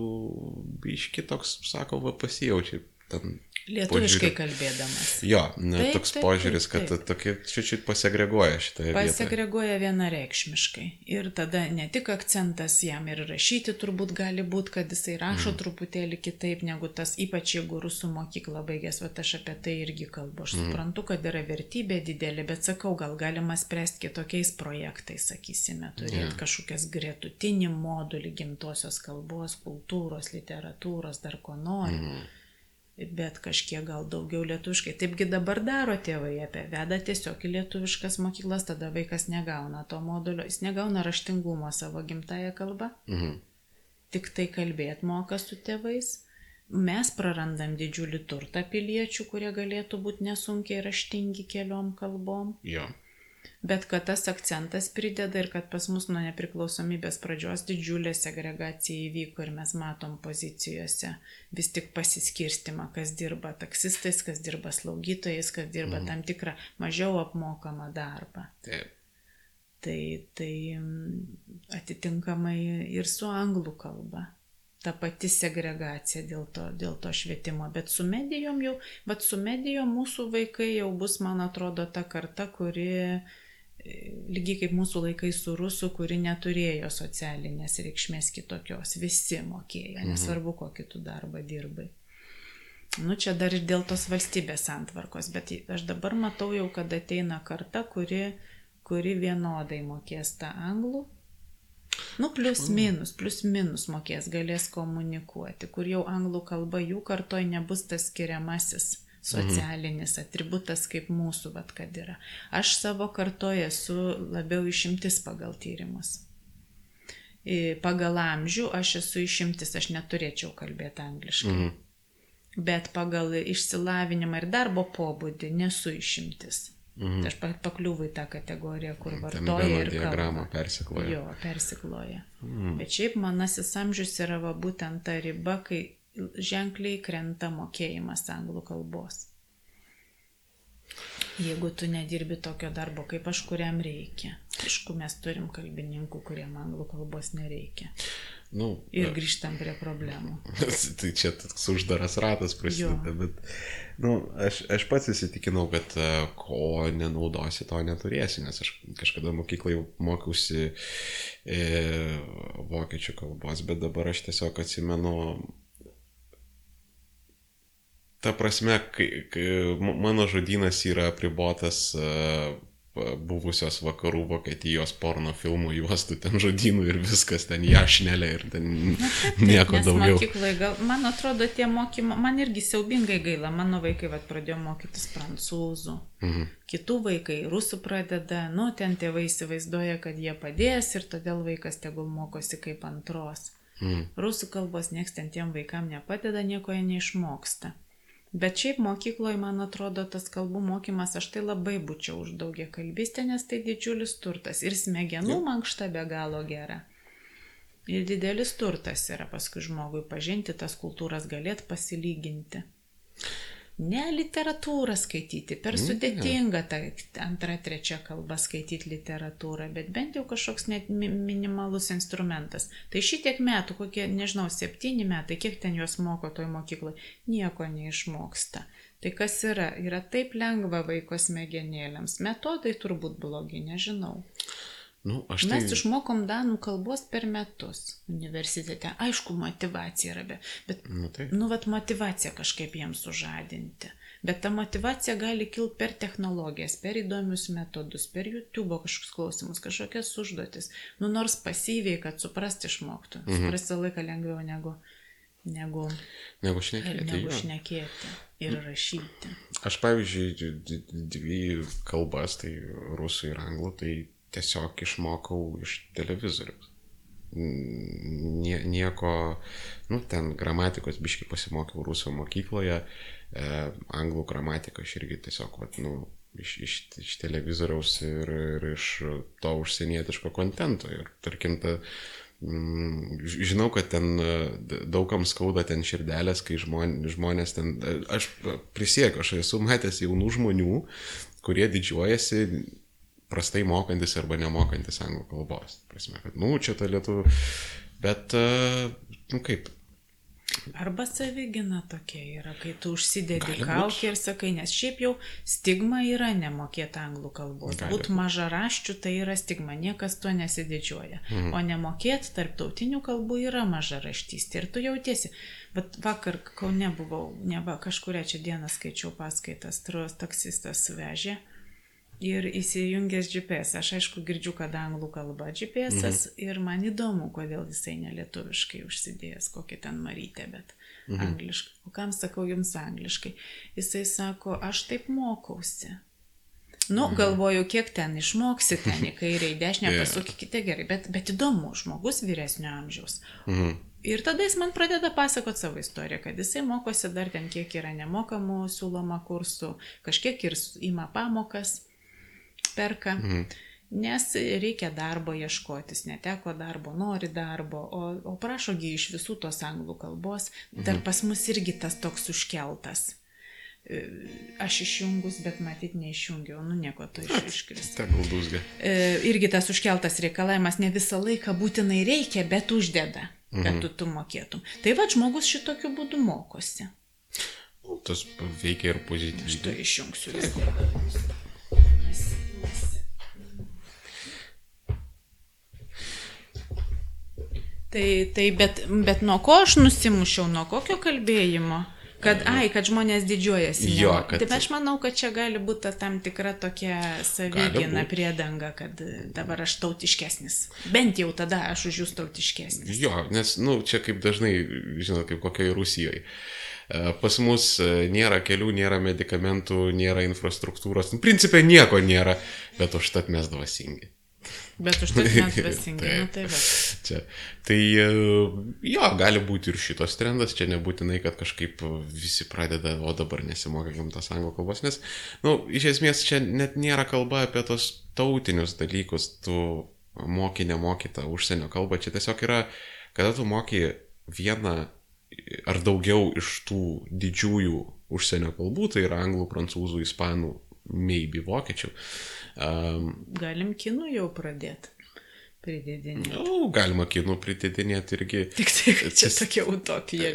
iš kitoks, sako, va, pasijaučiai ten Lietuviškai požiūrį. kalbėdamas. Jo, ne, taip, toks taip, požiūris, taip, taip. kad tokie šičiut pasegreguoja šitą. Pasegreguoja vienareikšmiškai. Ir tada ne tik akcentas jam ir rašyti turbūt gali būti, kad jisai rašo mm. truputėlį kitaip negu tas, ypač jeigu rusų mokykla baigęs, va aš apie tai irgi kalbu. Aš mm. suprantu, kad yra vertybė didelė, bet sakau, gal galima spręsti kitokiais projektais, sakysime, turėti yeah. kažkokias gretutinį modulį gimtosios kalbos, kultūros, literatūros, dar ko nori. Mm bet kažkiek gal daugiau lietuviškai. Taipgi dabar daro tėvai, apie veda tiesiog į lietuviškas mokyklas, tada vaikas negauna to modulio, jis negauna raštingumo savo gimtają kalbą, mhm. tik tai kalbėti moka su tėvais. Mes prarandam didžiulį turtą piliečių, kurie galėtų būti nesunkiai raštingi keliom kalbom. Jo. Bet kad tas akcentas prideda ir kad pas mus nuo nepriklausomybės pradžios didžiulė segregacija įvyko ir mes matom pozicijose vis tik pasiskirstimą, kas dirba taksistais, kas dirba slaugytojais, kas dirba mhm. tam tikrą mažiau apmokamą darbą. Taip. Tai, tai mm, atitinkamai ir su anglų kalba ta pati segregacija dėl to, dėl to švietimo. Bet su medijom jau, bet su medijom mūsų vaikai jau bus, man atrodo, ta karta, kuri lygiai kaip mūsų laikai su rusų, kuri neturėjo socialinės reikšmės kitokios. Visi mokėjo, mhm. nesvarbu, kokį tu darbą dirbai. Nu, čia dar ir dėl tos valstybės antvarkos, bet aš dabar matau jau, kad ateina karta, kuri, kuri vienodai mokės tą anglų. Nu, plus minus, plus minus mokės, galės komunikuoti, kur jau anglų kalba jų kartoj nebus tas skiriamasis socialinis mhm. atributas kaip mūsų, vad kad yra. Aš savo kartoje esu labiau išimtis pagal tyrimus. Pagal amžių aš esu išimtis, aš neturėčiau kalbėti angliškai. Mhm. Bet pagal išsilavinimą ir darbo pobūdį nesu išimtis. Mhm. Tai aš pakliūvu į tą kategoriją, kur vartoja ir diagramą persikloja. Jo, persikloja. Mhm. Bet šiaip manasis amžius yra va, būtent ta riba, kai ženkliai krenta mokėjimas anglų kalbos. Jeigu tu nedirbi tokio darbo kaip aš, kuriam reikia. Aišku, mes turim kalbininkų, kuriem anglų kalbos nereikia. Nu, ir grįžtam prie problemų. tai čia toks uždaras ratas prasideda, bet nu, aš, aš pats įsitikinau, kad e, ko nenaudosi, to neturėsi, nes aš kažkada mokyklai mokiausi e, vokiečių kalbos, bet dabar aš tiesiog atsimenu ta prasme, kai, kai mano žodynas yra apribotas uh, buvusios vakarų Vokietijos porno filmų juostų ten žodynų ir viskas ten jašnelė ir ten Na, taip, taip, nieko daugiau. Mokyklai, gal, man atrodo, tie mokymai, man irgi siaubingai gaila, mano vaikai vat, pradėjo mokytis prancūzų, mhm. kitų vaikai rusų pradeda, nu, ten tėvai įsivaizduoja, kad jie padės ir todėl vaikas tegul mokosi kaip antros. Mhm. Rusų kalbos nieks ten tiem vaikam nepadeda, nieko jie neišmoksta. Bet šiaip mokykloje, man atrodo, tas kalbų mokymas, aš tai labai būčiau už daugia kalbystę, nes tai didžiulis turtas. Ir smegenų mankšta be galo gera. Ir didelis turtas yra paskui žmogui pažinti tas kultūras, galėt pasilyginti ne literatūrą skaityti, per sudėtinga ta antra, trečia kalba skaityti literatūrą, bet bent jau kažkoks net minimalus instrumentas. Tai šitiek metų, kokie, nežinau, septyni metai, kiek ten juos moko toj mokykloje, nieko neišmoksta. Tai kas yra? Yra taip lengva vaiko smegenėlėms. Metodai turbūt blogi, nežinau. Nu, tai... Mes išmokom danų kalbos per metus universitete. Aišku, motivacija yra, be, bet, nu, tai. nu, vat motivacija kažkaip jiems sužadinti. Bet ta motivacija gali kilti per technologijas, per įdomius metodus, per YouTube kažkokius klausimus, kažkokias užduotis. Nu, nors pasyviai, kad suprasti išmoktų. Mhm. Suprasti laiką lengviau negu, negu, negu šnekėti. Negu šnekėti ir rašyti. Aš, pavyzdžiui, dvi kalbas, tai rusų ir anglų, tai tiesiog išmokau iš televizoriaus. Nie, nieko, nu, ten gramatikos biški pasimokiau rusų mokykloje, e, anglų gramatiką aš irgi tiesiog, vat, nu, iš, iš, iš televizoriaus ir, ir iš to užsienietiško kontento. Ir tarkim, ta, žinau, kad ten e, daugam skauda ten širdelės, kai žmonės, ten, e, aš prisiekiu, aš esu matęs jaunų žmonių, kurie didžiuojasi prastai mokantis arba nemokantis anglų kalbos. Prasme, kad, nu, čia ta lietuvių, bet, nu kaip, Arba savigina tokia yra, kai tu užsidedi kaukį ir sakai, nes šiaip jau stigma yra nemokėti anglų kalbos. Gali Būt maža raščių tai yra stigma, niekas tuo nesididžiuoja. Mhm. O nemokėti tarptautinių kalbų yra maža raštystė. Ir tu jautiesi. Bet vakar, kol nebuvau, ne va, kažkuria čia dieną skaičiau paskaitas, truos taksistas vežė. Ir įsijungęs GPS, aš aišku girdžiu, kad anglų kalba GPS mhm. ir man įdomu, kodėl jisai nelietuviškai užsidėjęs, kokį ten marytę, bet mhm. angliškai. O kam sakau jums angliškai? Jisai sako, aš taip mokausi. Nu, mhm. galvoju, kiek ten išmoksi, ten į kairę, į dešinę Yeah. pasukite gerai, bet, bet įdomu, žmogus vyresnio amžiaus. mhm. Ir tada jis man pradeda pasakoti savo istoriją, kad jisai mokosi dar ten, kiek yra nemokamų siūloma kursų, kažkiek ir ima pamokas, perka. Mhm. Nes reikia darbo ieškotis, neteko darbo, nori darbo, o, o prašogi iš visų tos anglų kalbos, dar pas mus irgi tas toks užkeltas. E, Aš išjungus, bet matyt neišjungiau, nu nieko to iš, iškris. Tegul dūzga. E, irgi tas užkeltas reikalavimas ne visą laiką būtinai reikia, bet uždeda, kad Mhm. tu, tu mokėtum. Tai va, žmogus šitokiu būdu mokosi. Tas veikia ir Aš pozityviai. to išjungsiu viską. Tai, tai bet, bet nuo ko aš nusimušiau, nuo kokio kalbėjimo? Kad, ai, kad žmonės didžiuojasi. Jo, kad- Taip aš manau, kad čia gali būti ta tam tikra tokia savigina priedanga, kad dabar aš tautiškesnis. Bent jau tada aš už jūs tautiškesnis. Jo, nes, nu, čia kaip dažnai, žinot, kaip kokioje Rusijoje. Pas mus e, nėra kelių, nėra medikamentų, nėra infrastruktūros. Nu, principė nieko nėra, bet užtat mes dvasingi. Bet už tai mes dvasingi. nu, Taip. tai. Čia. Tai e, jo, gali būti ir šitos trendas, čia nebūtinai, kad kažkaip visi pradeda, o dabar nesimokykim tos anglų kalbos, nes, na, nu, iš esmės čia net nėra kalba apie tos tautinius dalykus, tu moki, nemoki tą užsienio kalbą, čia tiesiog yra, kada tu moki vieną ar daugiau iš tų didžiųjų užsienio kalbų, tai yra anglų, prancūzų, ispanų, maybe vokiečių. Um, Galim kinų jau pradėti. Pridėdinį. nu, galima kinų pritidinėti irgi. Tik tai, čia tokia utopija.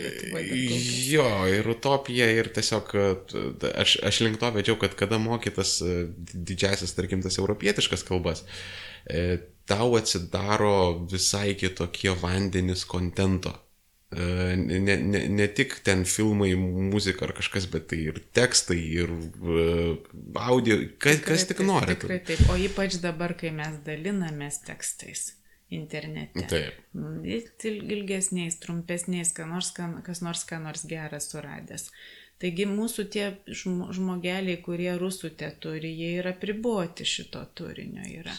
Jo, ir utopija, ir tiesiog t- aš, aš link to vedžiau, kad kada mokytas didžiasis, tarkim, tas europietiškas kalbas, e, tau atsidaro visai kitokie vandenis kontento. Ne, ne, ne tik ten filmai, muzika ar kažkas, bet tai ir tekstai, ir e, audio, kas, kas tik Tikrai nori. Tikrai taip. O ypač dabar, kai mes dalinamės tekstais internete. Taip. Mm, il- Ilgesniais, trumpesniais, ką nors, kas nors ką nors gerą suradęs. Taigi mūsų tie žmo- žmogeliai, kurie rusų te turi, jie yra priboti šito turinio. Yra.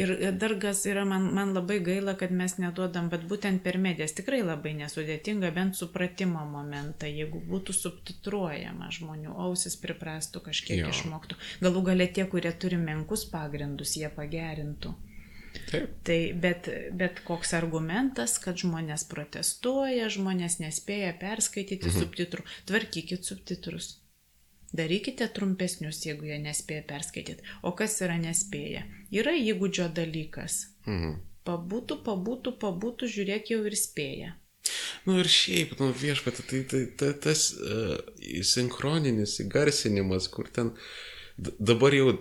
Ir dar gas yra, man, man labai gaila, kad mes neduodam, bet būtent per medijas tikrai labai nesudėtinga, bent supratimo momentą, jeigu būtų subtitruojama žmonių, ausis priprastų, kažkiek jo. išmoktų. Galų galia tie, kurie turi menkus pagrindus, jie pagerintų. Taip. Tai, bet, bet koks argumentas, kad žmonės protestuoja, žmonės nespėja perskaityti mhm. subtitrų, tvarkykit subtitrus. Darykite trumpesnius, jeigu jie nespėja perskaityti. O kas yra nespėja? Yra įgūdžio dalykas. Mhm. Pabūtų, pabūtų, pabūtų, žiūrėk jau ir spėja. Nu ir šiaip, nu viešpat, tai, tai, tai tas uh, sinchroninis įgarsinimas, kur ten dabar jau,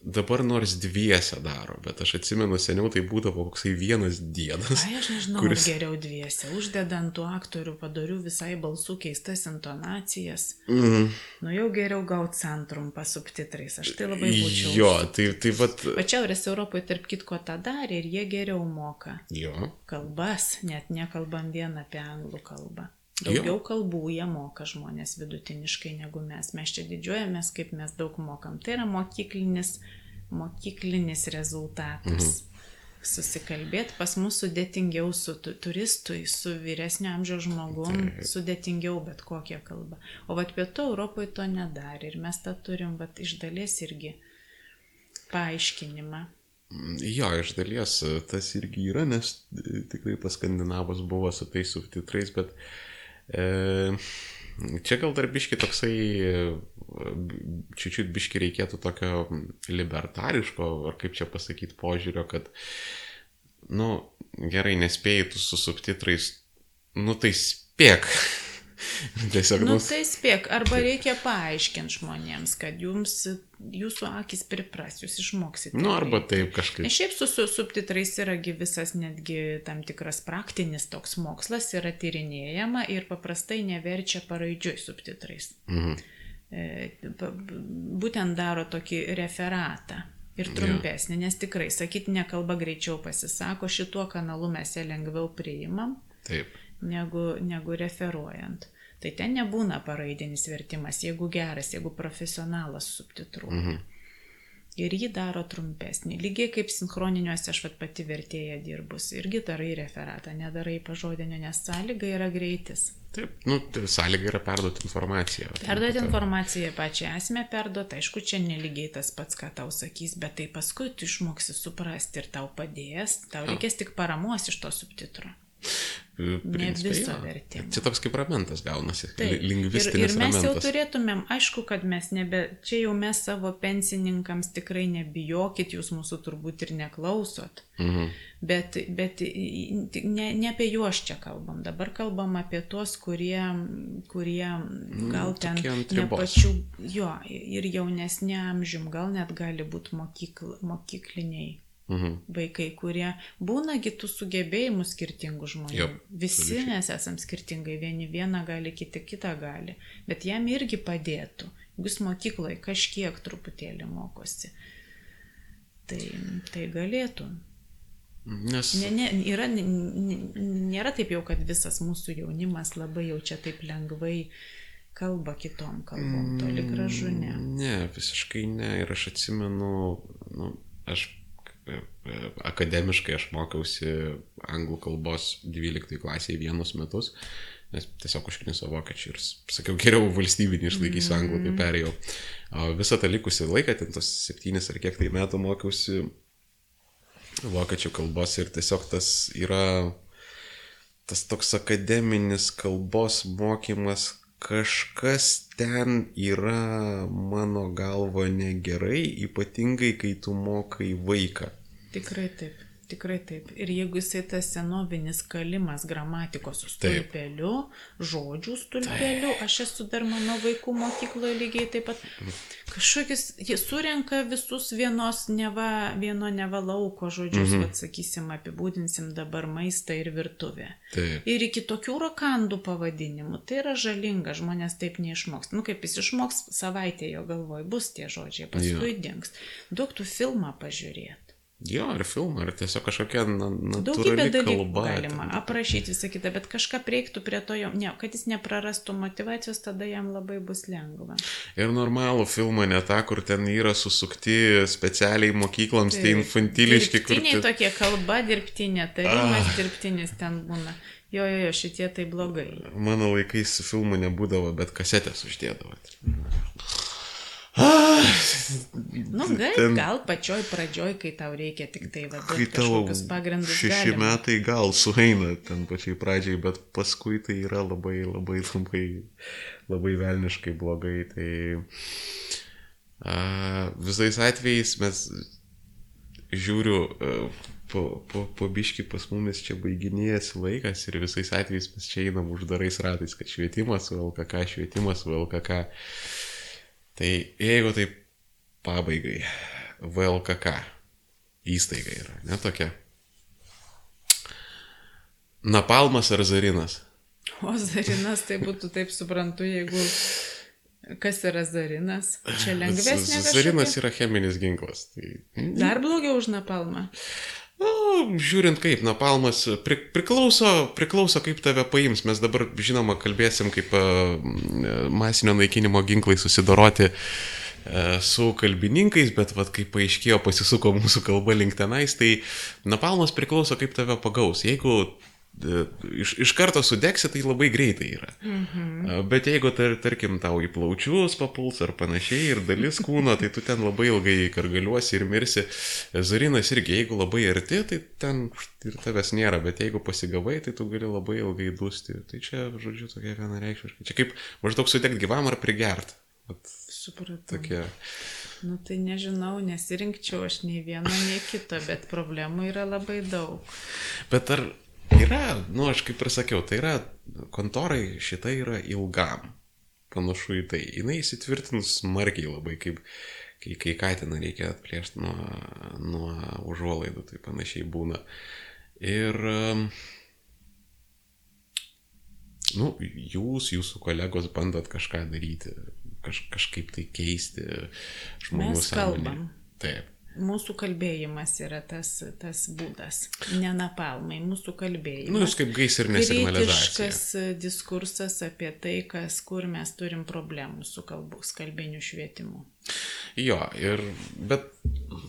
dabar nors dviese daro, bet aš atsimenu seniau tai būdavo koksai vienas diedas. Ai, aš nežinau, kuris- geriau dviese. Uždedant tų aktorių padarių visai balsų keistas intonacijas. Mm, Nu jau geriau gauti centrumpą subtitrais. Aš tai labai būčiau. jo, tai, tai vat. O Šiaurės Europoje, tarp kitko, tą darė ir jie geriau moka Jo, kalbas, net nekalbam vien apie anglų kalbą. Jo. Daugiau kalbų jie moka žmonės vidutiniškai negu mes. Mes čia didžiuojamės, kaip mes daug mokam. Tai yra mokyklinis, mokyklinis rezultatas. Mhm. Susikalbėti pas mus sudėtingiau su tu, turistui, su vyresnio amžiaus žmogum, Taip. sudėtingiau bet kokią kalbą. O vat pietų Europoje to nedarė ir mes tą turim vat iš dalies irgi paaiškinimą. Jo, iš dalies tas irgi yra, nes tikrai pas skandinavus buvo su tais subtitrais, bet e, čia gal dar biški toksai, čiūčiut biški reikėtų tokio libertariško, ar kaip čia pasakyti, požiūrio, kad, nu, gerai, nespėjai tu su subtitrais, nu tai spėk. Tiesiog, nu, tai spėk, arba reikia paaiškinti žmonėms, kad jums, jūsų akis pripras, jūs išmoksite. Nu, arba taip kažkaip. Nes šiaip su, su subtitrais yragi visas netgi tam tikras praktinis toks mokslas yra tyrinėjama ir paprastai neverčia paraidžiui subtitrais. Mhm. E, būtent daro tokį referatą ir trumpesnį, nes tikrai, sakytinė kalba greičiau pasisako, šituo kanalu mes ją lengviau priimam. Taip negu, negu referuojant. Tai ten nebūna paraidinis vertimas, jeigu geras, jeigu profesionalas subtitruoja. Mhm. Ir jį daro trumpesnį. Lygiai kaip sinchroniniuose aš pat pati vertėja dirbus. Irgi darai referatą, nedarai pažodinio, nes sąlyga yra greitis. Taip, nu, tai sąlyga yra perduoti informaciją. Perduoti informaciją pačią esmę perduoti, aišku, čia neligiai tas pats, ką tau sakys, bet tai paskui tu išmoksi suprasti ir tau padės, tau reikės tik paramos iš to subtitro. Ne viso vertimo. Čia toks kaip ramentas gaunasi, Taip. lingvistinis. Ir, ir mes ramentas. jau turėtumėm, aišku, kad mes nebe, čia jau mes savo pensininkams tikrai nebijokit, jūs mūsų turbūt ir neklausot. Mhm. Bet, bet ne, ne apie juos čia kalbam, dabar kalbam apie tuos, kurie, kurie mm, gal ten ne pačių, jo, ir jaunesnė amžium, gal net gali būti mokykl, mokykliniai Mhm. Vaikai, kurie būna kitų sugebėjimų skirtingų žmonių. Jop, Visi absoliučiai. mes esam skirtingai, vieni vieną gali, kiti kitą gali. Bet jam irgi padėtų, jeigu jis mokykloje kažkiek truputėlį mokosi. Tai, tai galėtų. Nes... Ne, ne, yra, ne, nėra taip jau, kad visas mūsų jaunimas labai jau čia taip lengvai kalba kitom kalbom, toli gražu ne. Ne, visiškai ne. Ir aš atsimenu, nu, aš akademiškai aš mokiausi anglų kalbos 12 klasėje vienus metus, nes tiesiog užkniso vokiečių ir sakiau, geriau valstybinį išlaikysiu anglų, kai mm. perėjau. O visą tą likusį laiką, ten tos septynis ar kiek tai metų mokiausi vokiečių kalbos ir tiesiog tas yra tas toks akademinis kalbos mokymas, kažkas ten yra mano galva negerai, ypatingai kai tu mokai vaiką. Tikrai taip. Tikrai taip. Ir jeigu jisai tas senovinis kalimas gramatikos stulpeliu, taip. žodžių stulpeliu, aš esu dar mano vaikų mokykloje lygiai taip pat, kažkokius, jie surenka visus vienos neva, vieno neva lauko žodžius, mhm. Mm sakysim, apibūdinsim dabar maistą ir virtuvę. Taip. Ir iki tokių rakandų pavadinimų. Tai yra žalinga, žmonės taip neišmoks. Nu, kaip jis išmoks savaitę jo galvoj, bus tie žodžiai, paskui dings. Duok tu filmą pažiūrėti. Jo, ar filmą, ar tiesiog kažkokia na, natūrali kalba. Galima ten. aprašyti visą kitą, bet kažką reiktų prie to, jo, ne, kad jis neprarastų motivacijos, tada jam labai bus lengva. Ir normalų filmą, ne tą, kur ten yra susukti specialiai mokykloms, tai, tai infantiliški. Dirbtiniai kur... tokie kalba, dirbtinė, tarimas ah. dirbtinis ten būna. Jo, jo, jo, šitie tai blogai. Mano laikais filmų nebūdavo, bet kasetės uždėdavo. Mhm. Nu, gal, ten, gal pačioj pradžioj, kai tau reikia tik tai vadinti kažkokius pagrindus. Šeši galima. metai gal sueina ten pačiai pradžiai, bet paskui tai yra labai, labai, labai, labai velniškai blogai. Tai a, visais atvejais mes žiūriu, a, po, po, po biški pas mumis čia baiginėjasi laikas ir visais atvejais mes čia einam uždarais ratais, kad švietimas VLKK, švietimas VLKK. Tai jeigu taip pabaigai, VLKK įstaiga yra, netokia. Napalmas ar Zarinas? O Zarinas tai būtų taip suprantu, jeigu kas yra Zarinas. Čia lengvesnė. Zarinas yra cheminis ginklas. Tai... Dar blogiau už Napalmą. Žiūrint kaip, napalmas pri, priklauso, priklauso kaip tave paims. Mes dabar, žinoma, kalbėsim kaip uh, masinio naikinimo ginklai susidoroti uh, su kalbininkais, bet vad kaip paaiškėjo, pasisuko mūsų kalba link tenais, tai napalmas priklauso kaip tave pagaus. Jeigu e, iš, iš karto sudegsi, tai labai greitai yra. Mhm. Bet jeigu, tar, tarkim, tau į plaučius papuls ar panašiai ir dalis kūno, tai tu ten labai ilgai kargaliuosi ir mirsi. Zarinas irgi, jeigu labai arti, tai ten ir tavęs nėra, bet jeigu pasigavai, tai tu gali labai ilgai dusti. Tai čia, žodžiu, tokia vienareikšmiška. Čia kaip maždaug sudegti gyvam ar prigert. Supratau. Tokie. Nu tai nežinau, nesirinkčiau aš nei vieno, nei kito, bet problemų yra labai daug. Bet ar yra, nu aš kaip ir sakiau, tai yra kontorai šitai yra ilgam. Panašu į tai. Jis įsitvirtins smarkiai labai, kaip kai, kai katiną reikia atplėšti nuo, nuo užuolaidų, tai panašiai būna. Ir, nu, jūs, jūsų kolegos bandot kažką daryti, kaž, kažkaip tai keisti žmonių sąmonę. Taip. Mūsų kalbėjimas yra tas, tas būdas. Ne napalmai, mūsų kalbėjimas. Nu, jūs kaip gaisrinė signalizacija. Kritiškas diskursas apie tai, kas, kur mes turim problemų su kalbų, kalbiniu švietimu. Jo, ir, bet,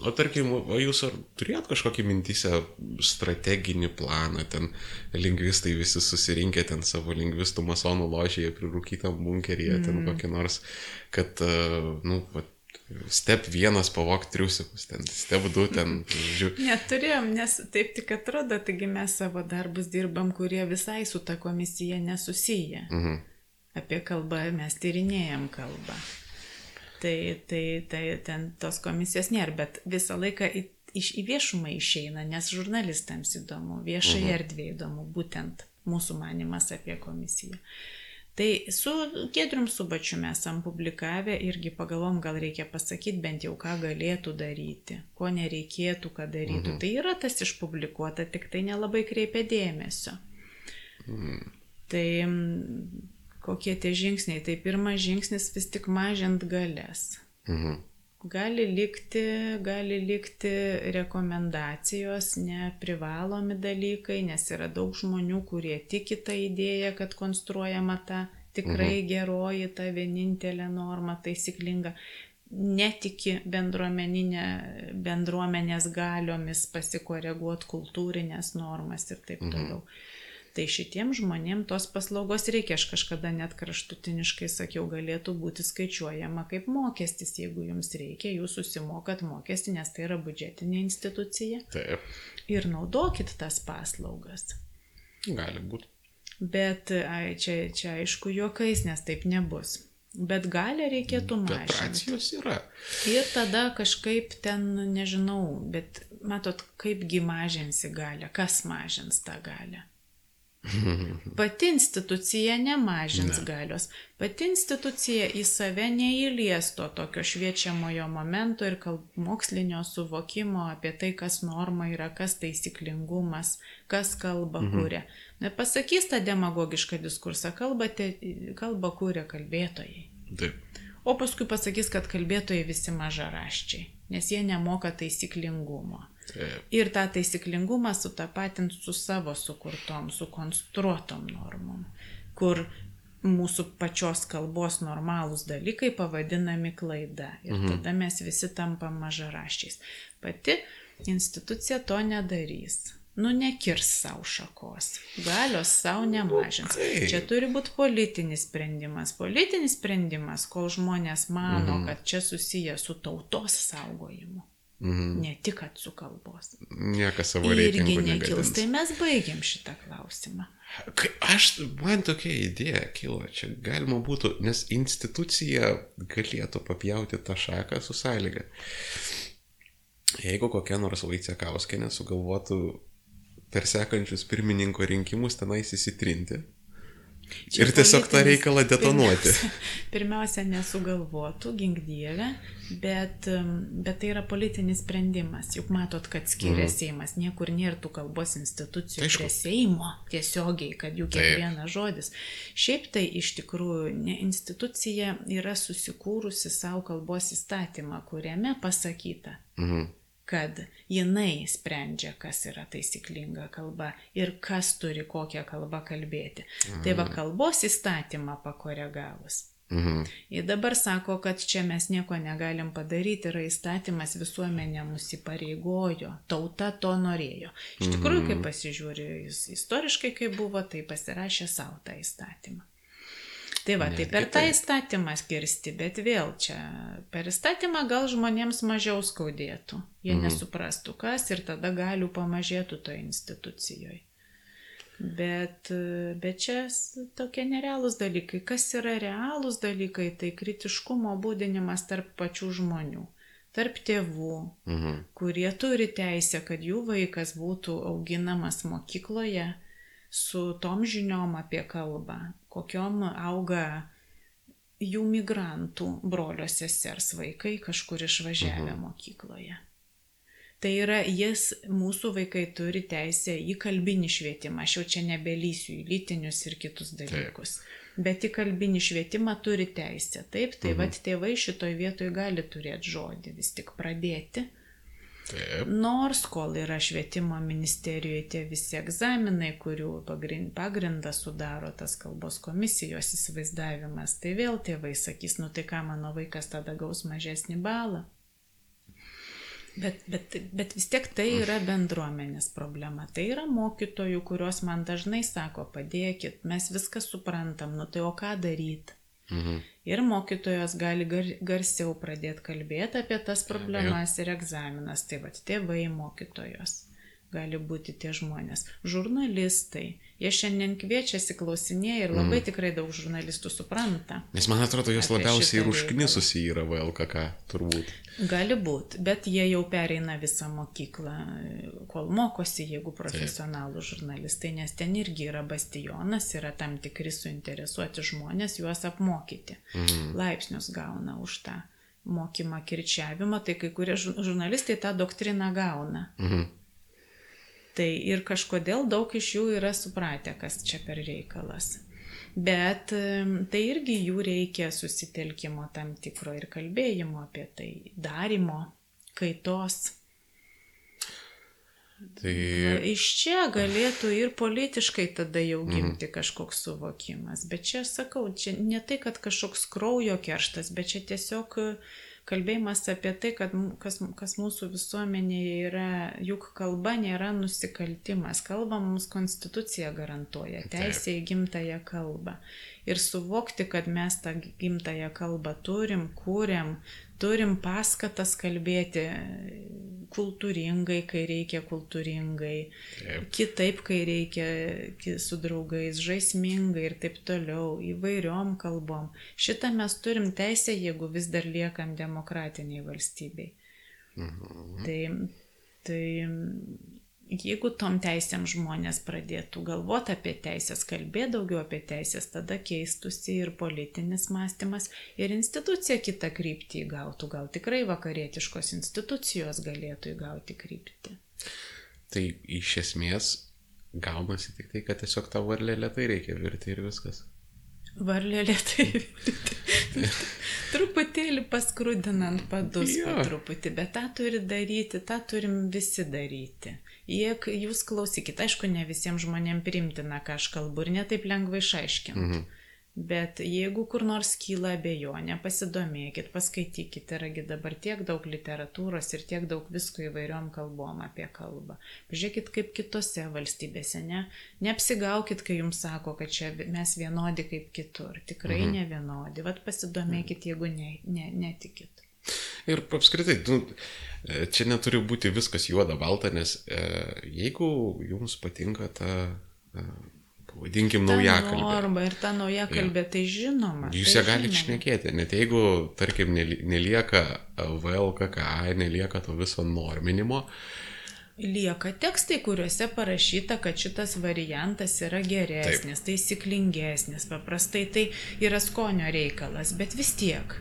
o tarkim, o jūs ar turėjot kažkokį mintysę strateginį planą, ten lingvistai visi susirinkę ten savo lingvistų masonų ložėje, prirūkytam bunkeryje, mm. ten kokį nors, kad, uh, nu, va, step vienas pavok triusikus, ten step du, ten, žiūrėjau. Neturėjom, nes taip tik atrodo, taigi mes savo darbus dirbam, kurie visai su ta komisija nesusiję. Mhm. Apie kalbą mes tyrinėjom kalbą. Tai, tai, tai ten tos komisijos nėra, bet visą laiką į, iš, į viešumą išeina, nes žurnalistams įdomu, viešai mhm. erdvė įdomu, būtent mūsų manimas apie komisiją. Tai su Gedrium Subačiu mes esam publikavę irgi pagalvom, gal reikia pasakyti bent jau, ką galėtų daryti, ko nereikėtų, ką darytų. Mhm. Tai yra tas išpublikuota, tik tai nelabai kreipia dėmesio. Mhm. Tai kokie tie žingsniai? Tai pirmas žingsnis vis tik mažint galės. Mhm. Gali likti, gali likti rekomendacijos, neprivalomi dalykai, nes yra daug žmonių, kurie tiki tą idėją, kad konstruojama ta tikrai mhm. geroji, ta vienintelė norma, taisyklinga netiki bendruomeninė, bendruomenės galiomis pasikoreguoti kultūrinės normas ir taip mhm. toliau. Mhm. Tai šitiem žmonėm tos paslaugos reikia, aš kažkada net kraštutiniškai sakiau, galėtų būti skaičiuojama kaip mokestis, jeigu jums reikia, jūs susimokat mokestį, nes tai yra biudžetinė institucija. Taip. Ir naudokit tas paslaugas. Gali būti. Bet ai, čia, čia aišku juokais, nes taip nebus. Bet gali reikėtų mažinti. Racijos yra. Ir tada kažkaip ten, nežinau, bet matot, kaipgi mažinsi galę, kas mažins tą galę. Pati institucija nemažins ne. galios. Pati institucija į save neįlies to tokio šviečiamojo momento ir mokslinio suvokimo apie tai, kas norma yra, kas taisyklingumas, kas kalba mhm. kūrė. Nepasakys tą demagogišką diskursą, kalba, te, kalba kūrė kalbėtojai. Taip. O paskui pasakys, kad kalbėtojai visi mažaraščiai, nes jie nemoka taisyklingumo. Taip. Ir tą taisyklingumą sutapatint su savo sukurtom, sukonstruotom normom, kur mūsų pačios kalbos normalūs dalykai pavadinami klaida. Ir mhm. tada mes visi tampam mažaraščiais. Pati institucija to nedarys. Nu, nekirs savo šakos. Galios savo nemažins. Okay. Čia turi būti politinis sprendimas. Politinis sprendimas, kol žmonės mano, mhm. kad čia susiję su tautos saugojimu. Mhm. Ne tik su kalbos. Niekas savo reitingų irgi nekils. Tai mes baigiam šitą klausimą. Aš, man tokia idėja kilo, čia galima būtų, nes institucija galėtų papjauti tą šaką su sąlyga. Jeigu kokia nors Vaicekauskai nesugalvotų per sekančius pirmininko rinkimus tenais įsitrinti, Čia ir tiesiog tą reikalą detonuoti. Pirmiausia, pirmiausia nesugalvotų, dievę, bet, bet tai yra politinis sprendimas. Juk matot, kad skiria mhm. Seimas, niekur nėra tų kalbos institucijų Aišku. prie Seimo tiesiogiai, kad jų kiekvienas žodis. Šiaip tai iš tikrųjų ne, institucija yra susikūrusi savo kalbos įstatymą, kuriame pasakyta. Mhm kad jinai sprendžia, kas yra taisyklinga kalba ir kas turi kokią kalbą kalbėti. Mhm. Tai va kalbos įstatymą pakoregavus. Mhm. Ir dabar sako, kad čia mes nieko negalim padaryti, yra įstatymas visuomenė mus įpareigojo, tauta to norėjo. Iš tikrųjų, kai pasižiūri jis istoriškai, kaip buvo, tai pasirašė savo tą įstatymą. Tai va, tai Netgi per tą įstatymą skirsti, bet vėl čia per įstatymą gal žmonėms mažiau skaudėtų, jie Mhm. nesuprastų kas ir tada galių pamažėtų toje institucijoje. Bet, bet čia tokie nerealūs dalykai. Kas yra realūs dalykai, tai kritiškumo būdinimas tarp pačių žmonių, tarp tėvų, Mhm. kurie turi teisę, kad jų vaikas būtų auginamas mokykloje su tom žiniom apie kalbą, kokiom auga jų migrantų brolio sesers vaikai kažkur išvažiavę Mhm. mokykloje. Tai yra, jis, mūsų vaikai turi teisę į kalbinį švietimą. Aš jau čia nebelysiu į lytinius ir kitus dalykus. Bet į kalbinį švietimą turi teisę. Taip, tai Mhm. vad tėvai šitoj vietoj gali turėti žodį, vis tik pradėti. Taip. Nors kol yra švietimo ministerijoje tie visi egzaminai, kurių pagrin- pagrindą sudaro tas kalbos komisijos įsivaizdavimas, tai vėl tėvai sakys, nu tai ką mano vaikas tada gaus mažesnį balą. Bet, bet, bet vis tiek tai yra bendruomenės problema. Tai yra mokytojų, kurios man dažnai sako, padėkit, mes viską suprantam, nu tai o ką daryti? Mhm. Ir mokytojos gali gar, garsiau pradėti kalbėti apie tas problemas ir egzaminas. Tai vad tėvai mokytojos gali būti tie žmonės. Žurnalistai. Jie šiandien kviečiasi, klausinėja ir labai mm. tikrai daug žurnalistų supranta. Nes man atrodo, jos labiausiai ir užknisusi yra VLKK, turbūt. Gali būti, bet jie jau pereina visą mokyklą, kol mokosi, jeigu profesionalų žurnalistai, nes ten irgi yra bastionas, yra tam tikri suinteresuoti žmonės juos apmokyti. Mhm. Laipsnius gauna už tą mokymą kirčiavimą, tai kai kurie žur- žurnalistai tą doktriną gauna. Mhm. Tai ir kažkodėl daug iš jų yra supratę, kas čia per reikalas. Bet tai irgi jų reikia susitelkimo tam tikro ir kalbėjimo apie tai, darimo, kaitos. Tai Iš čia galėtų ir politiškai tada jau gimti kažkoks suvokimas. Bet čia sakau, čia ne tai, kad kažkoks kraujo kerštas, bet čia tiesiog e, kalbėjimas apie tai, kad kas, kas mūsų visuomenėje yra, juk kalba nėra nusikaltimas. Kalba mums konstitucija garantuoja, teisė į gimtają kalbą. Ir suvokti, kad mes tą gimtają kalbą turim, kūrėm, turim paskatas kalbėti kultūringai, kai reikia kultūringai, Taip. kitaip, kai reikia ki- su draugais, žaismingai ir taip toliau, įvairiom kalbom. Šitą mes turim teisę, jeigu vis dar liekam demokratiniai valstybei. Mhm. Tai, tai jeigu tom teisėm žmonės pradėtų galvoti apie teisės, kalbėti daugiau apie teisės, tada keistusi ir politinis mąstymas, ir institucija kitą kryptį įgautų. Gal tikrai vakarietiškos institucijos galėtų įgauti kryptį. Tai iš esmės gaunasi tik tai, kad tiesiog tą varlę lietai reikia virti ir viskas. Varlė lietai. Truputėlį paskrudinant padus po truputį, bet tą turi daryti, tą turim visi daryti. Jeigu jūs klausykit, aišku, ne visiems žmonėms primtina, ką aš kalbu ir netaip lengvai išaiškinti. Mhm. Bet jeigu kur nors kyla abejonė, pasidomėkit, paskaitykit, yragi dabar tiek daug literatūros ir tiek daug visko įvairiom kalbom apie kalbą. Pažiūrėkit, kaip kitose valstybėse, ne? Neapsigaukit, kai jums sako, kad čia mes vienodi kaip kitur. Tikrai Mhm. ne vienodi. Vat pasidomėkit, jeigu ne, ne, netikit. Ir apskritai, nu, čia neturi būti viskas juoda balta, nes e, jeigu jums patinka ta, e, pavadinkim, nauja Ta kalba. norma ir ta nauja kalbė, tai žinoma. Jūs tai ją galite šnekėti, net jeigu, tarkim, neli- nelieka VLKK, nelieka to viso norminimo, Lieka tekstai, kuriuose parašyta, kad šitas variantas yra geresnis, Taip. taisyklingesnis, paprastai tai yra skonio reikalas, bet vis tiek.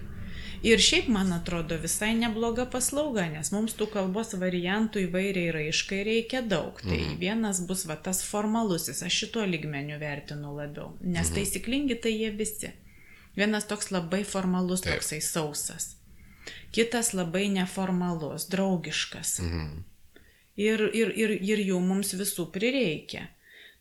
Ir šiaip, man atrodo, visai nebloga paslauga, nes mums tų kalbos variantų įvairiai raiškai reikia daug. Tai Mhm. vienas bus va tas formalusis, aš šituo lygmeniu vertinu labiau, nes Mhm. taisyklingi tai jie visi. Vienas toks labai formalus, Taip. toksai sausas. Kitas labai neformalus, draugiškas mhm. ir, ir, ir, ir jų mums visų prireikia.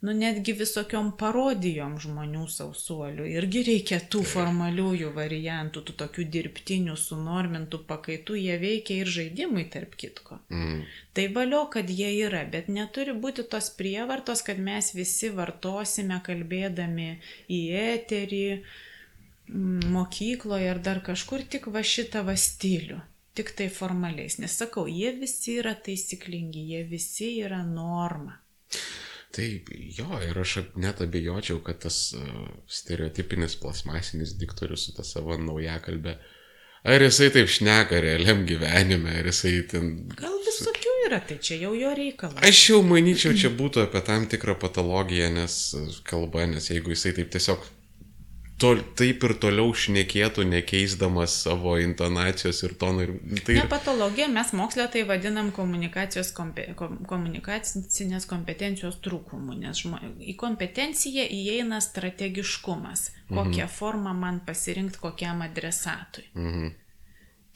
Nu netgi visokiom parodijom žmonių sausuolių. Irgi reikia tų formaliųjų variantų, tų tokių dirbtinių, sunormintų pakaitų, jie veikia ir žaidimui tarp kitko. Mm. Tai valio, kad jie yra, bet neturi būti tos prievartos, kad mes visi vartosime kalbėdami į eterį, mm, mokykloje ar dar kažkur tik va šitą va stilių. Tik tai formaliais. Nes sakau, jie visi yra taisyklingi, jie visi yra norma. Taip, jo, ir aš net abejočiau, kad tas uh, stereotipinis plasmasinis diktorius su ta savo nauja kalbė, ar jisai taip šneka realiam gyvenime, ar jisai ten... Gal visokių yra, tai čia jau jo reikalas. Aš jau manyčiau, čia būtų apie tam tikrą patologiją, nes kalba, nes jeigu jisai taip tiesiog tol, taip ir toliau šnekėtų, nekeisdamas savo intonacijos ir tono. Ir, tai... Ne patologija, mes mokslę tai vadinam komunikacijos kompe, kom, komunikacinės kompetencijos trūkumu, nes žmo, į kompetenciją įeina strategiškumas, kokią mhm. formą man pasirinkti kokiam adresatui. Mhm.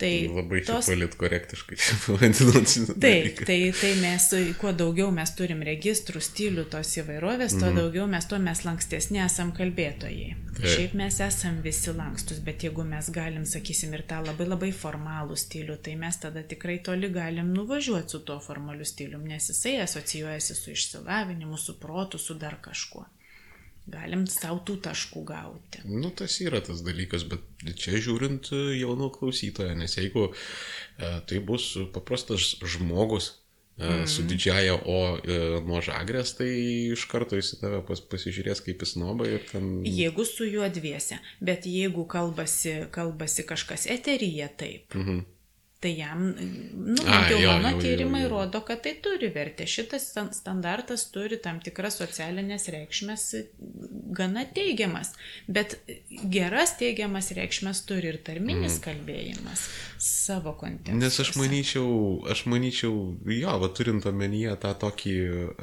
Tai labai tos... politkorektiškai pavadinant. Taip, tai, tai mes, kuo daugiau mes turim registrų, stilių, tos įvairovės, tuo mm. daugiau mes, tuo mes lankstesni esam kalbėtojai. Taip. Šiaip mes esam visi lankstus, bet jeigu mes galim, sakysim, ir tą labai labai formalų stilių, tai mes tada tikrai toli galim nuvažiuoti su tuo formaliu stiliumi, nes jisai asocijuojasi su išsilavinimu, su protu, su dar kažkuo galim savo tų taškų gauti. Nu, tas yra tas dalykas, bet čia žiūrint e, jauno klausytojo, nes jeigu e, tai bus paprastas žmogus mm. su didžiaja O nuo žagrės, tai iš karto jis į tave pas, pasižiūrės kaip į snobą ir ten... Jeigu su juo dviese, bet jeigu kalbasi, kalbasi kažkas eteryje taip. Mhm. Tai jam, nu, A, jau jo, mano jau, tyrimai jau, jau. rodo, kad tai turi vertę. Šitas standartas turi tam tikras socialinės reikšmės gana teigiamas, bet geras teigiamas reikšmės turi ir tarminis mm. kalbėjimas savo kontekste. Nes aš manyčiau, aš manyčiau, jo, va turint omenyje tą tokį,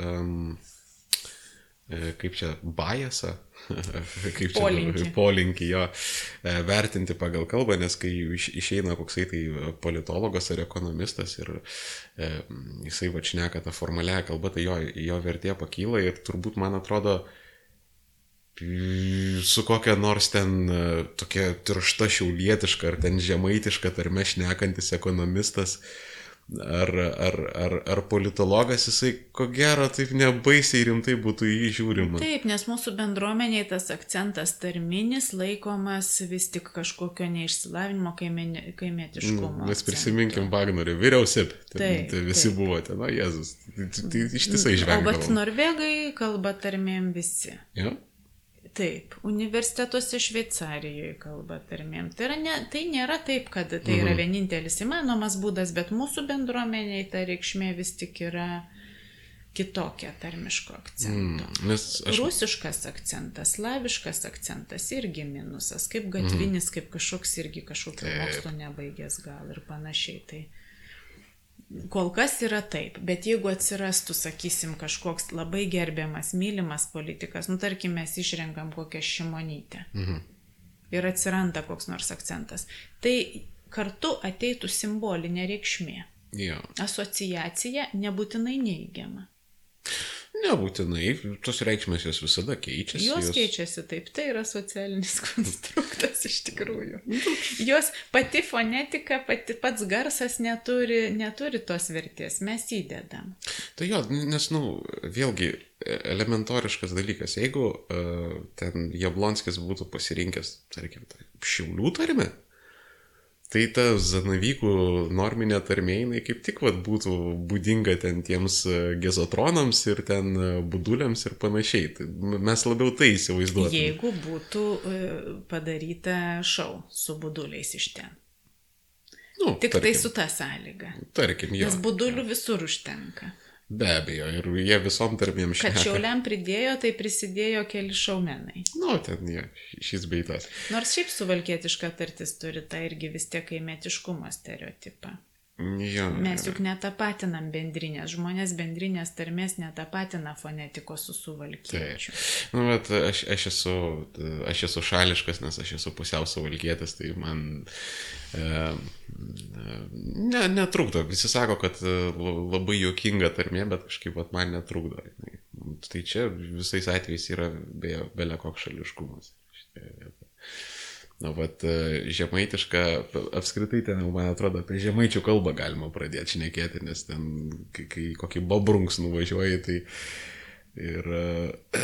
um, kaip čia, biasą, kaip čia polinkį. polinkį jo e, vertinti pagal kalbą, nes kai išeina koksai tai politologas ar ekonomistas ir e, jisai vačneka tą formalią kalbą, tai jo, jo vertė pakyla ir turbūt man atrodo su kokia nors ten e, tokia tiršta šiaulietiška ar ten žemaitiška tarme šnekantis ekonomistas, uh, ar, ar, ar, ar politologas, jisai ko gero taip nebaisiai rimtai būtų į jį žiūrima. Taip, nes mūsų bendruomeniai tas akcentas tarminis laikomas vis tik kažkokio neišsilavinimo kaimėtiškumo. Nu, mes prisiminkim Wagnerį, vyriausybė. Tai, tai visi taip. buvo ten, o Jėzus, tai, tai ištisai žvelgia. O bet norvegai kalba tarmėm visi. Ja? Taip, universitetuose Šveicarijoje kalba tarmėm. Tai, yra ne, tai nėra taip, kad tai yra mhm. vienintelis įmanomas būdas, bet mūsų bendruomeniai ta reikšmė vis tik yra kitokia tarmiško akcento. Mm, aš... Rusiškas akcentas, slaviškas akcentas irgi minusas, kaip gatvinis, mm. kaip kažkoks irgi kažkokio mokslo nebaigęs gal ir panašiai. Tai Kol kas yra taip, bet jeigu atsirastų, sakysim, kažkoks labai gerbiamas, mylimas politikas, nu tarkim, mes išrenkam kokią šimonytę mhm. ir atsiranda koks nors akcentas, tai kartu ateitų simbolinė reikšmė. Ja. Asociacija nebūtinai neigiama. Nebūtinai, tos reikšmės jos visada keičiasi. Jos, jos keičiasi taip, tai yra socialinis konstruktas iš tikrųjų. Jos pati fonetika, pati pats garsas neturi, neturi tos vertės, mes įdedam. Tai jo, nes, nu, vėlgi, elementoriškas dalykas, jeigu uh, ten Jablonskis būtų pasirinkęs, tarkim, tai šiaulių tarmę, Tai ta zanavykų norminė tarmė, jinai kaip tik vat, būtų būdinga ten tiems e, gezotronams ir ten e, buduliams ir panašiai. Tai mes labiau tai įsivaizduotume. Jeigu būtų e, padaryta šau su buduliais iš ten. Nu, Tik tai tarkim, tai su ta sąlyga. Tarkim, jo. Nes budulių visur užtenka. Be abejo, ir jie visom tarmėm šneka. Kad šiauliam pridėjo, tai prisidėjo keli šaumenai. Nu, ten jie, šis beitas. Nors šiaip suvalkietiška tartis turi tą irgi vis tiek kaimetiškumo stereotipą. Ja, Mes juk netapatinam bendrinės, žmonės bendrinės tarmės netapatina fonetikos su suvalkiečiu. Tai. Nu, bet aš, aš, esu, aš esu šališkas, nes aš esu pusiau suvalkietis, tai man e, ne, netrukdo. Visi sako, kad labai juokinga tarmė, bet kažkaip vat, man netrukdo. tai čia visais atvejais yra beje belė koks šališkumas. vietoje. Na, vat, e, žemaitiška, apskritai ten, man atrodo, apie žemaičių kalbą galima pradėti šnekėti, nes ten, kai, kai kokį bobrunks nuvažiuoji, tai ir, e,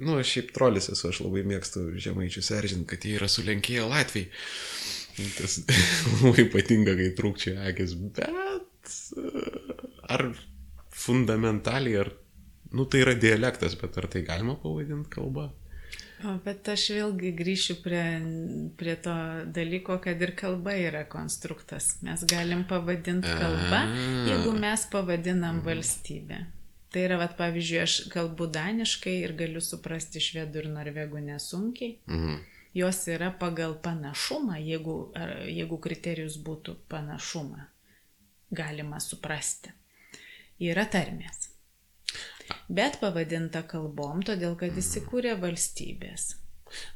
nu, aš šiaip trolis esu, aš labai mėgstu žemaičius eržinti, kad jie yra sulenkėję Latvijai. Tas labai ypatinga, kai trūkčia akis, bet e, ar fundamentaliai, ar, nu, tai yra dialektas, bet ar tai galima pavadinti kalba? O, bet aš vėlgi grįšiu prie, prie to dalyko, kad ir kalba yra konstruktas. Mes galim pavadinti kalbą, jeigu mes pavadinam valstybę. Tai yra, vat, pavyzdžiui, aš kalbu daniškai ir galiu suprasti švedų ir norvegų nesunkiai. Mhm. Jos yra pagal panašumą, jeigu, jeigu kriterijus būtų panašumą, galima suprasti. Yra tarmės bet pavadinta kalbom, todėl kad įsikūrė valstybės.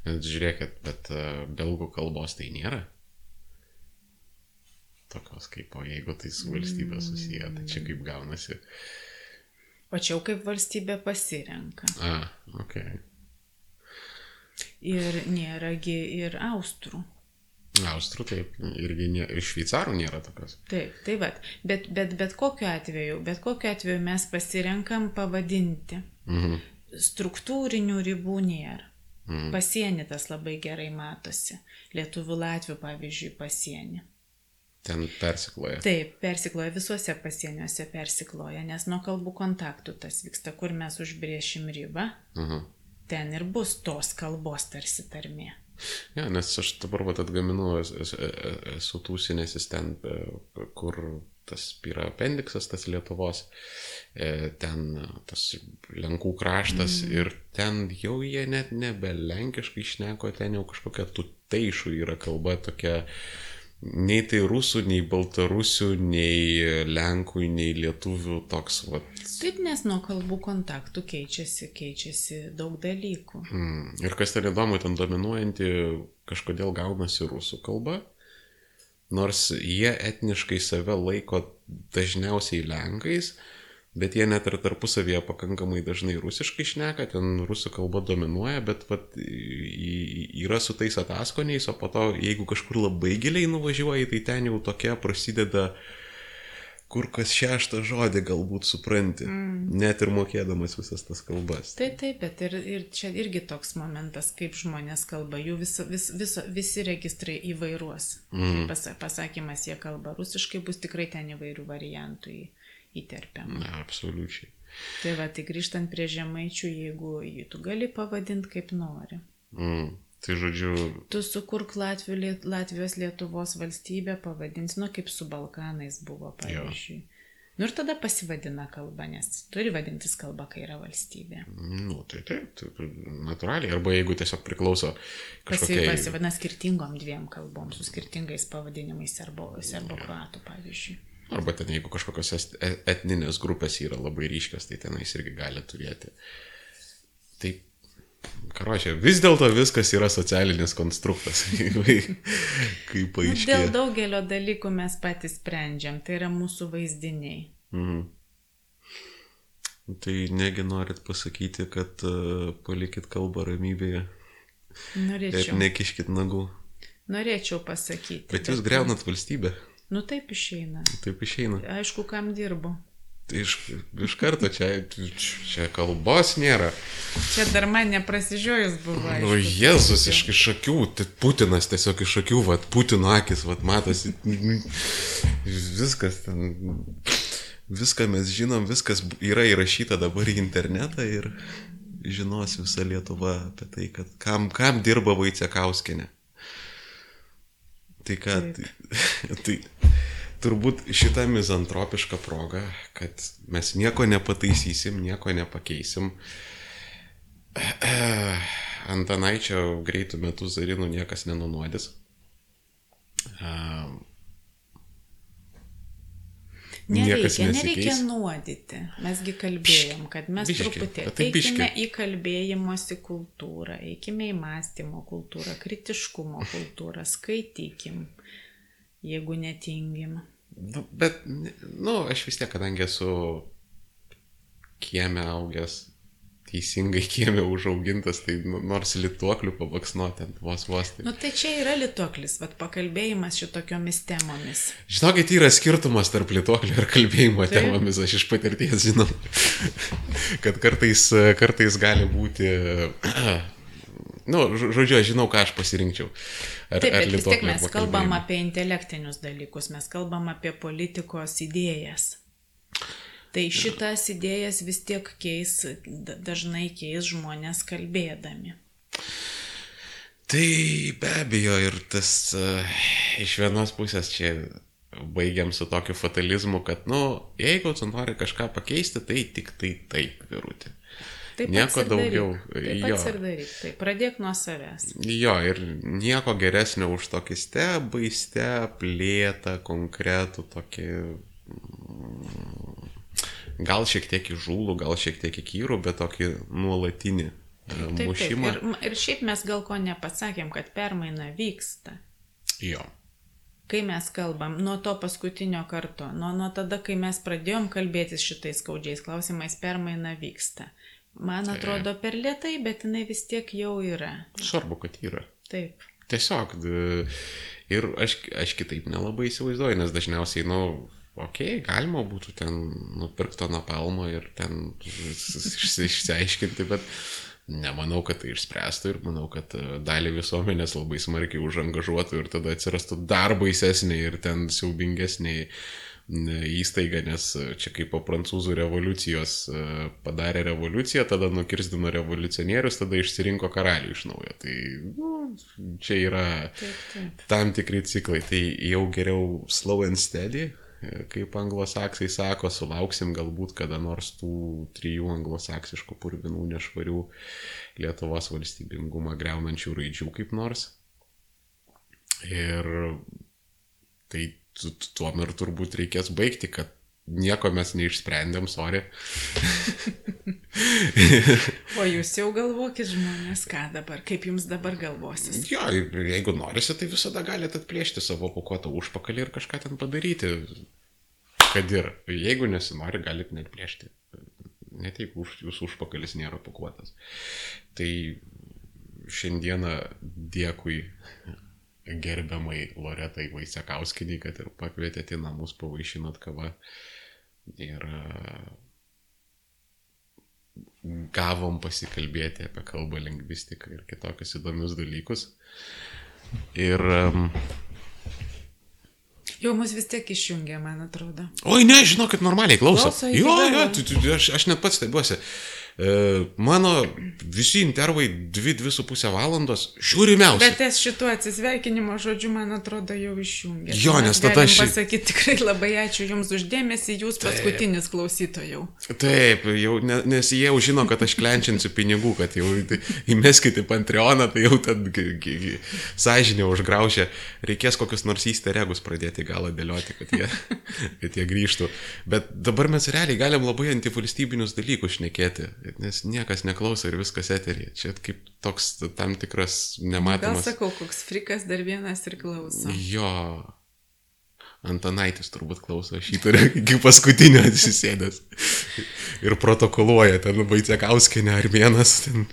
Bet žiūrėkit, bet uh, belgų kalbos tai nėra. Tokios kaip, o jeigu tai su valstybė susiję, tai čia kaip gaunasi. O čia jau kaip valstybė pasirenka. A, ok. Ir nėragi ir austrų. Austrų taip, irgi ne, ir šveicarų nėra tokios. Taip, tai vad, bet, bet, bet kokiu atveju, bet kokiu atveju mes pasirenkam pavadinti. Mhm. Struktūrinių ribų nėra. Mhm. Pasienį tas labai gerai matosi. Lietuvių Latvių, pavyzdžiui, pasienį. Ten persikloja. Taip, persikloja visuose pasieniuose persikloja, nes nuo kalbų kontaktų tas vyksta, kur mes užbriešim ribą, Mhm. ten ir bus tos kalbos tarsi tarmė. Ja, nes aš dabar vat atgaminu, es- es- e- esu tūsinėsis ten, e, kur tas yra apendiksas, tas Lietuvos, e, ten e, tas Lenkų kraštas mm. ir ten jau jie net nebe lenkiškai išneko, ten jau kažkokia tuteišų yra kalba tokia, nei tai rusų, nei baltarusių, nei lenkų, nei lietuvių toks, vat, Taip, nes nuo kalbų kontaktų keičiasi, keičiasi daug dalykų. Mm. Ir kas ten įdomu, ten dominuojanti kažkodėl gaunasi rusų kalba, nors jie etniškai save laiko dažniausiai lenkais, bet jie net ir tarpusavyje pakankamai dažnai rusiškai šneka, ten rusų kalba dominuoja, bet vat, yra su tais ataskoniais, o po to, jeigu kažkur labai giliai nuvažiuoji, tai ten jau tokia prasideda kur kas šeštą žodį galbūt supranti, mm. net ir mokėdamas visas tas kalbas. Taip, taip, bet ir, ir čia irgi toks momentas, kaip žmonės kalba, jų vis, vis, vis, visi registrai įvairuos. Mm. Pas, pasakymas, jie kalba rusiškai, bus tikrai ten įvairių variantų į, įterpiama. Na, absoliučiai. Tai va, tai grįžtant prie žemaičių, jeigu jį tu gali pavadinti kaip nori. Mm. Tai žodžiu, Tu sukurk Latvių, Liet- Latvijos Lietuvos valstybę, pavadins, nu kaip su Balkanais buvo, pavyzdžiui. Nu ir tada pasivadina kalba, nes turi vadintis kalba, kai yra valstybė. nu, tai taip, tai, tai natūraliai. Arba jeigu tiesiog priklauso kažkokiai... pasivadina skirtingom dviem kalbom, su skirtingais pavadinimais serbo, serbo kruatų, pavyzdžiui. Arba ten jeigu kažkokios e- etninės grupės yra labai ryškios, tai tenais irgi gali turėti. Tai, karočią, vis dėlto viskas yra socialinis konstruktas, kai Nu, paaiškėjo. dėl daugelio dalykų mes patys sprendžiam, tai yra mūsų vaizdiniai. Mhm. Tai negi norit pasakyti, kad uh, palikit kalbą ramybėje ir Norėčiau, nekiškit nagų. norėčiau pasakyti. Bet jūs greunat valstybę. Nu taip išeina. Taip išeina. Aišku, kam dirbu. Tai iš, iš karto čia, čia kalbos nėra. Čia dar man neprasižiojus buvo. O aišku, Jėzus truputį. iš, iš akių, tai Putinas tiesiog iš akių, vat, Putino akis, vat, matosi. Viskas ten. Viską mes žinom, viskas yra įrašyta dabar į internetą ir žinos visa Lietuva apie tai, kad kam, kam dirba Vaicekauskinė. Tai ką, tai, tai turbūt šitą mizantropišką progą, kad mes nieko nepataisysim, nieko nepakeisim. Antanaičio greitų metų zarinų niekas nenunuodis. Nereikia, nereikia nuodyti. Mesgi kalbėjom, kad mes Biški, truputį bet tai eikime į kalbėjimosi kultūrą, eikime į mąstymo kultūrą, kritiškumo kultūrą, skaitykim, jeigu netingim. Nu, bet, nu, aš vis tiek, kadangi esu kieme augęs, teisingai kiemė užaugintas, tai nu, nors lituoklių pabaksnuoti ant vos vos. Tai... Nu tai čia yra lituoklis, vad pakalbėjimas šitokiomis temomis. Žinokit, yra skirtumas tarp lituoklio ir kalbėjimo Taip. temomis, aš iš patirties žinau, kad kartais, kartais gali būti nu, žodžiu, aš žinau, ką aš pasirinkčiau. Ar, Taip, bet vis tiek mes kalbam apie intelektinius dalykus, mes kalbam apie politikos idėjas. Tai šitas idėjas vis tiek keis, dažnai keis žmonės kalbėdami. Tai be abejo ir tas uh, iš vienos pusės čia baigiam su tokiu fatalizmu, kad, nu, jeigu tu nori kažką pakeisti, tai tik tai taip, virūti. Taip nieko daugiau. Taip jo. ir daryk. Taip, pradėk nuo savęs. Jo, ir nieko geresnio už tokį stebą, steplėtą, konkretų tokį gal šiek tiek įžūlų, gal šiek tiek įkyrų, bet tokį nuolatinį e, taip, mušimą. Taip, ir, ir šiaip mes gal ko nepasakėm, kad permaina vyksta. Jo. Kai mes kalbam nuo to paskutinio karto, nuo, nuo tada, kai mes pradėjom kalbėtis šitais skaudžiais klausimais, permaina vyksta. Man atrodo per lietai, bet jinai vis tiek jau yra. Svarbu, kad yra. Taip. Tiesiog. Ir aš, aš kitaip nelabai įsivaizduoju, nes dažniausiai, na, nu, okei, okay, galima būtų ten nupirkti to napalmo ir ten išsiaiškinti, bet nemanau, kad tai išspręstų ir manau, kad e, dalį visuomenės labai smarkiai užangažuotų ir tada atsirastų dar baisesnė ir ten siaubingesnė įstaiga, nes e, čia kaip po prancūzų revoliucijos e, padarė revoliuciją, tada nukirstino revoliucionierius, tada išsirinko karalių iš naujo. Tai nu, čia yra taip, taip. tam tikri ciklai. Tai jau geriau slow and steady, kaip anglosaksai sako, sulauksim galbūt kada nors tų trijų anglosaksiškų purvinų nešvarių Lietuvos valstybingumą greunančių raidžių kaip nors. Ir tai tuom ir turbūt reikės baigti, kad nieko mes neišsprendėm, sorry. o jūs jau galvokit žmonės, ką dabar, kaip jums dabar galvosis. Jo, ir jeigu norisi, tai visada galite atplėšti savo pakuotą užpakalį ir kažką ten padaryti. Kad ir, jeigu nesinori, galite net plėšti. Net jeigu už, jūsų užpakalis nėra pakuotas. Tai šiandieną dėkui gerbiamai Loretai Vaisiakauskinį, kad ir pakvietėte į namus, pavaišinot kavą. Ir e, gavom pasikalbėti apie kalbą lingvistiką ir kitokius įdomius dalykus. Ir um, Jau mus vis tiek išjungia, man atrodo. Oi, ne, žinokit, normaliai klauso. klauso jo, jo, aš, aš net pats stebiuosi. E, mano visi intervai 2-2,5 valandos žiūrimiausi. Bet es šituo atsisveikinimo žodžiu, man atrodo, jau išjungė. Jo, nes tada aš... Pasakyti tikrai labai ačiū Jums uždėmesį, Jūs Taip. paskutinis klausytojau. Taip, jau, nes jie jau žino, kad aš klenčiančiu pinigų, kad jau tai, įmeskite Patreoną, tai jau tad sąžinė užgraužė. Reikės kokius nors įsteregus pradėti galą dėlioti, kad jie, kad jie grįžtų. Bet dabar mes realiai galim labai antivalstybinius dalykus šnekėti nes niekas neklauso ir viskas eterija. Čia kaip toks tam tikras nematomas. Gal sakau, koks frikas dar vienas ir klauso. Jo. Antanaitis turbūt klauso, turiu iki paskutinio atsisėdęs. ir protokoluoja ten Vaicekauskinė ar vienas. Ten.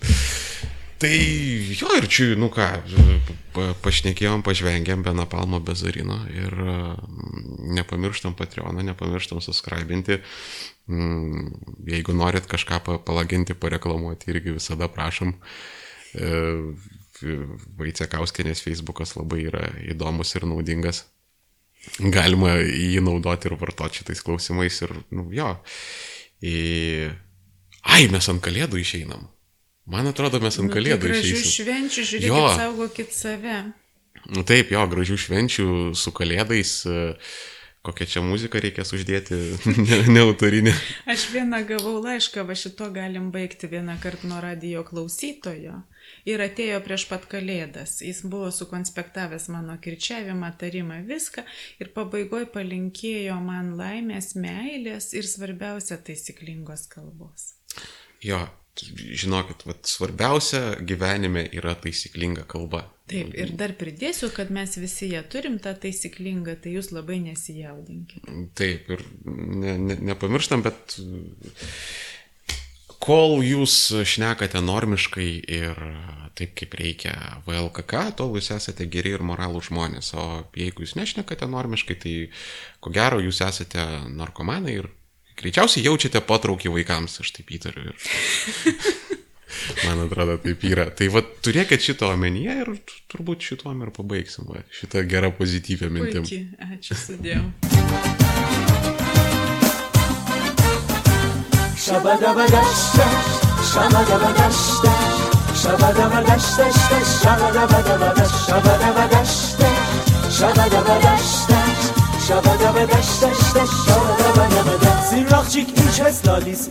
Tai jo ir čia, nu ką, pa, pašnekėjom, pažvengėm be Napalmo, be Zarino ir nepamirštam Patreoną, nepamirštam subscribinti. Mm, jeigu norit kažką palaginti, pareklamuoti, irgi visada prašom. E, Vaicekauskinės Facebookas labai yra įdomus ir naudingas. Galima jį naudoti ir vartoti šitais klausimais ir, nu, jo. Į... Ai, mes ant kalėdų išeinam. Man atrodo, mes ant nu, kalėdų tai išeinam. Gražių švenčių, žiūrėkit, jo. saugokit save. Nu, taip, jo, gražių švenčių su kalėdais. Kokią čia muziką reikės uždėti, neautorinė. Ne Aš vieną gavau laišką, va šito galim baigti vieną kartą nuo radio klausytojo. Ir atėjo prieš pat kalėdas. Jis buvo sukonspektavęs mano kirčiavimą, tarimą, viską. Ir pabaigoje palinkėjo man laimės, meilės ir svarbiausia taisyklingos kalbos. Jo, žinokit, vat, svarbiausia gyvenime yra taisyklinga kalba. Taip, ir dar pridėsiu, kad mes visi ją turim tą taisyklingą, tai jūs labai nesijaudinkite. Taip, ir ne, ne, nepamirštam, bet kol jūs šnekate normiškai ir taip kaip reikia VLKK, tol jūs esate geri ir moralų žmonės, o jeigu jūs nešnekate normiškai, tai ko gero jūs esate narkomanai ir greičiausiai jaučiate patraukį vaikams, aš taip įtariu. Ir... Man atrodo, taip yra. Tai va, turėkit šito omenyje ir turbūt šituom ir pabaigsim. Va, šitą gerą pozityvę mintim. Puikiai, ačiū sudėjau. شبه به دش دش دش شبه دبه دبه دب سیراخچیک ایچ هست لالیس